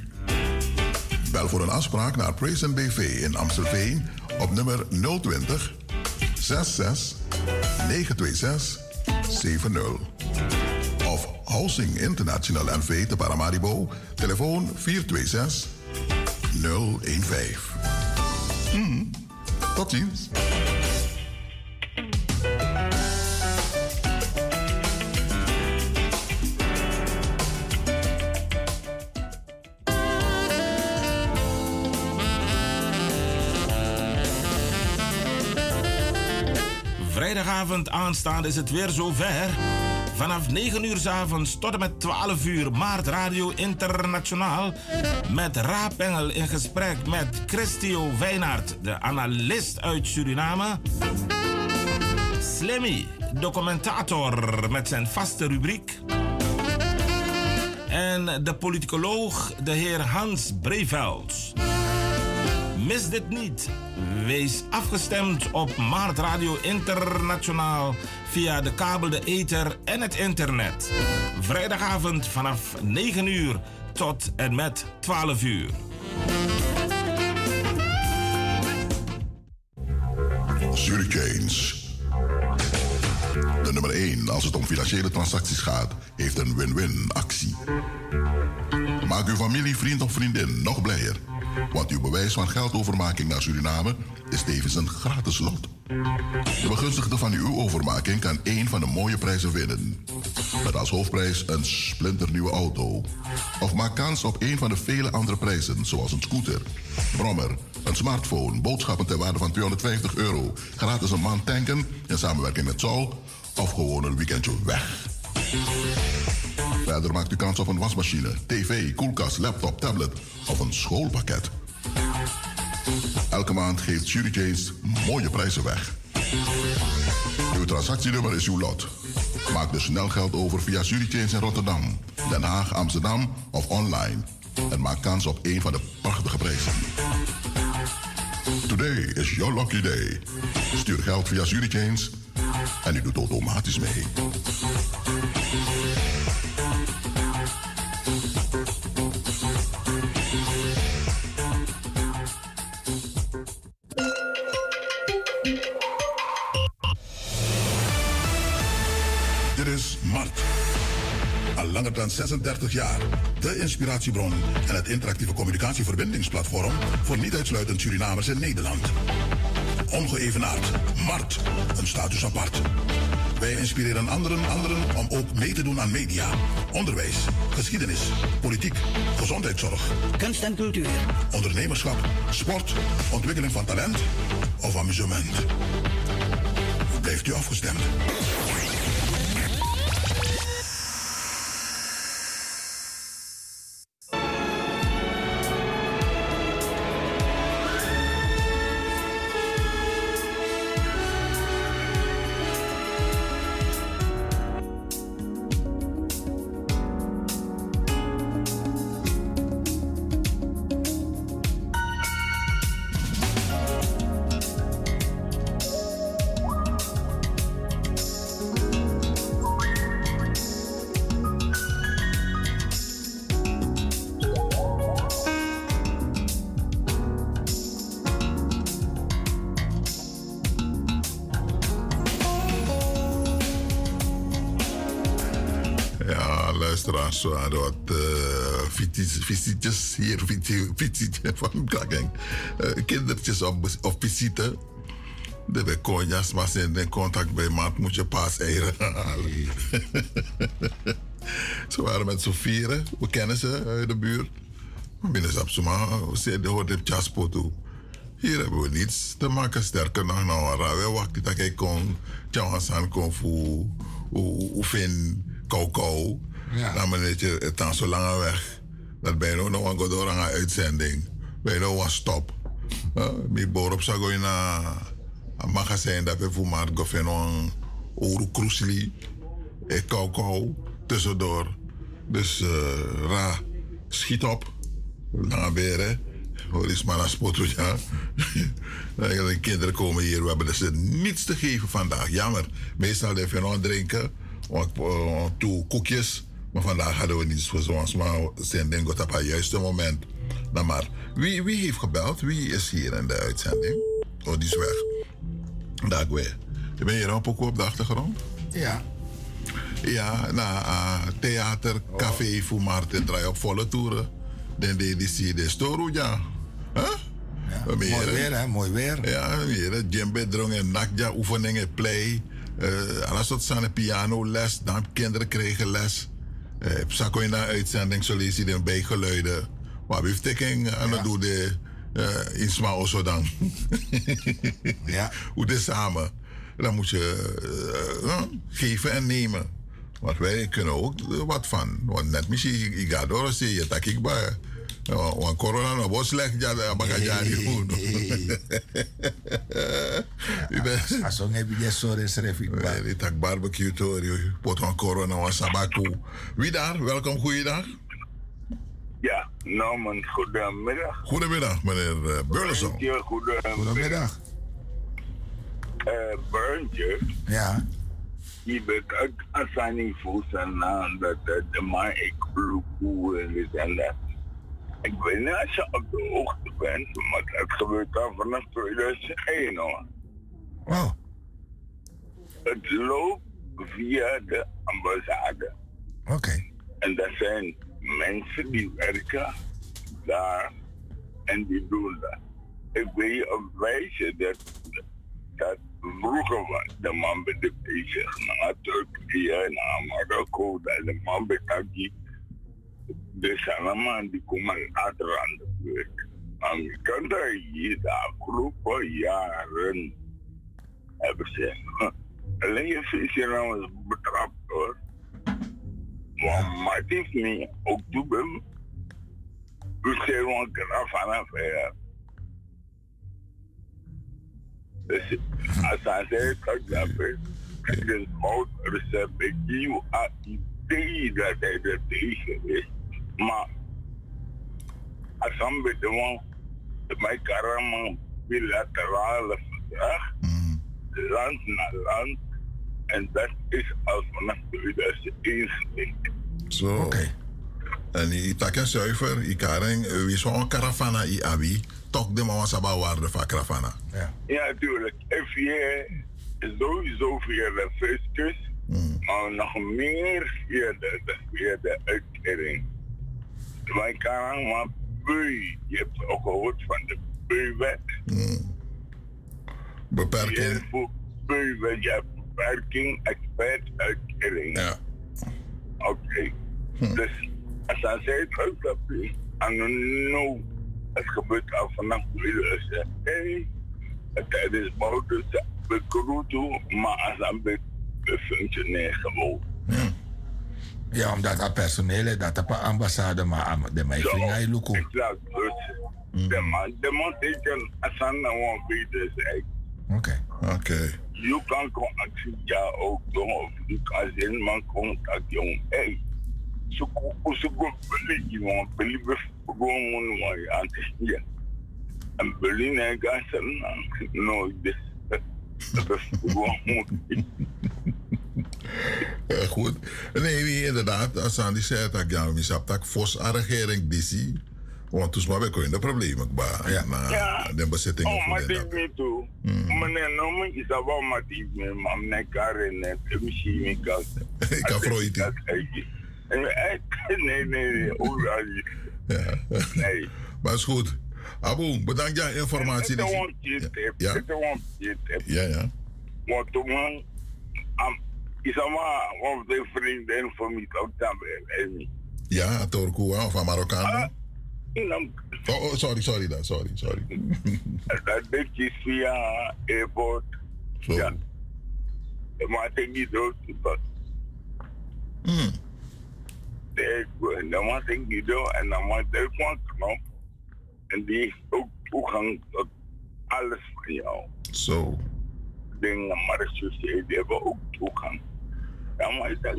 Voor een afspraak naar Praise BV in Amstelveen op nummer 020 66 926 70. Of Housing International NV te Paramaribo, telefoon 426 015. Hmm, tot ziens. Vrijdagavond aanstaande is het weer zover. Vanaf 9 uur s avonds tot en met 12 uur Maart Radio Internationaal. Met Raap Engel in gesprek met Christio Wijnaert, de analist uit Suriname. Slimmy, documentator met zijn vaste rubriek. En de politicoloog, de heer Hans Breveld. Mis dit niet. Wees afgestemd op Maart Radio Internationaal via de kabel, de ether en het internet. Vrijdagavond vanaf 9 uur tot en met 12 uur. Zurichains. De nummer 1 als het om financiële transacties gaat, heeft een win-win actie. Maak uw familie, vriend of vriendin nog blijer. Want uw bewijs van geldovermaking naar Suriname is tevens een gratis lot. De begunstigde van uw overmaking kan één van de mooie prijzen winnen. Met als hoofdprijs een splinternieuwe auto. Of maak kans op een van de vele andere prijzen, zoals een scooter, brommer, een smartphone, boodschappen ter waarde van 250 euro, gratis een maand tanken in samenwerking met Sol of gewoon een weekendje weg. Verder maakt u kans op een wasmachine, tv, koelkast, laptop, tablet of een schoolpakket. Elke maand geeft Jury mooie prijzen weg. Uw transactienummer is uw lot. Maak dus snel geld over via James in Rotterdam, Den Haag, Amsterdam of online. En maak kans op een van de prachtige prijzen. Today is your lucky day. Stuur geld via James en u doet automatisch mee. Dit is Mart. Al langer dan 36 jaar. De inspiratiebron en het interactieve communicatieverbindingsplatform voor niet uitsluitend Surinamers in Nederland. Ongeëvenaard. Mart. Een status apart. Wij inspireren anderen, anderen om ook mee te doen aan media, onderwijs, geschiedenis, politiek, gezondheidszorg, kunst en cultuur, ondernemerschap, sport, ontwikkeling van talent of amusement. Blijft u afgestemd? Visitjes hier, visitje van Klageng. Uh, kindertjes op, op visite. De bekonjas, maar zijn in contact bij maat moet je paas eieren halen. ze waren met z'n vieren, we kennen ze uit de buurt. Binnen Sapsuma, ze hoorden op Jaspo toe. Hier hebben we niets te maken, sterker nog, nou, we wachten dat ik kon, Tjauwasan kon voor, oefen, kou ja. Dan ben je het dan zo lang weg. Dat je nog een door een uitzending. Nog een stop. Ik boor op zago in een magazijn dat we voor maar gofen een oru krusli. Ik kou tussendoor. Dus eh ra, schiet op. Lange beren. Hoor eens maar naar spotten, ja. De kinderen komen hier, we hebben dus niets te geven vandaag. Jammer. Meestal even nog drinken, uh, toe koekjes. Maar vandaag hadden we niets voor zoals maar zijn ding op het juiste moment. Nou maar, wie, wie heeft gebeld? Wie is hier in de uitzending? Oh, die is weg. Dag weer. Ben je hier ook op de achtergrond? Ja. Ja, nou, uh, theater, café voor Martin draai op volle toeren. Dan deed die zie de storu, ja. Huh? Ja, mooi weer, hè? Mooi weer. Ja, weer. Djembe drong en nakja oefeningen, play. Uh, alles wat zijn piano les, dan kinderen kregen les. Uh, Psako in de uitzending, zo lees je de bijgeluiden. Maar wie tekking aan het doen de uh, in zo dan. ja. Hoe dit samen. Dan moet je uh, geven en nemen. Want wij kunnen ook wat van. Want net misschien, ik ga door, je, dat ik bij. Want corona nog wat slecht, ja, dat mag je niet doen. Als je ik bij. Dit is barbecue, toor, pot van corona, was sabaku. Wie daar? Welkom, goeiedag. Ja, nou man, goedemiddag. Goedemiddag, meneer uh, Burleson. Goedemiddag. Goedemiddag. Uh, Burntje. Ja. Je bent uit assigning voor zijn naam dat de man ik en dit en dat. Ik weet niet als je op de hoogte bent, maar het gebeurt al vanaf 2001 hoor. Wow. Het loopt via de ambassade. Oké. Okay. En dat zijn mensen die werken daar en die doen dat. Ik weet je op wijze dat, dat vroeger was de man bezig naar Turkije, naar Marokko, dat de man die komen later aan de beurt. Maar je kan daar hier de afgelopen jaren hebben ze. Alleen je visje nou eens betrapt hoor. Maar het is niet oktober. We zijn gewoon vanaf Dus als hij zegt dat dat is, het is mout recept. Ik geef een idee dat hij er tegen is. Maar als met de man, mijn karama bilaterale verdrag, land naar land, en dat is al vanaf 2001 Zo. Oké. Okay. En i taken zuiver, i kareng, wie zo'n caravana i abi, toch de mama saba waarde van caravana. Ja. Ja, tuurlijk. If je sowieso via de fiscus, mm. maar nog meer via de, via de uitkering. Wij kan maar bui, je hebt ook gehoord van de buiwet. Mm. Beperking. Je buiwet, je hebt beperking, expert, uitkering. Ja. Oké. Okay. Hm. Dus als hij zegt, uitkapje, en nou, het gebeurt al vanaf 2001. Het is buiten de Kruto, maar als hij functioneert gewoon. Hm. Ja, omdat dat personeel, dat op ambassade, maar de mij ging hij lukken. Exact. Dus de man, de man teken, als hij nou een beter zegt. Oké. Oké. Je kan actie ja ook doen, of je kan zijn man contact jong. Hey, zo goed beli iemand, beli gewoon mooi aan te zien. En beli nee gassen, nooit dus. Dat is gewoon mooi. Ja, goed. Nee, wie inderdaad, als aan die zei dat ja, we sap dat fos aan regering disi. Want toen maar we in de problemen ba. Ja. Na ja. de bezetting oh, maar dit niet toe. Meneer Nomen is dat wel maar die me, maar meneer Karen en misschien ik kan. Ik kan vroeien. Nee, nee, nee, hoe Ja. Nee. Maar is goed. Abu, bedankt voor je informatie. Ja. Tip. Ja, ja. Want toen is allemaal of de vriendin van mij ook dan bij Ja, Torkoa of Marokkaan. In Oh, oh, sorry, sorry dan, sorry, sorry. Dat beetje via airport. Zo. Ja. Maar ik denk niet dood. Hmm. Dan moet ik niet doen en dan moet ik gewoon knop. En die heeft ook toegang tot alles van jou. Zo. Dingen, maar de die hebben ook toegang. Dan maar ik dacht,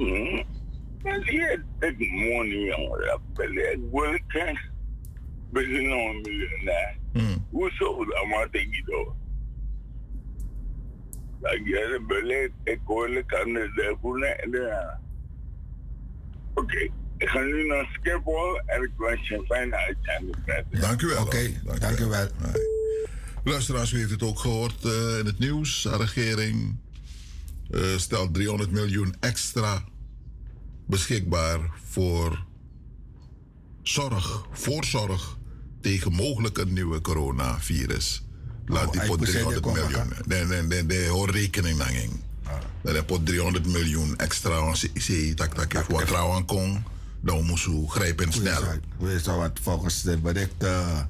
dat is het money, jongen. Dat ben ik wel kent. Begin nou een miljonair. Hoezo? Dan maar denk ik door. Dat je het beleid, ik hoor kan het de Oké. Ik ga nu naar Schiphol en ik wens je een fijne uitzending. Dank u wel. Oké, dank u wel. Luisteraars, u heeft het ook gehoord uh, in het nieuws. De regering uh, stelt 300 miljoen extra beschikbaar voor zorg, voorzorg tegen mogelijk een nieuwe coronavirus. Laat Oh, die pot 300 miljoen. Nee, nee, nee, nee, hoor rekening nanging. Dat heb pot 300 miljoen extra. als je tak tak heeft wat kon. Dan moest u grijpen snel. Weet je wat volgens de berichten.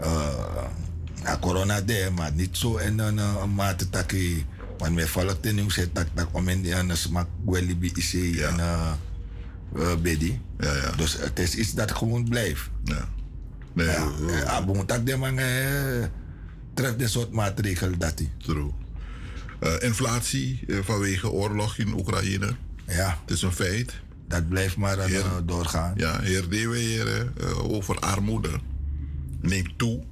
Uh, corona maar niet zo in een mate dat je. Want mij volgt de nieuws dat dat om in smak gwelibi is en uh, bedi. Ja, ja. Dus het is iets dat gewoon blijft. Ja. Nee, ja. Uh, dat de man treft een soort maatregel dat hij. True. Uh, inflatie uh, vanwege oorlog in Oekraïne. Ja. Het is een feit. Dat blijft maar heer, uh, doorgaan. Ja, heer Deweer over armoede neemt toe.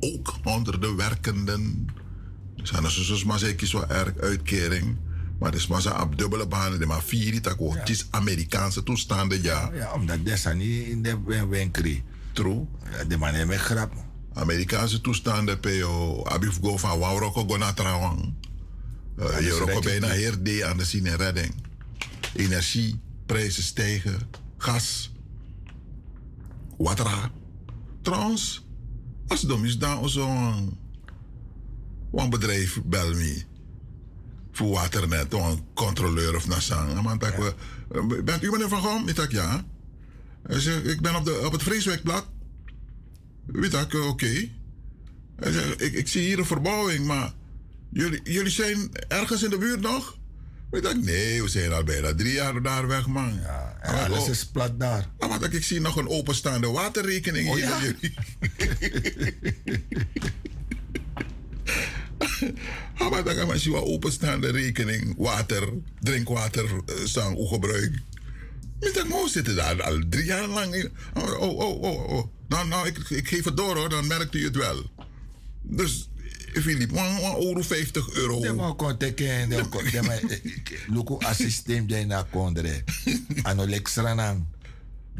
Ook onder de werkenden. Zijn er soms maar zeker zo erg uitkering. Maar is maar zo op dubbele banen. Maar vier die tak Het is Amerikaanse toestanden, ja. Ja, omdat dat zijn niet in de winkel. True. De man met grap. Amerikaanse toestanden, PO. Abif go van Wauroko go naar Trawang. Uh, je roko bijna heer D aan de scene redding. Energieprijzen stijgen. Gas. Water. Trouwens, als dom is dan zo'n een bedrijf bel me. Voor waternet, een controleur of nasang. Maar ja. we, bent u meneer Van Gom? Ik dacht ja. Hij zegt, ik ben op, de, op het Vreeswijkblad. Weet ik, oké. Okay. Hij zegt, ik, ik zie hier een verbouwing, maar jullie, jullie zijn ergens in de buurt nog? Ik dacht, nee, we zijn al bijna drie jaar daar weg, man. Ja, en alles oh. is plat daar. Maar ik, ik zie nog een openstaande waterrekening oh, hier ja? bij jullie. maar je een openstaande rekening, water, drinkwater, zang, uh, gebruik. Ik dacht, oh, zitten daar al drie jaar lang in. Oh, oh, oh, oh. oh. Nou, nou ik, ik geef het door hoor, dan merkt u het wel. Dus, Filip, 50 euro. De man kon teken, de man, luku assistent de na kondre. Ano lexranang.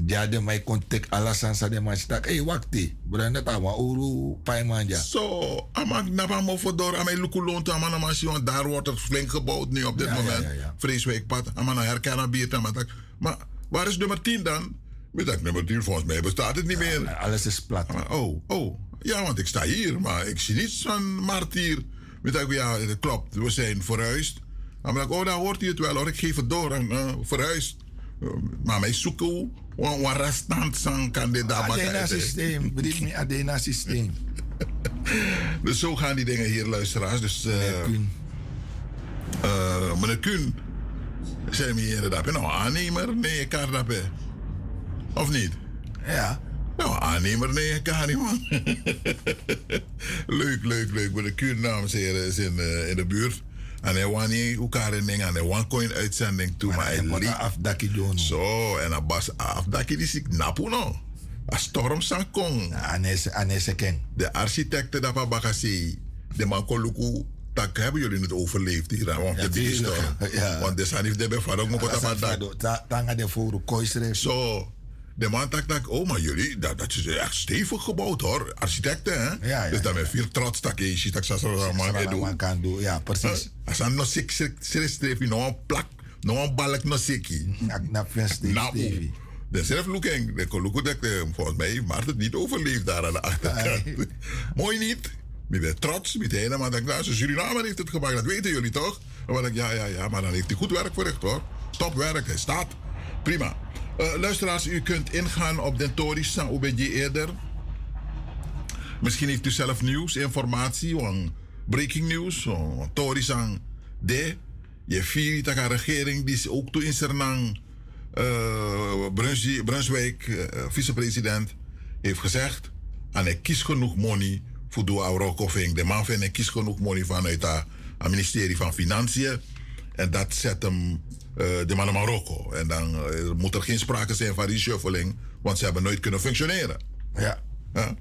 Ja, kon tek alasan sa de man stak. Hey, wakti. Branda ta wa uru pai manja. Zo, amak napa mo. Amai luku loont aan mijn machine. Daar wordt het flink gebouwd nu op dit Ja, ja, moment. ja, ja. Vreeswijkpad. Amana herkennen bier. Maar waar is nummer 10 dan? Ik dacht, nummer 10 volgens mij bestaat het niet meer. Alles is plat. oh, oh. Ja, want ik sta hier, maar ik zie niets van martier. Weet ik, ja, dat klopt. We zijn verhuisd. Ik, oh, dan hoort hij het wel hoor. Ik geef het door en uh, verhuisd. Uh, maar mij zoeken, wat wat restant zijn kandidaat. Adena systeem. Brief me Adena systeem. Dus zo gaan die dingen hier, luisteraars. Dus, uh, meneer Kuhn. Uh, meneer Kuhn. Zijn we hier inderdaad? Nou, aannemer? Nee, Kardape. Of niet? Ja. Nou, aannemer, nee, kan niet, man. leuk, leuk, leuk. Meneer Kuhn, dames en heren, is in, uh, in de buurt. En hij wou niet elkaar. En hij wou coin uitzending toe. Maar hij liep... afdakkie doen. Zo, en hij was afdakkie die ik napu no. A storm san kong. Anese, ken. De architecten dat van Bagasi. De man kon luku. Tak hebben jullie het overleefd hier. Want Ja, de. Ja. Want de san heeft de bevaring. Moet dat van dak. Tanga de voor koisre. Zo. De man dacht, dacht, oh, maar jullie, dat, dat is echt stevig gebouwd hoor. Architecten, hè? Ja, ja, dus dat met veel trots dat je ziet dat ze doen. kan doen, ja, precies. Als hij nog sik streef, nog een plak, nog een balk, nog sikkie. Na vest, Nou, de zelf looking, de koluku dat eh, volgens mij, maar het niet overleefd daar aan de achterkant. Mooi niet. Met de trots, met helemaal. Dan denk ik, nou, Suriname heeft het gemaakt, dat weten jullie toch? Dan denk ik, ja, ja, ja, maar dan heeft hij goed werk verricht hoor. Topwerk, hij staat. Prima. Uh, luisteraars, u kunt ingaan op de Tories van OBG eerder. Misschien heeft u zelf nieuws, informatie, want breaking news, Tories aan de. Je vier dat een regering die is ook toe in Sernang, uh, Brunswijk, uh, vicepresident, heeft gezegd: en ik kies genoeg money voor de Aurokoffing. De man vindt ik kies genoeg money vanuit het ministerie van Financiën. En dat zet hem de man naar Marokko. En dan uh, moet er geen sprake zijn van reshuffling, want ze hebben nooit kunnen functioneren. Ja. ja?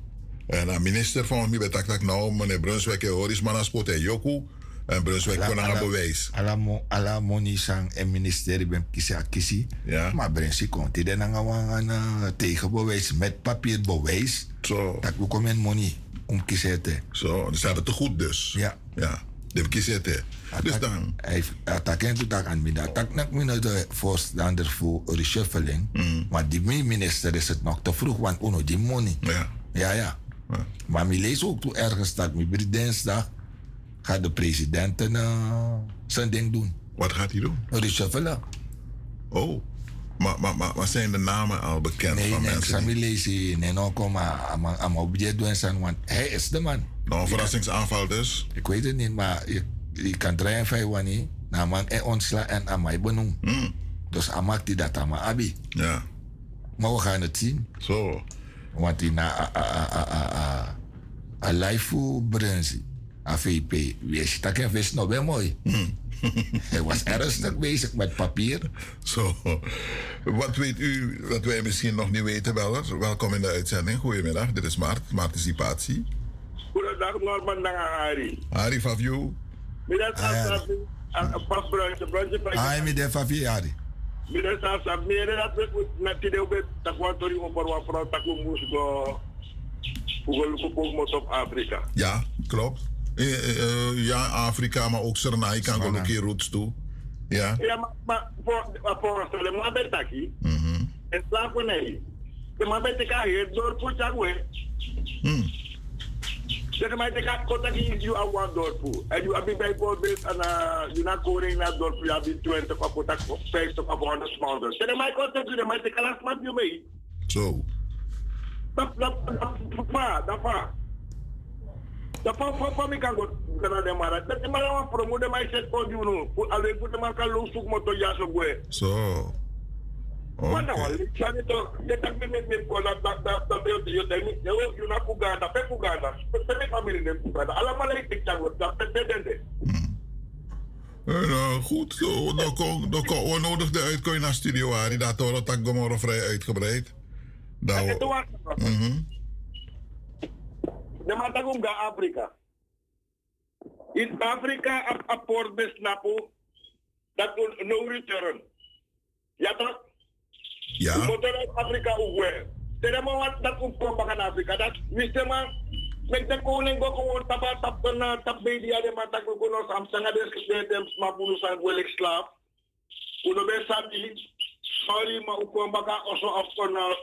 En de minister van mij betak dat nou, meneer Brunswijk Horis Manaspot en Joku. En Brunswijk kon aan bewijs. Ala, ala moni sang en ministerie ben kisi kisi. Ja. Maar Brunswijk komt die dan aan een tegenbewijs met papierbewijs. Zo. Dat we komen money om kiezen. Zo, dus ze hebben het goed dus. Ja. Ja. De kiezen. Dus dan. Hij attaquent het aan mij. Attack nak me de voorstander voor reshuffling. Mm. Maar die minister is het nog te vroeg, want uno die money. Ja. Ja, ja. Maar mi lees ook toe ergens dat mi dinsdag gaat de president uh, zijn ding doen. Wat gaat hij doen? Reshuffelen. Oh. Maar, maar, maar, maar zijn de namen al bekend nee, van nee, mensen? Nee, ik nee, nou kom maar aan object doen want hij is de man. Nou, een verrassingsaanval dus? Ik weet het niet, maar je, je kan draaien van wanneer, man, en ontsla en mij benoem. Mm. Dus maakt die dat aan abi. Ja. Maar we gaan het zien. Zo. Want die na een live voor Brunsi, AVP, wees dat wist nog wel mooi. Mm. Hij was ernstig bezig met papier. Zo. Wat weet u, wat wij misschien nog niet weten? Welkom in de uitzending. Goedemiddag, dit is Mart, Participatie. Goedendag, Norman Nangahari. Harry Faviu. Middag, pas bruintje, bruintje. Hai, middag, Faviu, Harry. Middag, Sasa, meer dat we met die deel dat we tori op een vrouw we moesten go. Hoe we op Afrika. Ja, klopt. Uh, uh, ja, Afrika, maar ook Suriname kan ook een keer roots toe. Ja. Ja, maar, maar voor, voor de man bij Taki. Mm En slavernij. De man bij Taki heeft door. Mm. Zeg maar, ik ga contact in you aan one dorp. En je hebt bijvoorbeeld een, je na koring naar dorp, je hebt 20 of 50 of 100 smaller. Zeg maar, contact je, maar ik kan laat maar je mee. Zo. Dat, dat, dat, dat. Da fa fa fa mi kan go kana de mara. Da mara wa promo de mai set ko juno. Pu ale pu te maka lo suk moto ya so gwe. So. Wana wali chani to de tak mi da yo yo de mi yo yo na ku ga da pe ku ga da. Pe me family de ku ga da. Ala mala ik tak go da pe de de de. Nou, goed, zo, dan kon, dan kon onnodig de uitkooi naar Studio Ari. Dat hoort dat morgen vrij uitgebreid. Mm de matagum ga Afrika. In Afrika a port besnapo dat no return. Ja toch? Motele Afrika ouwe. Tere mwen wak dat koupon bakan Afrika. Dat misteman, men ten konen go konon taba tap konan, tap bedi ade man tak konon sam sangade skisne dem smapoun san gwele slav. Kono be sabi, sori ma koupon bakan oso af konan.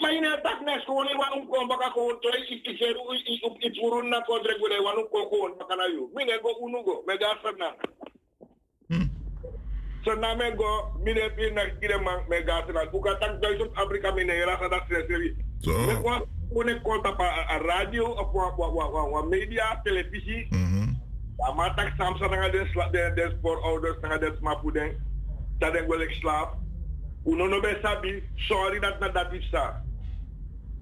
Ma ine tak nes konen wan koupon bakan konon toy ikiseru, ipurun na kontre gwele wan koupon bakan ayo. Mine go unu go, me gafan nan. So na me go mine pi na kire man me ga sana buka tak duizend Afrika mine era sa dat seri so me ko une konta pa a radio of wa wa wa wa media televisie mhm ja maar tak samsa nga den den den sport ouders nga den smapuden dat den wel ik slaap uno no be sabi sorry dat na dat is sa.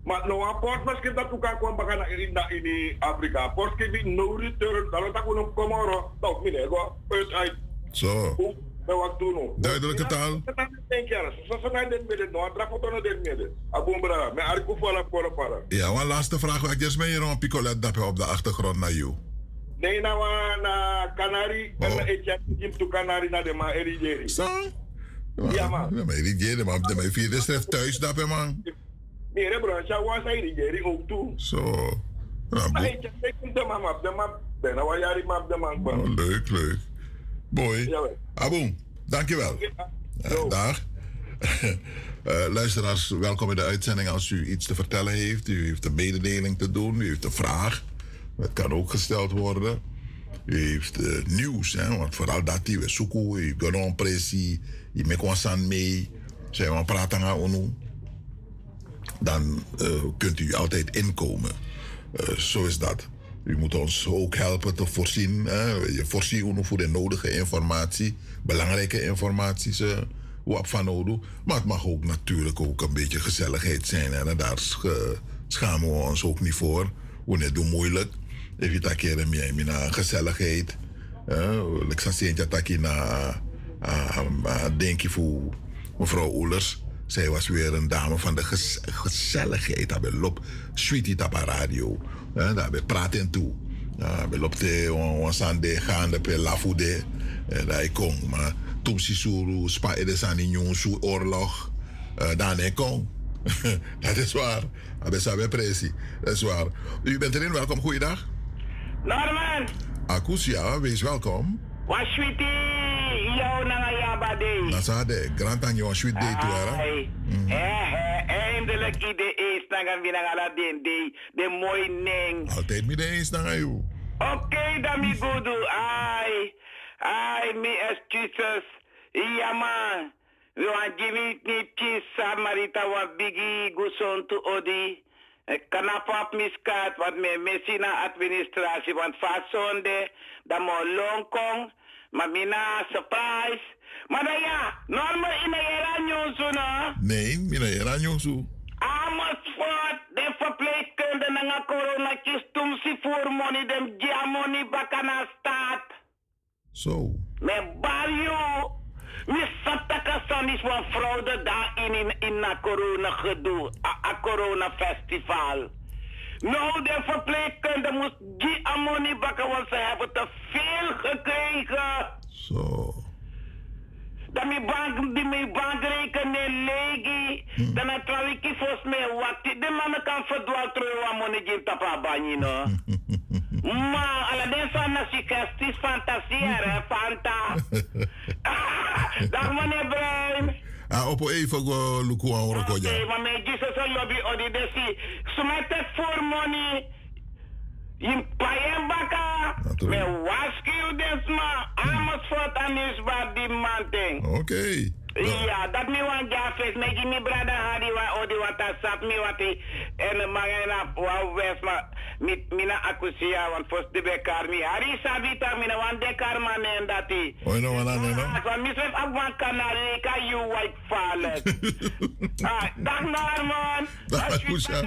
Maar no een post misschien dat ook kan baka na in da in Afrika post ke no return. Dan tak uno komoro. Toch mine go. Uit uit be wat doen duidelijke taal Ja, een laatste vraag. Ik just hier een picolet dat op de achtergrond naar jou. nee na wa na Canary en na echa kim to Canary na de ma erigeri Zo? Ja, man. Ja, maar die jere, man. De vierde schrift thuis, dat hè, man. Nee, bro, ja, was hij erigeri ook toe. Zo. Ja, ik de mama de ma ben na wa yari ma de man oh, leuk, leuk. Boy. Jawel. Aboom, dankjewel. Ja, dag. Eh, luisteraars, welkom in de uitzending. Als u iets te vertellen heeft, u heeft een mededeling te doen, u heeft een vraag. Dat kan ook gesteld worden. U heeft eh, nieuws, hè, want vooral dat die we zoeken, u gaat een pressie, je maakt ons aan mee, zijn we praten gaan onu. Dan eh, kunt u altijd inkomen. Eh, zo is dat. U moet ons ook helpen te voorzien. Je voorziet ons voor de nodige informatie, belangrijke informatie. eh, Wat van nodig. Maar het mag ook natuurlijk ook een beetje gezelligheid zijn. En daar sch- schamen we ons ook niet voor. We net doen moeilijk. Even dat keer meer naar gezelligheid. Ik zag Sintja Taki na denk je voor mevrouw Oelers. Zij was weer een dame van de gezelligheid. Daar lop sweetie tapa radio. Uh, daar bij praten toe. Uh, bij lopte on gaande per lafude. Uh, daar kom. Maar toen sisuru spa edes aan in oorlog. Uh, dan ik kom. dat is waar. Dat is pressie. Dat is waar. U bent erin. Welkom. Goeiedag. Norman. Akusia, wees welkom. Was sweetie, jou na yaba day. Nasade, grand tang jou sweet day era. Mm. Eh, eindelijk ide eens na gaan we naar den day, de mooi ning. Altijd mi de eens na jou. Oké, okay, dan mi goedu. Ai, ai, mi excuses. Ja man. We want Jimmy niet kies, Marita wa bigi guson tu odi. Ik kan op miskat wat me messina administratie, want vast zonde, dat mo longkong, maar mina surprise. Maar dan ja, normaal in nyonsu no? Nee, in de era nyonsu. Amersfoort, de verpleegkunde na corona kistum si voor money, dem money bakana staat. Zo. Me barrio. We sataka is van fraude daar in, in, in na corona gedoe. A, corona festival. Nou, de verpleegkunde moest die bakken, want ze hebben te veel gekregen. Zo. Dan mijn bank, die mijn bankrekening legi. Hmm. Dan heb ik volgens mij wat. De mannen kan verdwaald terug ammonie in tapa banyi, no. Ma, alla den sanna suggesties fantaseren, Fanta. Dag meneer Bruin. Ah, op even go luku Oké, okay, maar mijn Jesus al lobby odi desi. Sumete voor money. In payen baka. Me waski u desma. Amersfoort aan isba die manting. Oké. Okay. Ja, dat mi wan jafes. Me gi mi brada hadi wa odi wata sap mi wati. En mangena wa wes ma mit mina akusia wan fos de bekar mi. Hari sabita mina wan dekar man en dati. Oi no wana ne no. Wa mi sef abwan kanare ka you white fallet. ah, dag Norman. Dag akusia.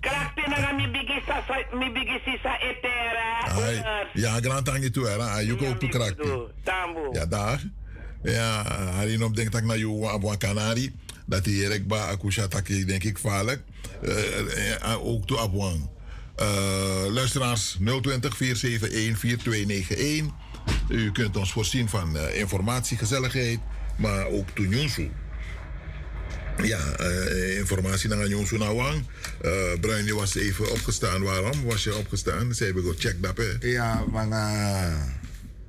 Krakti na mi bigi sa mi bigi sisa etera. Ja, grand tangi tu era. You go to krakti. Tambo. Ja, dag. Ja, Harin op denkt ik naar jou op Canari. Dat die Erik ba akusha taki denk ik vaarlijk. Uh, ook toe Abuan. Uh, luisteraars 020 471 4291. U kunt ons voorzien van informatie, gezelligheid, maar ook Tunjunsu. Ja, uh, informatie naar Nyonsu Nawang. Uh, Bruin, je was even opgestaan. Waarom was je opgestaan? Ze hebben check dat, hè? Ja, maar... Uh,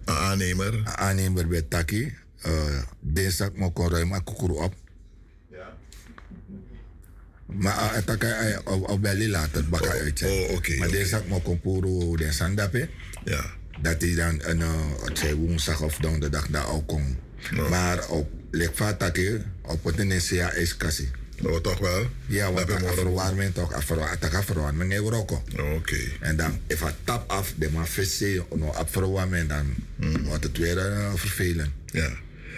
aannemer. Aannemer bij Taki dinsdag mo kon ruim kukuru op. Ja. Maar het kan je op belly later bakken oh, uit. Oh, oké. Okay, maar okay. dinsdag mo kon puro de sandape. Ja. Dat is dan een, uh, woensdag of donderdag daar ook komt. No. Maar op lekvatake, op het NCA is kassie. Oh, toch wel? Ja, want dan verwarming toch, ataka verwarming in Europa. Oké. Okay. En dan, if het tap af, de maar vissen, no, op verwarming, dan mm. wordt het weer uh, vervelend. Ja.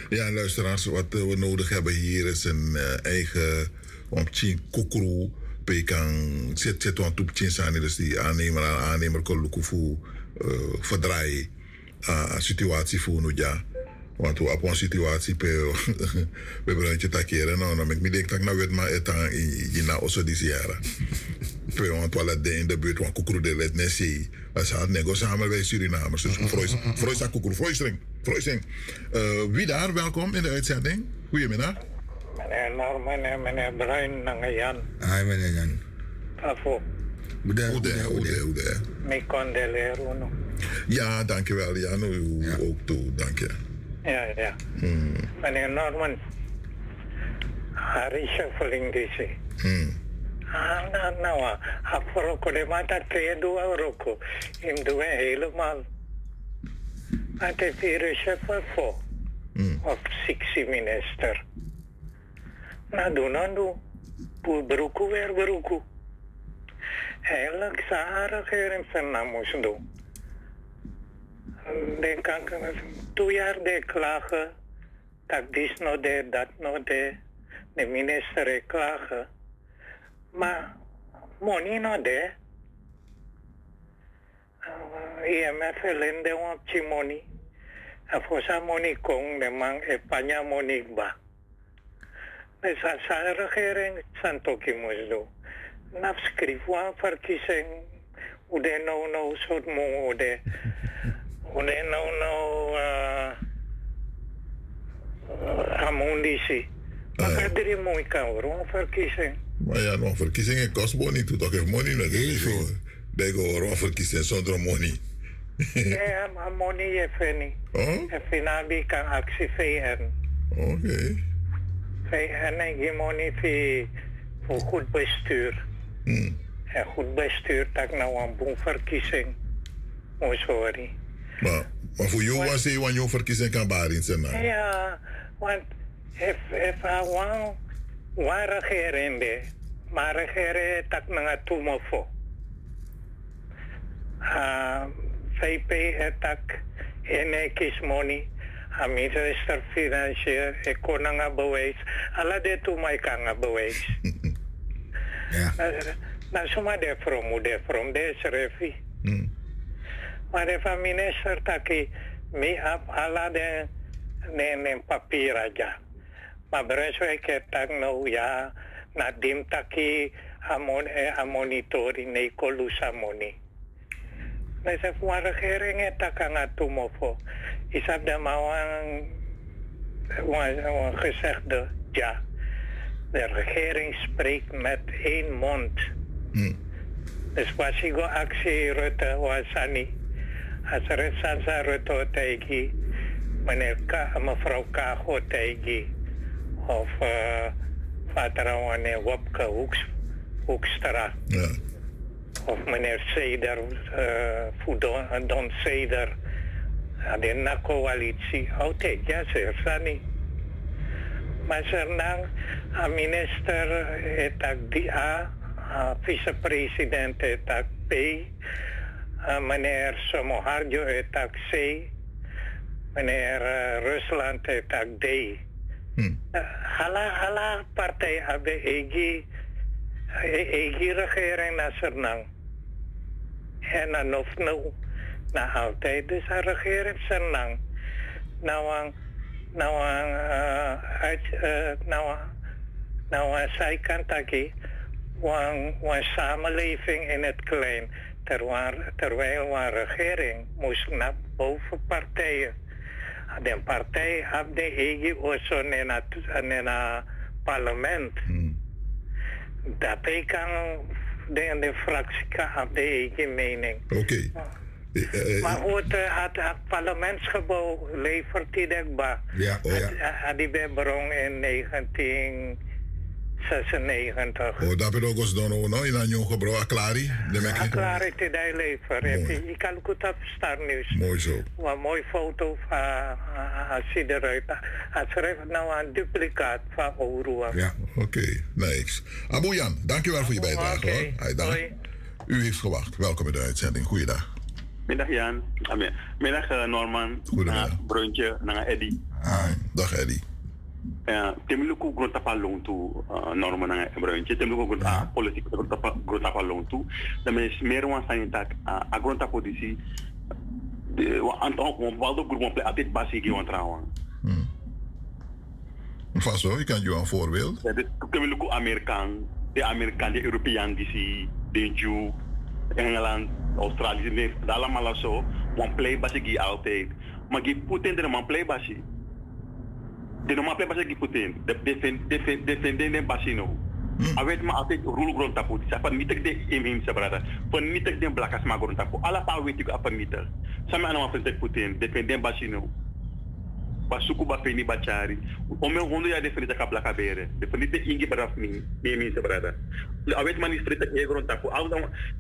Ja, luisteraars, wat we nodig hebben hier is een uh, eigen omtien kukuru. Pekan zet zet want op sani dus die aannemer aan aannemer kon lukken voor uh, verdraaien situatie voor nu ja. Want we op een situatie pe we hebben een takeren nou dan ik denk dat nou weet maar het aan in na osso die jaren. Pe want we de in de buurt van kukuru de let nesi. Als het nego samen bij Surinamers dus Freus Freus kukuru Freusring. Freusing. Uh, wie daar, welkom in de uitzending. Goedemiddag. Meneer Norman meneer Bruin, Nangayan. Hi meneer Jan. Afo. Hoe hoe hoe Me condelero no. Ja, dankjewel Jan. U ja. ook toe, dank je. Ja, ja. Hmm. Meneer Norman. Hari shuffling deze. Hmm. Ah, nou, nou, afroko de mata twee dua roko. Im doe helemaal. Het is hier een chef voor. Mm. Of sexy minister. Nou, doe nou, doe. Poe beroeku weer beroeku. Eigenlijk Sahara in zijn naam doen. Dan kan ik twee jaar de klagen. Dat dit nog de, dat nog de. De minister klagen. Maar, money nog de. IMF lende wan chimoni. A fosa moni kong de mang e panya moni ba. De sa sa regering santo kimusdo. Naf skrif wan verkiezing. Ude no no sot mo ude. Ude no no uh, uh, amundisi. Maka diri mo ikaw wan verkiezing. Maar ja, nog verkiezingen kost money. Toen toch money met de Bij gewoon verkiezingen zonder money. Ja, maar money je feni. Oh? Finabi kan actie VN. Oké. VN en je money voor, goed bestuur. Hmm. En goed bestuur dat nou een boel verkiezing. Oh, sorry. Maar, maar voor jou was hij, want jouw verkiezing kan baren zijn. nou. Ja, want if, if I want one regering de, maar regering tak nga tumofo. Uh, VP etak ene money. A minister financiën, ik kon nga bewijs. Alla de tumay ka nga bewijs. Ja. Na suma de from, de from, de is refi. Maar de van minister taki, mi ap ala de ne ne papier aja. Maar beres wij ketak nou ya, na dim taki amon e a monitoring ne kolusa moni. Na sa fuwa regering e taka nga tumofo. Isap de mawang wan gezegde ja. De regering spreekt met één mond. Dus was ik actie Rutte was niet. Als er Sansa Rutte tegen meneer Ka, mevrouw Kago of uh, vader wanneer Wopke Hoeks, Hoekstra. Ja. Of meneer Seder, uh, Don Seder. De na coalitie. Oké, ja, ze is niet. Maar Sernang, a minister etak di A, vice-president etak P, a meneer Somoharjo etak C, meneer uh, Rusland etak D. Uh, hala hala partij abe egi e- egi regering na Sernang. En dan of nou na altijd dus een regering Sernang. Nou ang nou ang uh, uit uh, nou nou aan zijkant taki samenleving in het klein terwijl een regering moest naar boven partijen. De partij had de eigen oorzaak in het parlement. Hmm. Dat ik kan de, de fractie had de eigen mening. Oké. Eh, eh, eh, maar goed, het, het parlementsgebouw levert die dekbaar. Ja, oh ja. Had die in 19... 96. Oh, dat bedoel ik dan no? In een jong De Aklari? Aklari te die leven. Ik kan goed afstaan nu. Mooi zo. Een mooie foto van eh, ziet eruit. Hij schrijft nou een duplicaat van Orua. Ja, oké. Niks. Abu Jan, dankjewel voor je bijdrage hoor. Hai. U heeft gewacht. Welkom bij de uitzending. Goedendag. Middag Jan. Ah, middag eh, Norman. Goedemiddag. Bruntje, naar Eddy. Ah, dag Eddy. Ja, temiluku grota pa long tu uh, Norman naar Bruntje. Temiluku grota politiek grota pa grota pa long tu. Dan is meer wan sanitak a grota politie. De wa anto wan waldo grupo ple atit basi gi wan trawan. Vast zo, ik kan je een voorbeeld. Ja, dus temiluku Amerikaan, de Amerikaan, de Europeaan die de Jew, Engeland, Australië, dat allemaal zo. Wan play basi gi altijd. Maar gi Putin de man play basi. De normaal play basi gi Putin. De defend defend defenden den basi no. Awet ma altijd rule grond tapu. Sa pa nitek de emin sa brada. Pa nitek den blakas ma grond tapu. Ala pa weti ko apa nitek. Sa me anama frente Putin. Defenden basi no. Ba suku ba peni ba chari. O me hondo ya defende ka blaka bere. Defende te ingi baraf mi. Mi emin sa brada. Awet ma ni frente e grond tapu. Aw da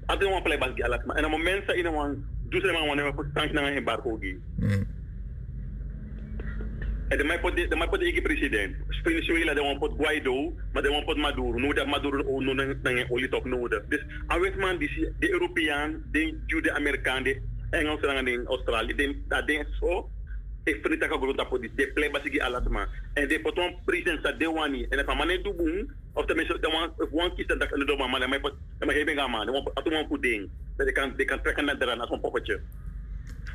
aw da play bas gi alat ma. En mo mensa ina wan dusre ma wan ko tank na embargo gi. En de mij pot de mij pot de president. Venezuela de wan pot Guaido, maar de wan pot Maduro. Nu dat Maduro o no na na olie top nodig. Dus awet man die de Europeaan, de Jude Amerikaan, de Engels en de Australië, de dat ding zo. Ik vind het ook goed dat de plek basi gi alat ma. En de potom president sa de wani en van du boom of tenminste de wan wan kies dat de do mama de mij pot de gaan man. De wan atu wan put ding. Dat de kan de kan trekken naar de ran als een poppetje.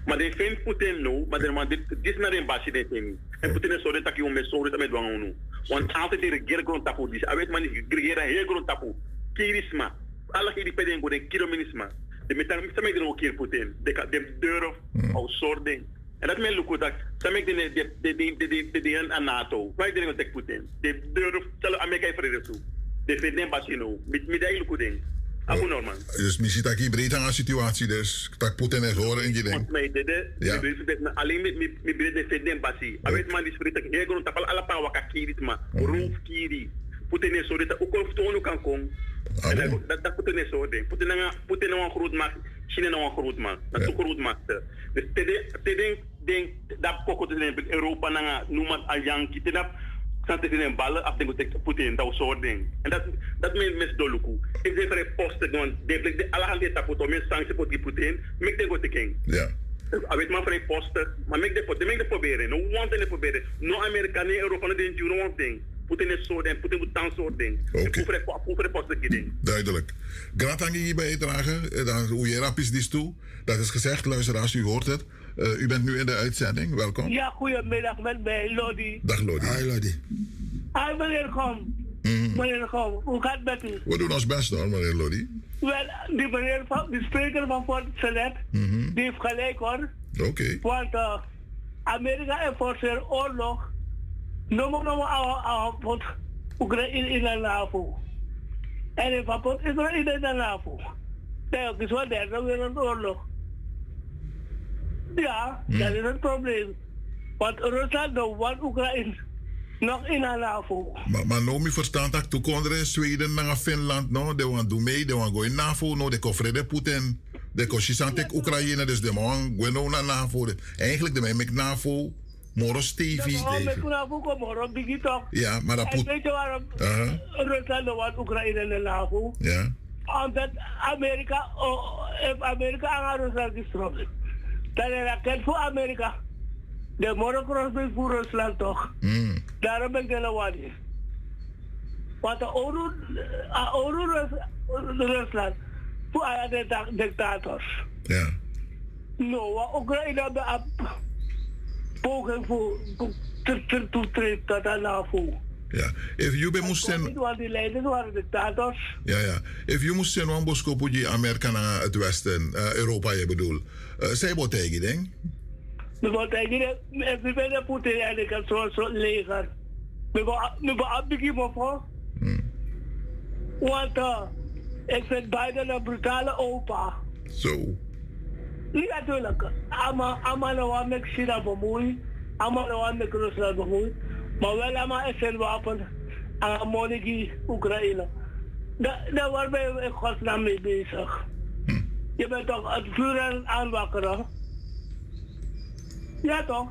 Maar de vindt Putin nu, maar de man, dit dit naar een basis de thing. En Putin is zo dat hij om met zo dat met dwang nu. Want altijd de regering grond tapu, dus hij weet man, die regering heel grond tapu. Kirisma. Alle die peden go de kirominisma. De metal, ze maken ook Putin. De de deur of soort ding. En dat men lukt dat. Ze maken de de de de de de de aan NATO. Wij denken dat Putin. De deur of zal Amerika vrede toe. De. Met met die lukt ding. Abu normal. Dus misschien dat ik breed aan de situatie, dus dat Poetin is horen in je ding. Maar Ja. alleen met met met de vinden basis. Weet man die spreekt heel grond tapal alle pa waka kiri ma. Roof kiri. Putin is zo dat ook of toon kan komen. En dat- dat Putin is zo ding. Na Putin na een groot macht. China na een groot macht. Dat is een groot macht. Dus te de te ding ding dat koko te zijn Europa na noem maar al Yankee te Sante in een ballen af denk ik Putin dat soort ding. En dat dat men mes doluku. Ik zeg voor posten gewoon de de alle handen tapoto men sanctie pot die Putin. De gote king. Ja. Ik weet maar voor een posten, maar mek de pot, mek de proberen. No one thing proberen. No Amerika, nee Europa, no den no one thing. Putin is zo ding, Putin moet dan soort ding. De voor de posten ding. Duidelijk. Gratangi hier bijdragen. Eh, Dan hoe je rap is die toe. Dat is gezegd, luisteraars, u hoort het. Eh, u bent nu in de uitzending. Welkom. Ja, goedemiddag met mij, Lodi. Dag Lodi. Hi Lodi. Hi, meneer Kom. Meneer Kom, hoe gaat het met u? We doen ons best hoor, meneer Lodi. Wel, die meneer van, die spreker van Fort Select, die heeft gelijk hoor. Oké. Want uh, Amerika en voor zijn oorlog, noemen we aan Oekraïne in de NAVO. En in Israël in de NAVO. Het is wel derde wereldoorlog. Ja, dat is het probleem. Want Rusland doet wat Oekraïne nog in de NAVO. Maar, maar nou, mi verstand dat er in Zweden naar Finland, no, de want doen mee, de want go in NAVO, no, de kon vrede Putin, de kon Shisantek Oekraïne, dus de man nou naar NAVO. De- Eigenlijk de mij met NAVO, Moro Stevie. Ja, maar dat En Put- weet je waarom Aha. Rusland doet wat Oekraïne in de NAVO? Ja. Omdat Amerika, oh, heeft Amerika aan Rusland gestroomd. Dat is een raket voor Amerika. De Morocco is voor Rusland toch? Daarom ben ik de Lawadi. Want de Oru, uh, Oru Rus- Rusland, voor alle dicta- dictators. Ja. Nou, wat Oekraïne ab- poging voor toetreden tot de NAVO. Ja. If you be moest zijn, want die leiders waren dictators. ja, ja. If you moest zijn, wan Amerika naar het westen, eh, Europa, je bedoel. Uh, zij wordt tegen, denk We moeten eigenlijk, we willen Poetin eigenlijk een soort, soort leger. We willen afbegin me voor. Want uh, ik vind Biden een brutale opa. Zo. Niet natuurlijk. Allemaal allemaal wat met China bemoeien. Allemaal wat met Rusland bemoeien. Maar wel allemaal is een wapen aan monarchie Oekraïne. Daar, daar waar ben je in godsnaam mee bezig. Je bent toch het vuur aan het aanwakkeren. Ja toch?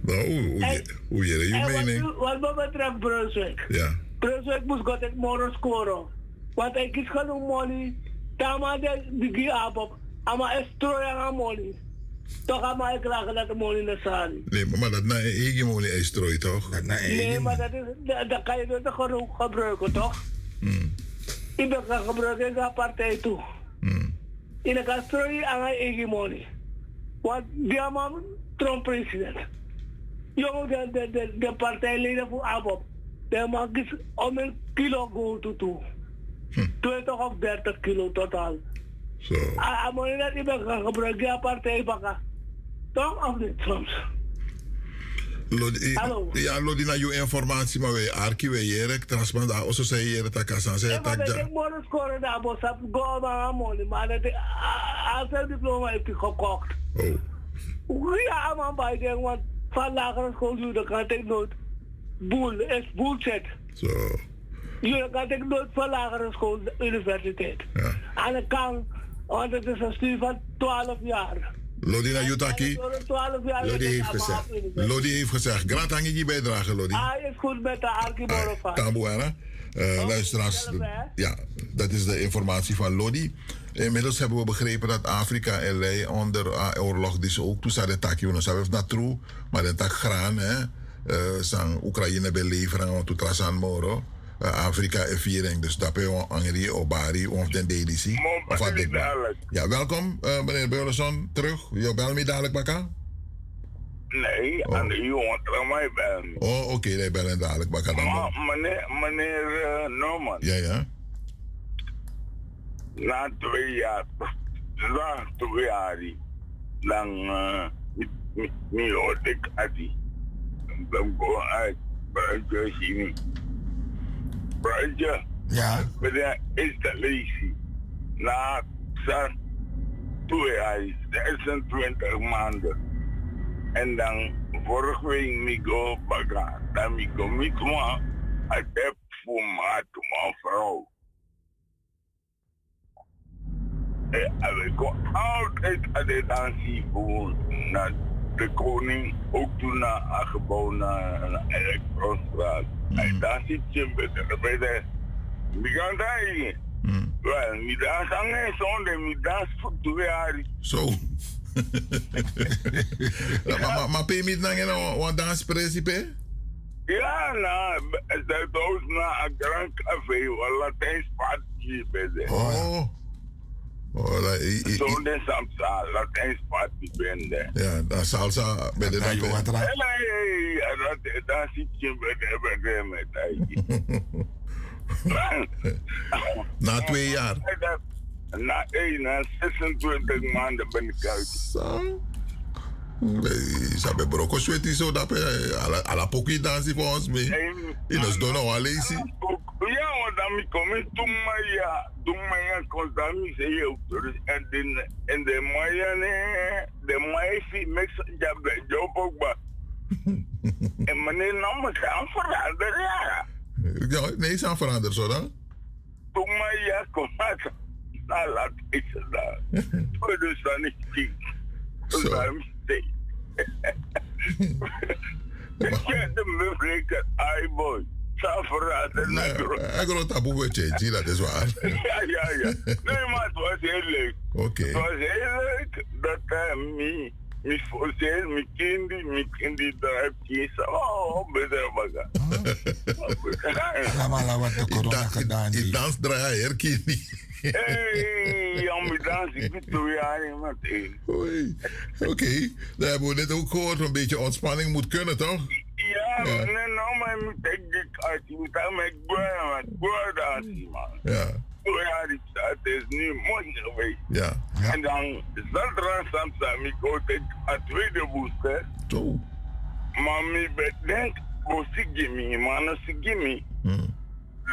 Nou, hoe, hoe, je, hoe je, je En wat, mening? wat me betreft Brunswick. Ja. Brunswick moest God het morgen scoren. Want ik kies genoeg money. Tama de digi abop. Ama is troya aan money. Toch ik klagen dat de money naar sali. Nee, maar, dat na hegemonie is trooi, toch? Dat na Nee, maar dat, is, dat, dat kan je dus genoeg gebruiken, toch? Ik ben gaan gebruiken in de partij toe. In de kan strooien aan mijn eigen money. Want die man Trump president. Jongen, de, de, de, de partijleden voor ABOP. Die man is om een kilo go to toe. 20 of 30 kilo totaal. Zo. Ah, maar dat ik ben gaan gebruiken, die partij bakken. Toch of niet soms? Lodi, Hallo. ja, Lodi, na je informatie, maar wij arki, wij jerek, transman, daar also zei jere takasan, zei Ja, maar tak dat ja. ik scoren daar, bos, heb go maar money. Maar dat ik, als hij diploma heeft hij gekocht. Oh. Ja, man, bij denk, want van lagere school, jullie kan ik nooit. Boel, is bullshit. Zo. Jullie kan ik nooit van lagere school, universiteit. En ik kan, want het is een studie van 12 jaar. Lodi, na Jutaki. Door de 12 jaar Lodi heeft gezegd. Lodi heeft gezegd. Graag hangi je bijdrage, Lodi. Ah, is goed met de Archibald van. Tamboana. Uh, luisteraars, ja, dat is de informatie van Lodi. Inmiddels hebben we begrepen dat Afrika en Lei onder uh, oorlog dus ook toen ze de we hebben naar true, maar de tak graan hè, uh, sang Oekraïne beleveren want toen trasan moro. Uh, Afrika en viering. Dus dat ben je Angri, Obari, of den Delisi. Of wat dit. Ja, welkom uh, meneer Beulenson terug. Je bel me dadelijk, Bakka? Nee, Oh. aan de jongen terug mij bellen. Oh, oké, okay, bellen dadelijk, Bakka. Maar meneer, meneer uh, Norman. Ja, ja. Na twee jaar, na twee jaar, dan mi hoorde ik Adi. Dan gewoon uit, Bruidje zien. Bruidje. Ja. Met de installatie. Na z'n twee jaar, 26 maanden. En dan vorige week mi go baga. Dan mi go met me. Ik heb voor maat mijn vrouw. En ik kon altijd aan de dansie voor de koning. Ook toen naar Agebouw naar een elektronstraat. En daar zit je bij de, Migandai. Wel, mi dans aan zonde, mi dans voor. Zo. maar pay me dan een wat dans principe? Ja, nou, dat was na een grand café, een Latijns party bij de. Oh. Oh, la, i, i, Zonde Samsa, Latijns party bende. Ja, dan salsa bij de Nee, dan. nee, dat daar zit je bij de bij de met Na twee jaar. Na, hey, na 26 maanden ben ik uit. Zo. Sabe broko sweti zo dat ala poki dansi voor ons mee. In ons dono alesi. Want dan kom in toen maar ja, toen maar ja, mi zei je dus en de en de maya ne, de maya fi mix ja be job ook ba. En meneer nam me gaan veranderen ja. Ja, nee, is aan veranderd zo dan. Toen maar ja, kom maar. Nou, laat ik ze daar. Dus dan is het Dus dan is het Ik heb de mevrouw ai boy. Zou verraden naar Ik wil taboe met je, dat is waar. Ja, ja, ja. Nee, maar het was heel leuk. Oké. Het was heel leuk dat uh, mi, mi forceel, mi kindi, mi kindi daar kiezen. Oh, beter baga. Allemaal wat de corona gedaan Die dans draai herkini. Hey, ja, mi dans, ik ben twee jaar meteen. Oei. Oké, dan hebben we net ook gehoord, een beetje ontspanning moet kunnen, toch? Ja, nee, nou, maar ik moet ik uit, ik moet aan mijn goeie, mijn goeie dansen, man. Ja. Twee jaar, het is nu mooi geweest. Ja. En dan zaterdag Samsung, ik hoorde ik een tweede booster. Zo. Maar ik bedenk, je me, man, je me.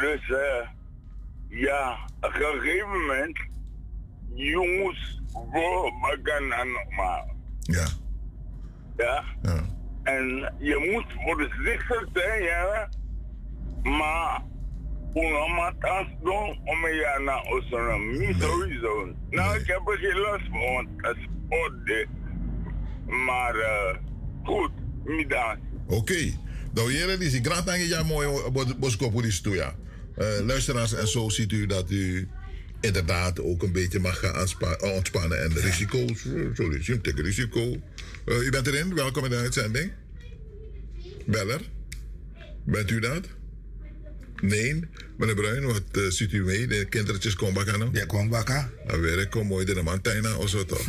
Dus uh, ja, op een gegeven moment, jongens, go bagan normaal. Ja. Ja. Ja. En je moet voor de zichter zijn, ja. Maar, naar. Niet sowieso. Nou, ik heb er geen last van, want het is orde. Maar, uh, goed, middag. Oké. Nou, jullie is graag aan je mooi toe, ja. Uh, luisteraars, en zo ziet u dat u inderdaad ook een beetje mag gaan ontspannen en de risico's. Het, tegen risico. Uh, u bent erin, welkom in de uitzending. Beller, bent u dat? Nee, meneer Bruin, wat uh, ziet u mee? De kindertjes komen bakken? Ja, komen bakken. Dan werk ik mooi de man of zo toch?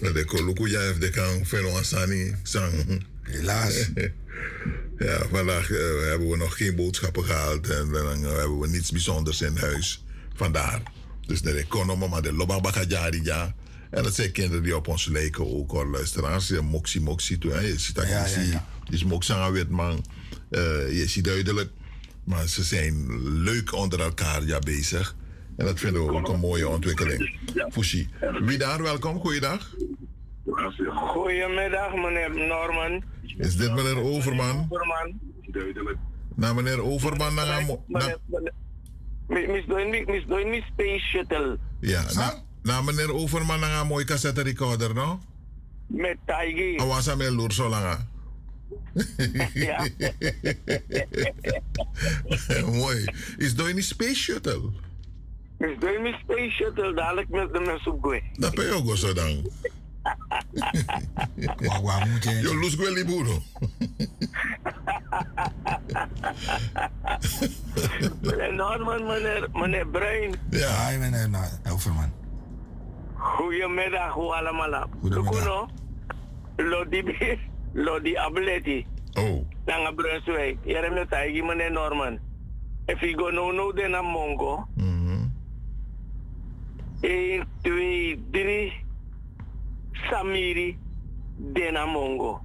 De koluku ja, de kan feno asani sang. Helaas. ja, vandaag uh, hebben we nog geen boodschappen gehaald en dan uh, hebben we niets bijzonders in huis. Vandaar. Dus de economie, maar de lobabaka ja. En dat zijn kinderen die op ons lijken ook hoor, luisteraars. Moxie moxie toe. Je ziet dat ja, je ja, ja. is moxang wit man. Je ziet duidelijk. Maar ze zijn leuk onder elkaar ja, bezig. En dat vinden we ook een mooie ontwikkeling. Fushi. Wie daar, welkom. Goeiedag. Goedemiddag, meneer Norman. Is dit meneer Overman? Overman. Duidelijk. Nou, meneer Overman, dan gaan we... Miss Space Shuttle. Ja, nou, nou meneer Overman, dan gaan we mooi cassette recorder, no? Met Taigi. Awas sa met loer zo lang, Ja. mooi. Is Doin niet Space Shuttle? Is Doin Miss Space Shuttle, dadelijk met de mensen op goe. Dat ben je ook zo dan. Yo, luz gweli buro. meneer Norman, meneer, meneer Bruin. Ja, hi meneer Overman. Goedemiddag, hoe allemaal. Goedemiddag. Lodi, Lodi Ableti. Oh. Nanga Brunswijk. Jere met taigi meneer Norman. If you go no no de na Mongo. 1, 2, 3. Samiri de na Mongo.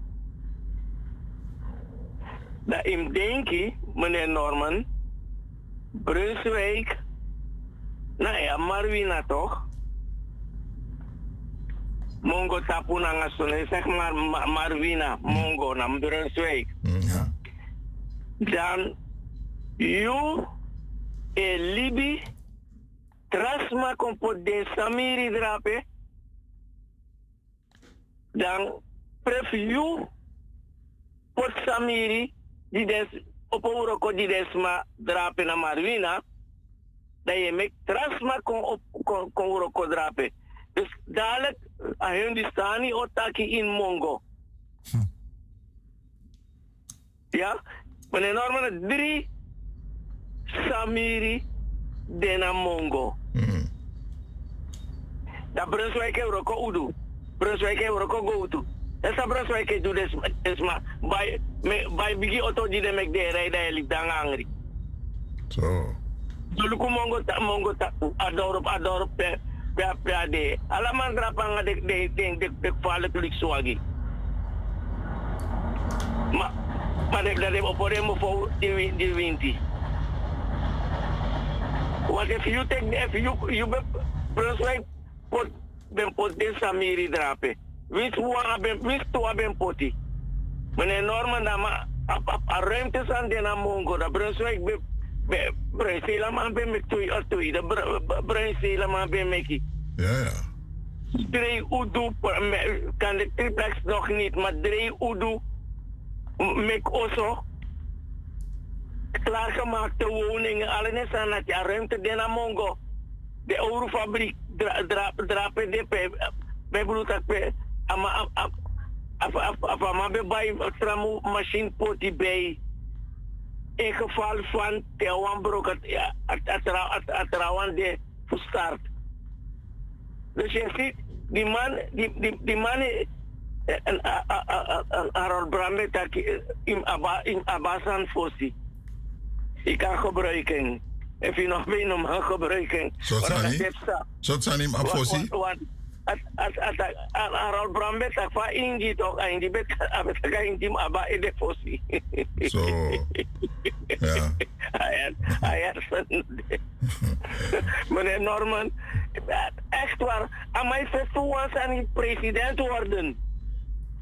Da im denki, meneer Norman. Brunswijk. Nou ja, Marwina toch? Mongo tapu na ngasone, zeg maar Ma- Marwina, Mongo na Brunswijk. Dan, you, e Libi, trasma kompot den Samiri drape. Dan, pref you, pot Samiri, di des, opo ko di desma drape na Marwina. Dat je met trasma kon, kon, kon drape. Dus dadelijk, a hun die staan niet otaki in Mongo. Ja? Meneer Norman, drie Samiri dena Mongo. Dat Brunswijk heeft ook udu. Brunswijk heeft ook go to. Esa Brunswijk heeft doe des des ma bij bij bigi auto die de mek de rijden hij liep dan. Zo. Ko mongo ta mongo ta adorop adorop pe pe pe de. Alaman drapanga de de de de de fale tulik swagi. Ma ma de de oporemo fo di di vinti. What if you take if you you be Brunswijk pot ben pot de Samiri drape. Wist wa ben wist wa ben poti. Meneer Norman da ma a a- a ruimte san de na mongo da Brunswijk be be Brunsela man be met tui or tui da Brunsela man be meki. Ja, ja. Drie udu kan de triplex nog niet, maar drie udu mek oso. Klaargemaakte woningen, alleen is aan het ja, ruimte de mongo. De eurofabriek dra, dra, drapen de pe, bij bedoel dat pe, ama af af af af af ama be bij tramu machine poti bij. In geval van Tewan brok het ja, het het het het de verstart. Dus je ziet, die man, die, die, die man, eh, en Harold Brambe, dat in Abba- in Abasan Fossi. Ik kan gebruiken. Je nog weet om gebruiken. Zo zijn die? Zo zijn die Want- afossi? want- Harold Brambe, dat van Ingi toch, en die bet, abet ka Ingi, maar Abba in de Fossi. Zo. Ja. Hij hij hersende. Meneer Norman, echt waar. Aan mij vervoer aan die president worden.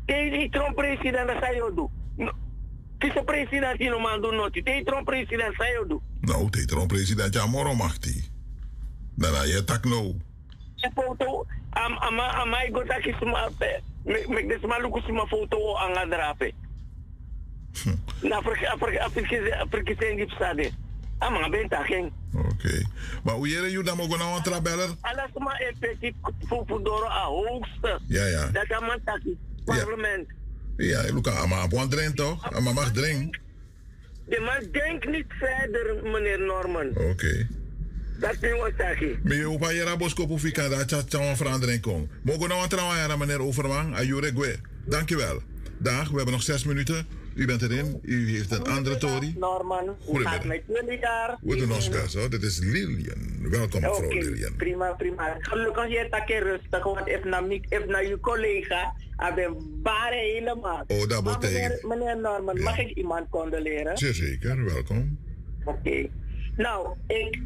Deze Trump president, dat zei je doen. Een president die normaal doen nooit. Deze Trump president, zei je doen. Nou, dit is president ja moro machti. Dan je tak nou. Een foto, am ama ama ik ga kies maar met deze maluku sima foto aan gaan drapen. Na Afrika Afrika Afrika Afrika zijn die stade. Ama ben taking. Oké. Maar hoe jij je dan ook nou een trabeller? Alles maar effectief voor voor door a hoogste. Ja, ja. Dat kan man taki. Parlement. Ja, Luca, ama een drink toch? Ama mag drink. De man denkt niet verder, meneer Norman. Oké. Dat is wat taki. Maar je opa je raboskop of ik kan daar chat een verandering komen. Mogen we nou een trouwen, meneer Overman? Ayure Gwe. Dankjewel. Dag, we hebben nog zes minuten. U bent erin. U heeft een andere Tory. Norman, hoe gaat het met jullie daar? We doen ons best hoor. Dit is Lilian. Welkom mevrouw Oké, Lilian. prima, prima. Gelukkig je tak rustig, want even naar, even naar uw collega, hebben bare helemaal. Oh, dat betekent- meneer, meneer Norman, mag ik iemand condoleren? Zeer zeker, welkom. Oké. Nou, ik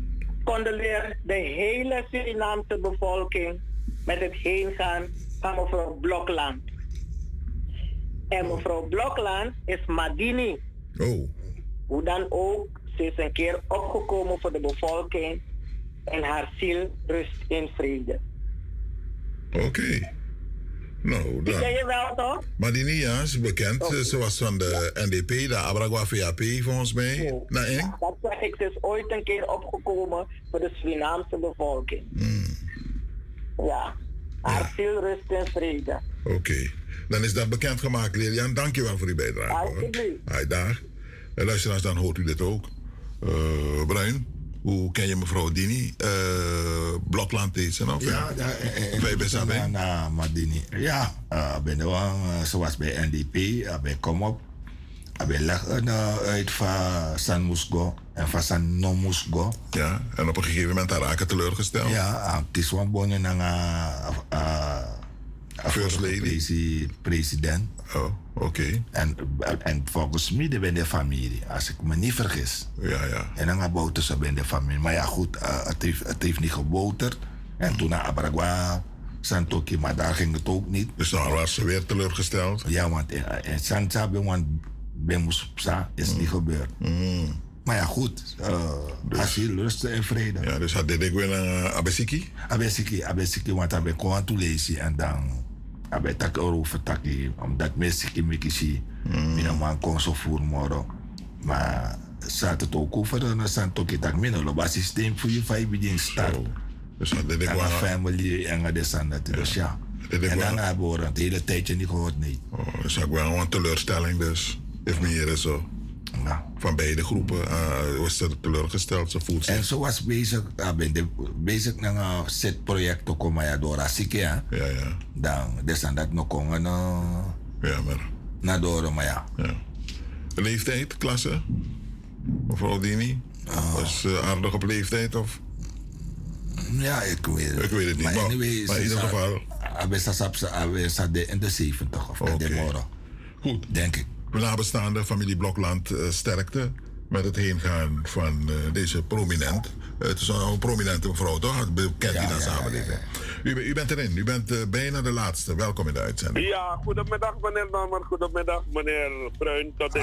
condoleer de hele Surinaamse bevolking met het heengaan van mevrouw Blokland. En mevrouw Blokland is Madini. Oh. Hoe dan ook, ze is een keer opgekomen voor de bevolking en haar ziel rust in vrede. Oké. Nou, Die dan. ken je wel toch? Madini, is bekend. Ze was van de NDP, de Abragua VAP volgens mij. Eng? Dat zeg ik, ze is ooit een keer opgekomen voor de Surinaamse bevolking. Ja, haar ziel rust in vrede. Oké. Dan is dat bekendgemaakt, Lilian. Dankjewel voor uw bijdrage. Alsjeblieft. Hai, dag. En luisteraars, dan hoort u dit ook. Uh, Bruin, hoe ken je mevrouw Dini? Uh, Blokland is ze nog? Ja, ja eh, bij Besabe. Na Madini. Ja, uh, ben de wang, zoals bij NDP, uh, bij Komop. We leggen uh, uit van San Musgo en van San No Musgo. Ja, en op een gegeven moment raken teleurgesteld. Ja, het is gewoon bonen naar First Lady. president. Oh, oké. Okay. En, en volgens mij ben de familie, als ik me niet vergis. Ja, ja. En dan gaan ze bij de familie. Maar ja, goed, uh, het, heeft, het heeft niet geboterd. En toen naar Abragua, Santoki, maar daar ging het ook niet. Dus dan was ze weer teleurgesteld? Ja, want in, in Santabe, want Moespsa is mm. niet gebeurd. Mm. Maar ja, goed. Uh, dus, asiel, rust en vrede. Ja, dus had ik weer naar Abesiki? Abesiki, Abesiki, want ik ben gewoon toe lezen en dan abe tak over taki omdat mensen mikisi mm. mina man kon zo voor morgen maar staat het ook over dan san toki tak mina lo ba systeem voor je vijf begin start dus dat ik wel family en de san dat dus ja en dan hebben we het hele tijdje niet gehoord nee oh, dus ik wel een teleurstelling dus if meer zo ja. Van beide groepen uh, was ze teleurgesteld. Ze voelt zich. En ze was bezig, uh, de, bezig met een set project te komen ja, door Asike. Ja, ja. Dan, dus aan dat nog komen. Uh, ja, maar. Naar door, maar ja. ja. Leeftijd, klasse? Mevrouw Dini? Uh, was uh, aardig op leeftijd of? Ja, ik weet het. Ik weet het niet. Maar, anyway, maar in ieder geval. Hij staat in de 70 of okay. de morgen. Goed. Denk ik nabestaande familie Blokland uh, sterkte met het heengaan van uh, deze prominent. Uh, het is een prominente mevrouw, toch? Bekend in de samenleving. U, u, bent erin, u bent uh, bijna de laatste. Welkom in de uitzending. Ja, goedemiddag meneer Norman, goedemiddag meneer Bruin. Tot de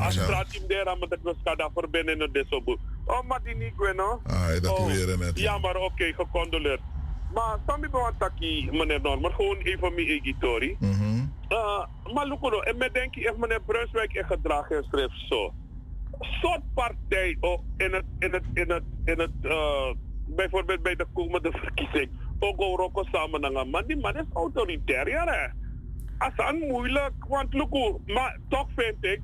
Astra team daar met de Kuskada verbinden in de. Oh, maar die niet, no? Ah, dat oh, weer met. Ja, maar oké, okay, gecondoleerd. Maar Sammy Bewantaki, meneer Norman, gewoon even mijn egitori. Mm -hmm. uh, maar Lukono, en met denk ik, meneer Brunswijk in gedrag en schrift zo. Soort partij oh, in het, in het, in het, in het uh, bijvoorbeeld bij de komende verkiezing. Ook Rocco samen naar man, die man is autoritair, ja hè. Als moeilijk, want maar toch vind ik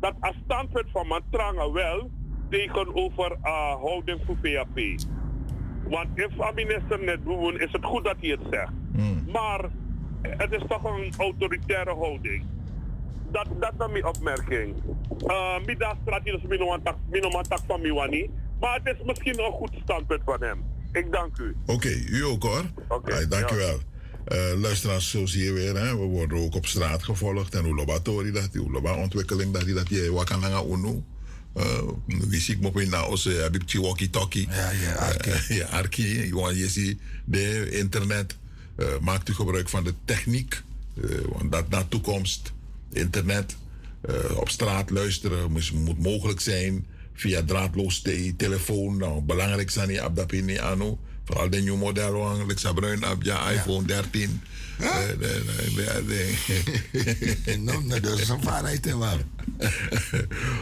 dat als standpunt van Mantranga wel tegenover uh, houding voor VAP. Want if minister net doen, is het goed dat hij het zegt. Hmm. Maar het is toch een autoritaire houding. Dat, dat is mijn opmerking. Uh, Mida straat is minomantak van Miwani. Maar het is misschien een goed standpunt van hem. Ik dank u. Oké, u ook hoor. Okay, dank u wel. Uh, luisteraars, zo zie je weer, hè? we worden ook op straat gevolgd. En hoe lobatori dat, hoe ontwikkeling dat, dat je wakananga unu. Uh, wisi mo na ose abib chi walkie talkie. Ja, ja, arki. Ja, arki. Want je ziet, de internet uh, maakt u gebruik van de techniek. Uh, want dat naar toekomst, internet, op straat luisteren moet, mogelijk zijn. Via draadloos te telefoon. Nou, belangrijk zijn die dat anu. Vooral de nieuwe model, like Sabruin op ja, iPhone 13.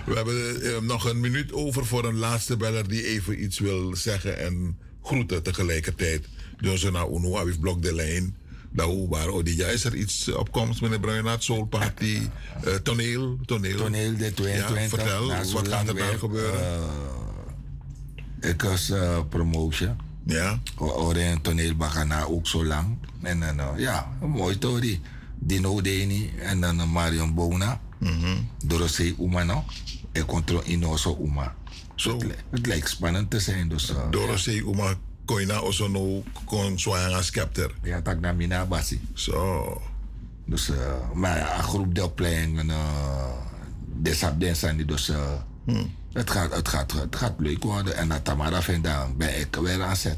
We hebben uh, nog een minuut over voor een laatste beller die even iets wil zeggen en groeten tegelijkertijd. Dus naar Uno, heeft blok de lijn. Nou, oh, die is er iets opkomst, meneer Bruinaert, Soul Party, uh, toneel, toneel. Toneel, de 22. Ja, vertel, wat gaat er daar gebeuren? Uh, ik was uh, promotion. Ja. We een toneelbagana ook zo lang. En dan, uh, ja, mooi story. Dino Deni en dan uh, Marion Bona. Mm -hmm. Dorosei Uma, no? En controle Inoso Uma. Zo. Het, het, lijkt spannend te zijn. Dus, uh, Dorosei Uma koina also no kon swanga scepter. Ja, tak na mina basi. Zo. Dus, uh, maar een groep deelplein en uh, densan dus uh, hmm. Het, gaat, het, gaat, het gaat leuk worden. En dat Tamara vindt dan ben ik weer aan zet.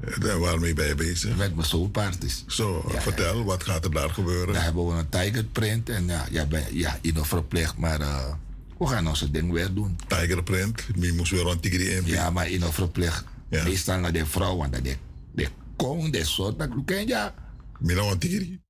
En waarmee ben je bezig? Met mijn soulparties. Zo, ja, vertel, ja. wat gaat er daar gebeuren? Daar hebben we een tiger print en ja, ja, ben, ja je nog verplicht, maar uh, we gaan onze ding weer doen. Tiger print, je moest weer een tigri in. Ja, maar je nog verplicht. Ja. Meestal naar de vrouw, want dat de, de kong, de soort, dat ken je. Mina een tigri?